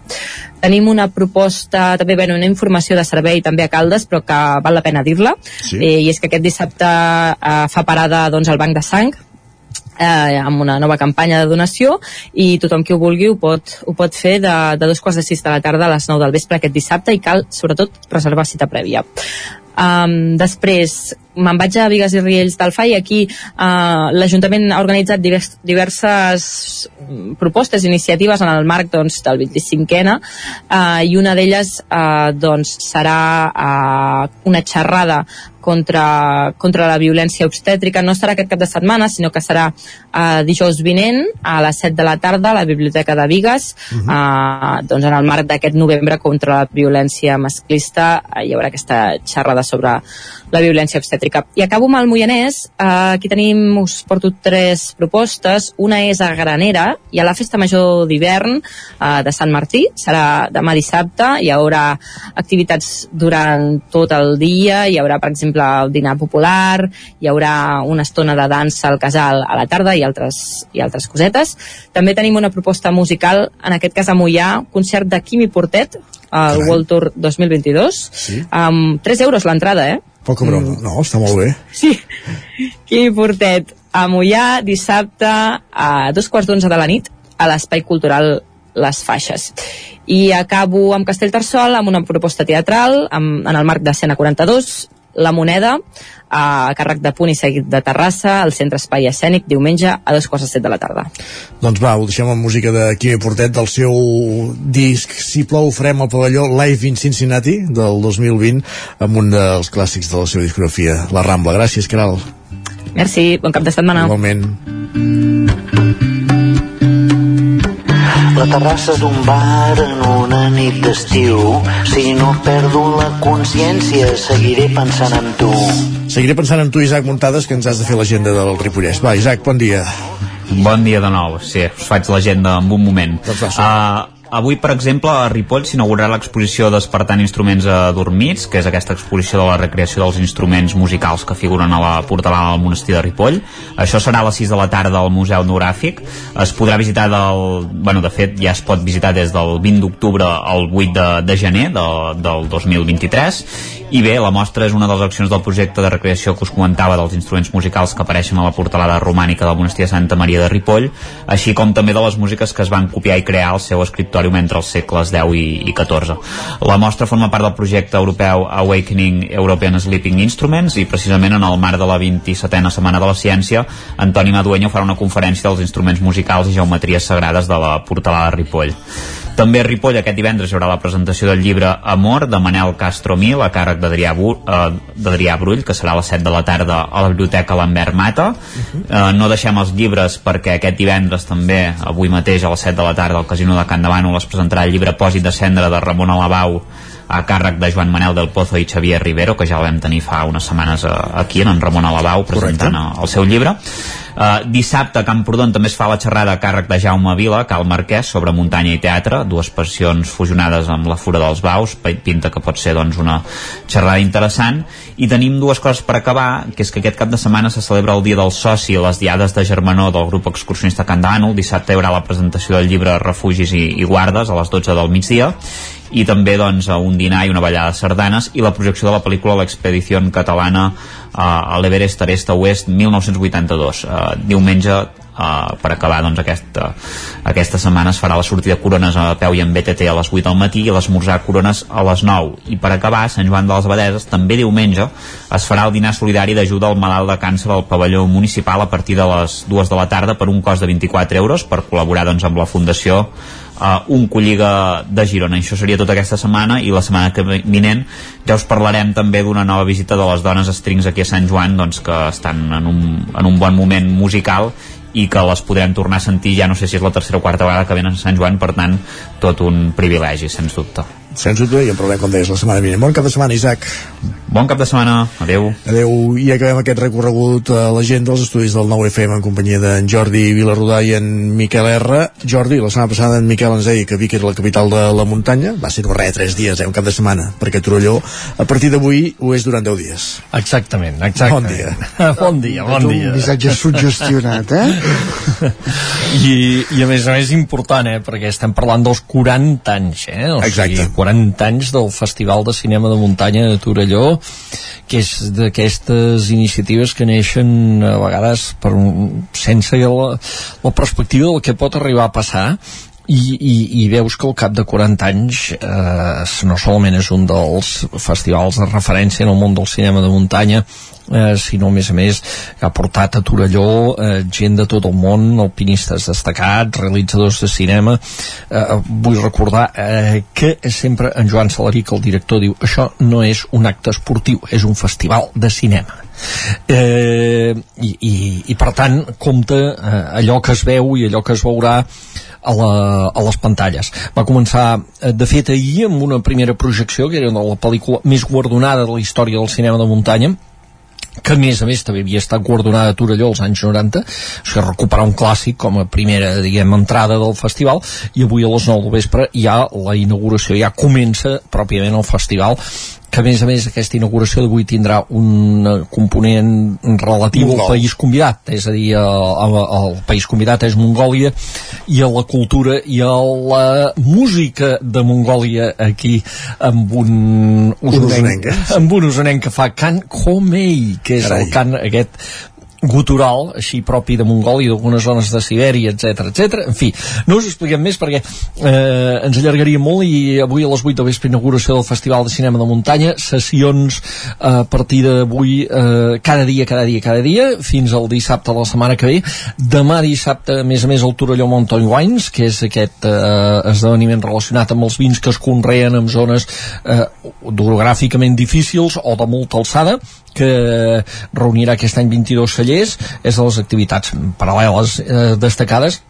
Speaker 35: Tenim una proposta, també bueno, una informació de servei també a Caldes, però que val la pena dir-la, sí. eh, i és que aquest dissabte eh, fa parada doncs, al Banc de Sang, eh, amb una nova campanya de donació i tothom qui ho vulgui ho pot, ho pot fer de, de dos quarts de sis de la tarda a les 9 del vespre aquest dissabte i cal sobretot reservar cita prèvia. Um, després me'n vaig a Vigues i Riells del FAI aquí uh, l'Ajuntament ha organitzat divers, diverses propostes, iniciatives en el marc doncs, del 25ena uh, i una d'elles uh, doncs, serà uh, una xerrada contra, contra la violència obstètrica. No serà aquest cap de setmana, sinó que serà uh, dijous vinent a les 7 de la tarda a la Biblioteca de Vigues. Uh -huh. uh, doncs en el marc d'aquest novembre contra la violència masclista uh, hi haurà aquesta xerrada sobre la violència obstètrica. I acabo amb el Moianès, uh, aquí tenim, us porto tres propostes, una és a Granera, i a la Festa Major d'hivern uh, de Sant Martí, serà demà dissabte, hi haurà activitats durant tot el dia, hi haurà, per exemple, el dinar popular, hi haurà una estona de dansa al casal a la tarda i altres, i altres cosetes. També tenim una proposta musical, en aquest cas a Mollà, concert de Quimi Portet, al World Tour 2022,
Speaker 1: Sí.
Speaker 35: amb 3 euros l'entrada, eh?
Speaker 1: Poca broma.
Speaker 35: Mm.
Speaker 1: No, està molt bé.
Speaker 35: Sí. Quimi Portet, a Mollà, dissabte, a dos quarts d'onze de la nit, a l'Espai Cultural Les Faixes. I acabo amb Castellterçol amb una proposta teatral amb, en el marc de Escena 42, La Moneda, a càrrec de Punt i Seguit de Terrassa, al Centre Espai Escènic, diumenge a dos quarts de set de la tarda.
Speaker 1: Doncs va, ho deixem amb música de Quimi Portet del seu disc Si plou farem al pavelló Live in Cincinnati del 2020 amb un dels clàssics de la seva discografia La Rambla. Gràcies, Caral.
Speaker 35: Merci, bon cap de setmana.
Speaker 1: Igualment.
Speaker 51: La terrassa d'un bar en una nit d'estiu. Si no perdo la consciència, seguiré pensant en tu.
Speaker 1: Seguiré pensant en tu, Isaac Muntades, que ens has de fer l'agenda del Ripollès. Va, Isaac, bon dia.
Speaker 9: Bon dia de nou, sí, us faig l'agenda en un moment. Uh, avui, per exemple, a Ripoll s'inaugurarà l'exposició Despertant Instruments Adormits, que és aquesta exposició de la recreació dels instruments musicals que figuren a la portalada del monestir de Ripoll. Això serà a les 6 de la tarda al Museu Etnogràfic. Es podrà visitar del... Bueno, de fet, ja es pot visitar des del 20 d'octubre al 8 de, de gener de, del 2023. I bé, la mostra és una de les accions del projecte de recreació que us comentava dels instruments musicals que apareixen a la portalada romànica del monestir de Santa Maria de Ripoll, així com també de les músiques que es van copiar i crear al seu escriptòrium entre els segles X i, i XIV. La mostra forma part del projecte europeu Awakening European Sleeping Instruments i precisament en el marc de la 27a Setmana de la Ciència, Antoni Madueño farà una conferència dels instruments musicals i geometries sagrades de la portalada de Ripoll. També a Ripoll aquest divendres hi haurà la presentació del llibre Amor de Manel Castro Mil a càrrec d'Adrià eh, Brull que serà a les 7 de la tarda a la Biblioteca Lambert Mata eh, no deixem els llibres perquè aquest divendres també avui mateix a les 7 de la tarda al Casino de Can Davano es presentarà el llibre Pòsit de cendra de Ramon Alabau a càrrec de Joan Manel del Pozo i Xavier Rivero, que ja el vam tenir fa unes setmanes eh, aquí, en Ramon Alabau, presentant Correcte. el seu llibre. Uh, dissabte a Camprodon també es fa la xerrada a càrrec de Jaume Vila, Cal Marquès, sobre muntanya i teatre, dues passions fusionades amb la Fura dels Baus, pinta que pot ser doncs, una xerrada interessant, i tenim dues coses per acabar, que és que aquest cap de setmana se celebra el Dia del Soci les diades de Germanó del grup excursionista Can dissabte hi haurà la presentació del llibre Refugis i, i Guardes a les 12 del migdia, i també doncs, un dinar i una ballada de sardanes i la projecció de la pel·lícula L'expedició catalana uh, a l'Everest Arest a Oest 1982 uh, diumenge Uh, per acabar doncs, aquesta, aquesta setmana es farà la sortida Corones a peu i en BTT a les 8 del matí i l'esmorzar Corones a les 9 i per acabar Sant Joan de les Abadeses també diumenge es farà el dinar solidari d'ajuda al malalt de càncer al pavelló municipal a partir de les 2 de la tarda per un cost de 24 euros per col·laborar doncs, amb la Fundació uh, un colliga de Girona. Això seria tota aquesta setmana i la setmana que vinent ja us parlarem també d'una nova visita de les dones strings aquí a Sant Joan doncs, que estan en un, en un bon moment musical i que les podrem tornar a sentir ja no sé si és la tercera o quarta vegada que venen a Sant Joan per tant tot un privilegi sens dubte
Speaker 1: Sens dubte, i en parlem, com deies, la setmana vinent. Bon cap de setmana, Isaac.
Speaker 9: Bon cap de setmana, adeu.
Speaker 1: Adeu, i acabem aquest recorregut a la gent dels estudis del 9FM en companyia d'en Jordi Vilarrodà i en Miquel R. Jordi, la setmana passada en Miquel ens deia que Vic era la capital de la muntanya, va ser no res, tres dies, eh, un cap de setmana, perquè Torelló, a partir d'avui, ho és durant 10 dies.
Speaker 52: Exactament, exactament. *laughs*
Speaker 1: Bon dia.
Speaker 52: bon dia, bon dia.
Speaker 53: Un missatge suggestionat, eh? *laughs*
Speaker 52: I, I a més a més important, eh? Perquè estem parlant dels 40 anys, eh? O
Speaker 1: Exacte.
Speaker 52: Sigui, 40 anys del Festival de Cinema de Muntanya de Torelló, que és d'aquestes iniciatives que neixen a vegades per un, sense la, la perspectiva del que pot arribar a passar i, i, i veus que al cap de 40 anys eh, no solament és un dels festivals de referència en el món del cinema de muntanya eh, sinó a més a més que ha portat a Torelló eh, gent de tot el món, alpinistes destacats, realitzadors de cinema. Eh, vull recordar eh, que sempre en Joan Salaric el director diu, això no és un acte esportiu és un festival de cinema. Eh, i, i, i per tant compta eh, allò que es veu i allò que es veurà a, la, a les pantalles. Va començar, eh, de fet, ahir amb una primera projecció, que era la pel·lícula més guardonada de la història del cinema de muntanya, que a més a més també havia estat guardonada a Torelló als anys 90 o sigui, recuperar un clàssic com a primera diguem, entrada del festival i avui a les 9 del vespre ja la inauguració ja comença pròpiament el festival que a més a més aquesta inauguració d'avui tindrà un eh, component relatiu
Speaker 1: Mongol.
Speaker 52: al país convidat, és a dir, el, el país convidat és Mongòlia i a la cultura i a la música de Mongòlia aquí amb un
Speaker 1: usonenc, eh?
Speaker 52: amb un usonenc que fa Can Komei, que és
Speaker 1: Carai.
Speaker 52: el cant aquest gutural, així propi de Mongòlia, d'algunes zones de Sibèria, etc etc. En fi, no us expliquem més perquè eh, ens allargaria molt i avui a les 8 de vespre inauguració del Festival de Cinema de Muntanya, sessions eh, a partir d'avui eh, cada dia, cada dia, cada dia, fins al dissabte de la setmana que ve. Demà dissabte, a més a més, el Torelló Mountain Wines, que és aquest eh, esdeveniment relacionat amb els vins que es conreen en zones eh, orogràficament difícils o de molta alçada, que reunirà aquest any 22 cellers, és de les activitats paral·leles eh, destacades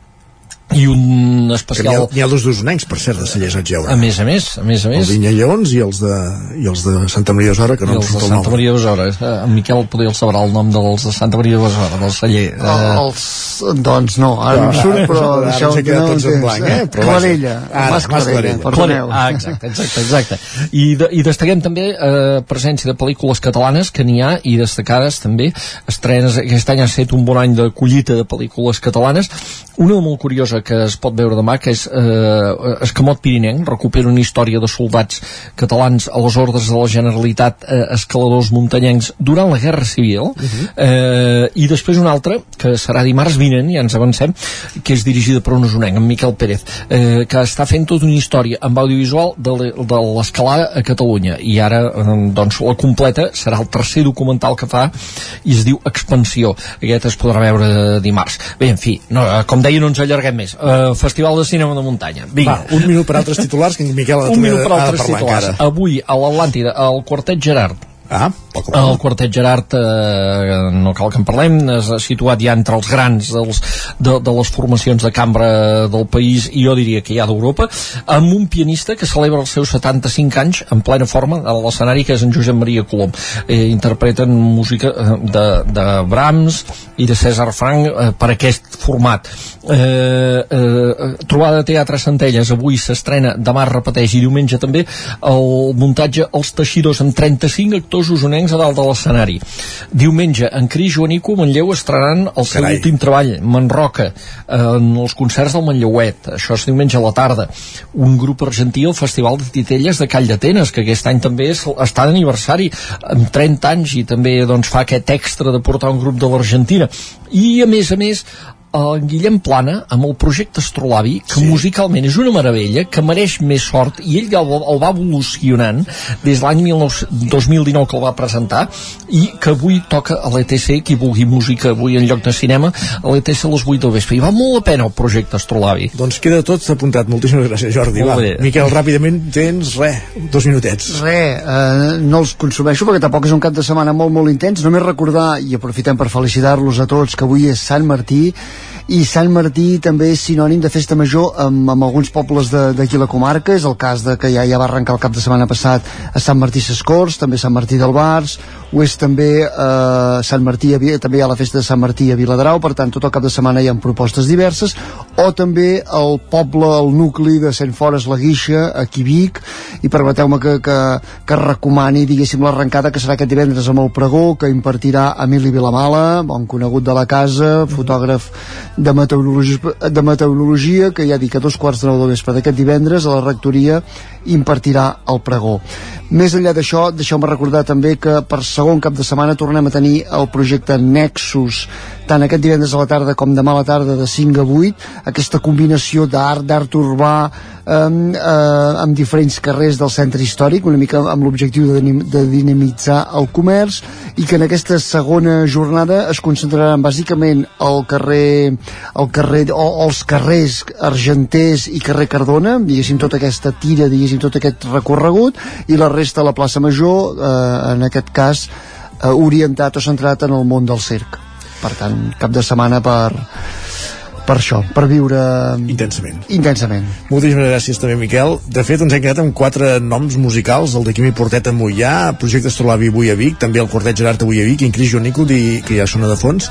Speaker 52: i un
Speaker 1: Que n'hi ha,
Speaker 52: especial
Speaker 1: ha dos d'usonencs, per cert, de cellers vaig
Speaker 52: a
Speaker 1: veure.
Speaker 52: més a més, a més a
Speaker 1: Els
Speaker 52: més
Speaker 1: Vinya Lleons i els de, i els de Santa Maria d'Osora, que
Speaker 52: i
Speaker 1: no em
Speaker 52: els de
Speaker 1: surt el
Speaker 52: Santa
Speaker 1: nom.
Speaker 52: Maria de Besora eh, en Miquel podria el saber el nom dels de Santa Maria de Besora del celler eh,
Speaker 53: Els, doncs no, ara no em surt, però
Speaker 1: Ara
Speaker 53: deixeu
Speaker 1: ens he quedat
Speaker 53: no
Speaker 1: tots en blanc, eh? Però
Speaker 53: Clarella,
Speaker 1: vaja. Ara,
Speaker 53: Mas
Speaker 1: Mas
Speaker 53: Clarella,
Speaker 1: Clarella.
Speaker 53: perdoneu.
Speaker 52: Ah, exacte, exacte, exacte. I, de, i destaquem també eh, presència de pel·lícules catalanes que n'hi ha i destacades també estrenes, aquest any ha estat un bon any de collita de pel·lícules catalanes una molt curiosa que es pot veure demà que és eh, Escamot Pirinenc recupera una història de soldats catalans a les ordres de la Generalitat eh, escaladors muntanyencs durant la Guerra Civil. Eh, i després una altra que serà dimarts vinent, ja ens avancem que és dirigida per un usonenc, en Miquel Pérez eh, que està fent tota una història amb audiovisual de l'e- de l'escalada a Catalunya. I ara eh, doncs la completa serà el tercer documental que fa i es diu Expansió. Aquest es podrà veure dimarts. Bé, en fi, no, com deia no ens allarguem més. Uh, Festival de Cinema de Muntanya. Vinga.
Speaker 1: Va, un minut per altres titulars, que en Miquel ha de,
Speaker 52: un minut per altres titulars.
Speaker 1: encara.
Speaker 52: Avui, a l'Atlàntida, el quartet Gerard,
Speaker 1: Ah,
Speaker 52: el quartet Gerard eh, no cal que en parlem és situat ja entre els grans dels, de, de les formacions de cambra del país i jo diria que hi ha d'Europa amb un pianista que celebra els seus 75 anys en plena forma a l'escenari que és en Josep Maria Colom. Eh, interpreten música eh, de, de Brahms i de César Frank eh, per aquest format. Eh, eh, trobada de teatre Centelles avui s'estrena, demà repeteix i diumenge també el muntatge Els Teixidors amb 35 actors usonencs a dalt de l'escenari. Diumenge en Cris Joanico Manlleu estrenaran el seu
Speaker 1: Carai.
Speaker 52: últim treball Manroca en els concerts del Manlleuet. Això és diumenge a la tarda. Un grup argentí al Festival de Titelles de Call d'Atenes que aquest any també és, està d'aniversari amb 30 anys i també doncs, fa aquest extra de portar un grup de l'Argentina. I a més a més en Guillem Plana amb el projecte Astrolabi que sí. musicalment és una meravella que mereix més sort i ell el, el va evolucionant des de l'any 19 2019 que el va presentar i que avui toca a l'ETC qui vulgui música avui en lloc de cinema a l'ETC a les 8 del vespre i val molt la pena el projecte Astrolabi
Speaker 1: Doncs queda tot apuntat. Moltíssimes gràcies, Jordi. Va. Miquel, ràpidament tens, res, dos minutets.
Speaker 26: Re, eh, no els consumeixo perquè tampoc és un cap de setmana molt, molt intens. Només recordar, i aprofitem per felicitar-los a tots, que avui és Sant Martí, i Sant Martí també és sinònim de festa major amb, amb alguns pobles d'aquí la comarca. És el cas de que ja, ja va arrencar el cap de setmana passat a Sant Martí Sescors també Sant Martí del Bars ho és també eh, Sant Martí a també hi ha la festa de Sant Martí a Viladrau. Per tant tot el cap de setmana hi ha propostes diverses. O també el poble, el nucli de Sant Fores la Guixa a Vic. I permeteu-me que, que, que recomani diguéssim l'arrencada que serà aquest divendres amb el pregó que impartirà Emili Vilamala bon conegut de la casa, fotògraf de meteorologia, de meteorologia que ja dic a dos quarts de nou del vespre d'aquest divendres a la rectoria impartirà el pregó. Més enllà d'això, deixeu-me recordar també que per segon cap de setmana tornem a tenir el projecte Nexus, tant aquest divendres a la tarda com demà a la tarda de 5 a 8, aquesta combinació d'art, d'art urbà, eh, eh, amb diferents carrers del centre històric, una mica amb l'objectiu de, de dinamitzar el comerç, i que en aquesta segona jornada es concentraran bàsicament al carrer, al carrer o, o els carrers Argenters i carrer Cardona, diguéssim tota aquesta tira, diguéssim tot aquest recorregut, i la resta a la plaça Major, eh, en aquest cas eh, orientat o centrat en el món del circ. Per tant, cap de setmana per, per això, per viure...
Speaker 1: Intensament.
Speaker 26: Intensament.
Speaker 1: Moltíssimes gràcies també, Miquel. De fet, ens hem quedat amb quatre noms musicals, el de Quimi Portet a Mollà, Projecte Astrolabi avui a Vic, també el Quartet Gerard avui a Vic, i en Cris Joanico, di, que ja sona de fons,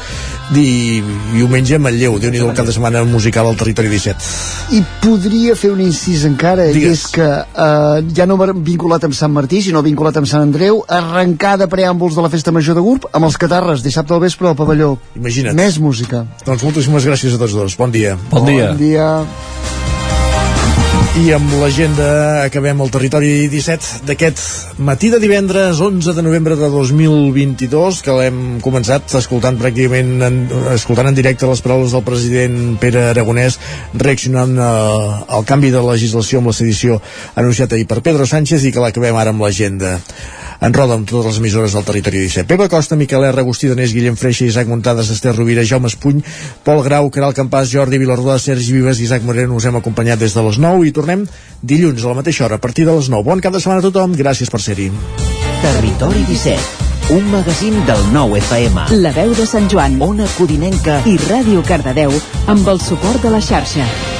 Speaker 1: di, diumenge a Manlleu, déu nhi el cap de setmana musical al Territori 17.
Speaker 26: I podria fer un incís encara, i
Speaker 1: Digues.
Speaker 26: és que eh, ja no vinculat amb Sant Martí, sinó vinculat amb Sant Andreu, arrencada preàmbuls de la Festa Major de Gurb amb els Catarres, dissabte al vespre al pavelló.
Speaker 1: Imagina't.
Speaker 26: Més música.
Speaker 1: Doncs moltíssimes gràcies a tots dos. Bon dia.
Speaker 52: Bon dia.
Speaker 26: Bon dia.
Speaker 1: I amb l'agenda acabem el territori 17 d'aquest matí de divendres 11 de novembre de 2022 que l'hem començat escoltant pràcticament en, escoltant en directe les paraules del president Pere Aragonès reaccionant eh, al canvi de legislació amb la sedició anunciat ahir per Pedro Sánchez i que l'acabem ara amb l'agenda en roda amb totes les emissores del territori 17. Pepa Costa, Miquel R, Agustí Donés, Guillem Freixa, Isaac Montades, Esther Rovira, Jaume Espuny, Pol Grau, Caral Campàs, Jordi Vilarrodà, Sergi Vives i Isaac Moreno us hem acompanyat des de les 9 i tornem dilluns a la mateixa hora, a partir de les 9. Bon cap de setmana a tothom, gràcies per ser-hi.
Speaker 54: Territori 17, un magazín del nou FM.
Speaker 34: La veu de Sant Joan,
Speaker 54: Ona Codinenca
Speaker 34: i Ràdio Cardedeu amb el suport de la xarxa.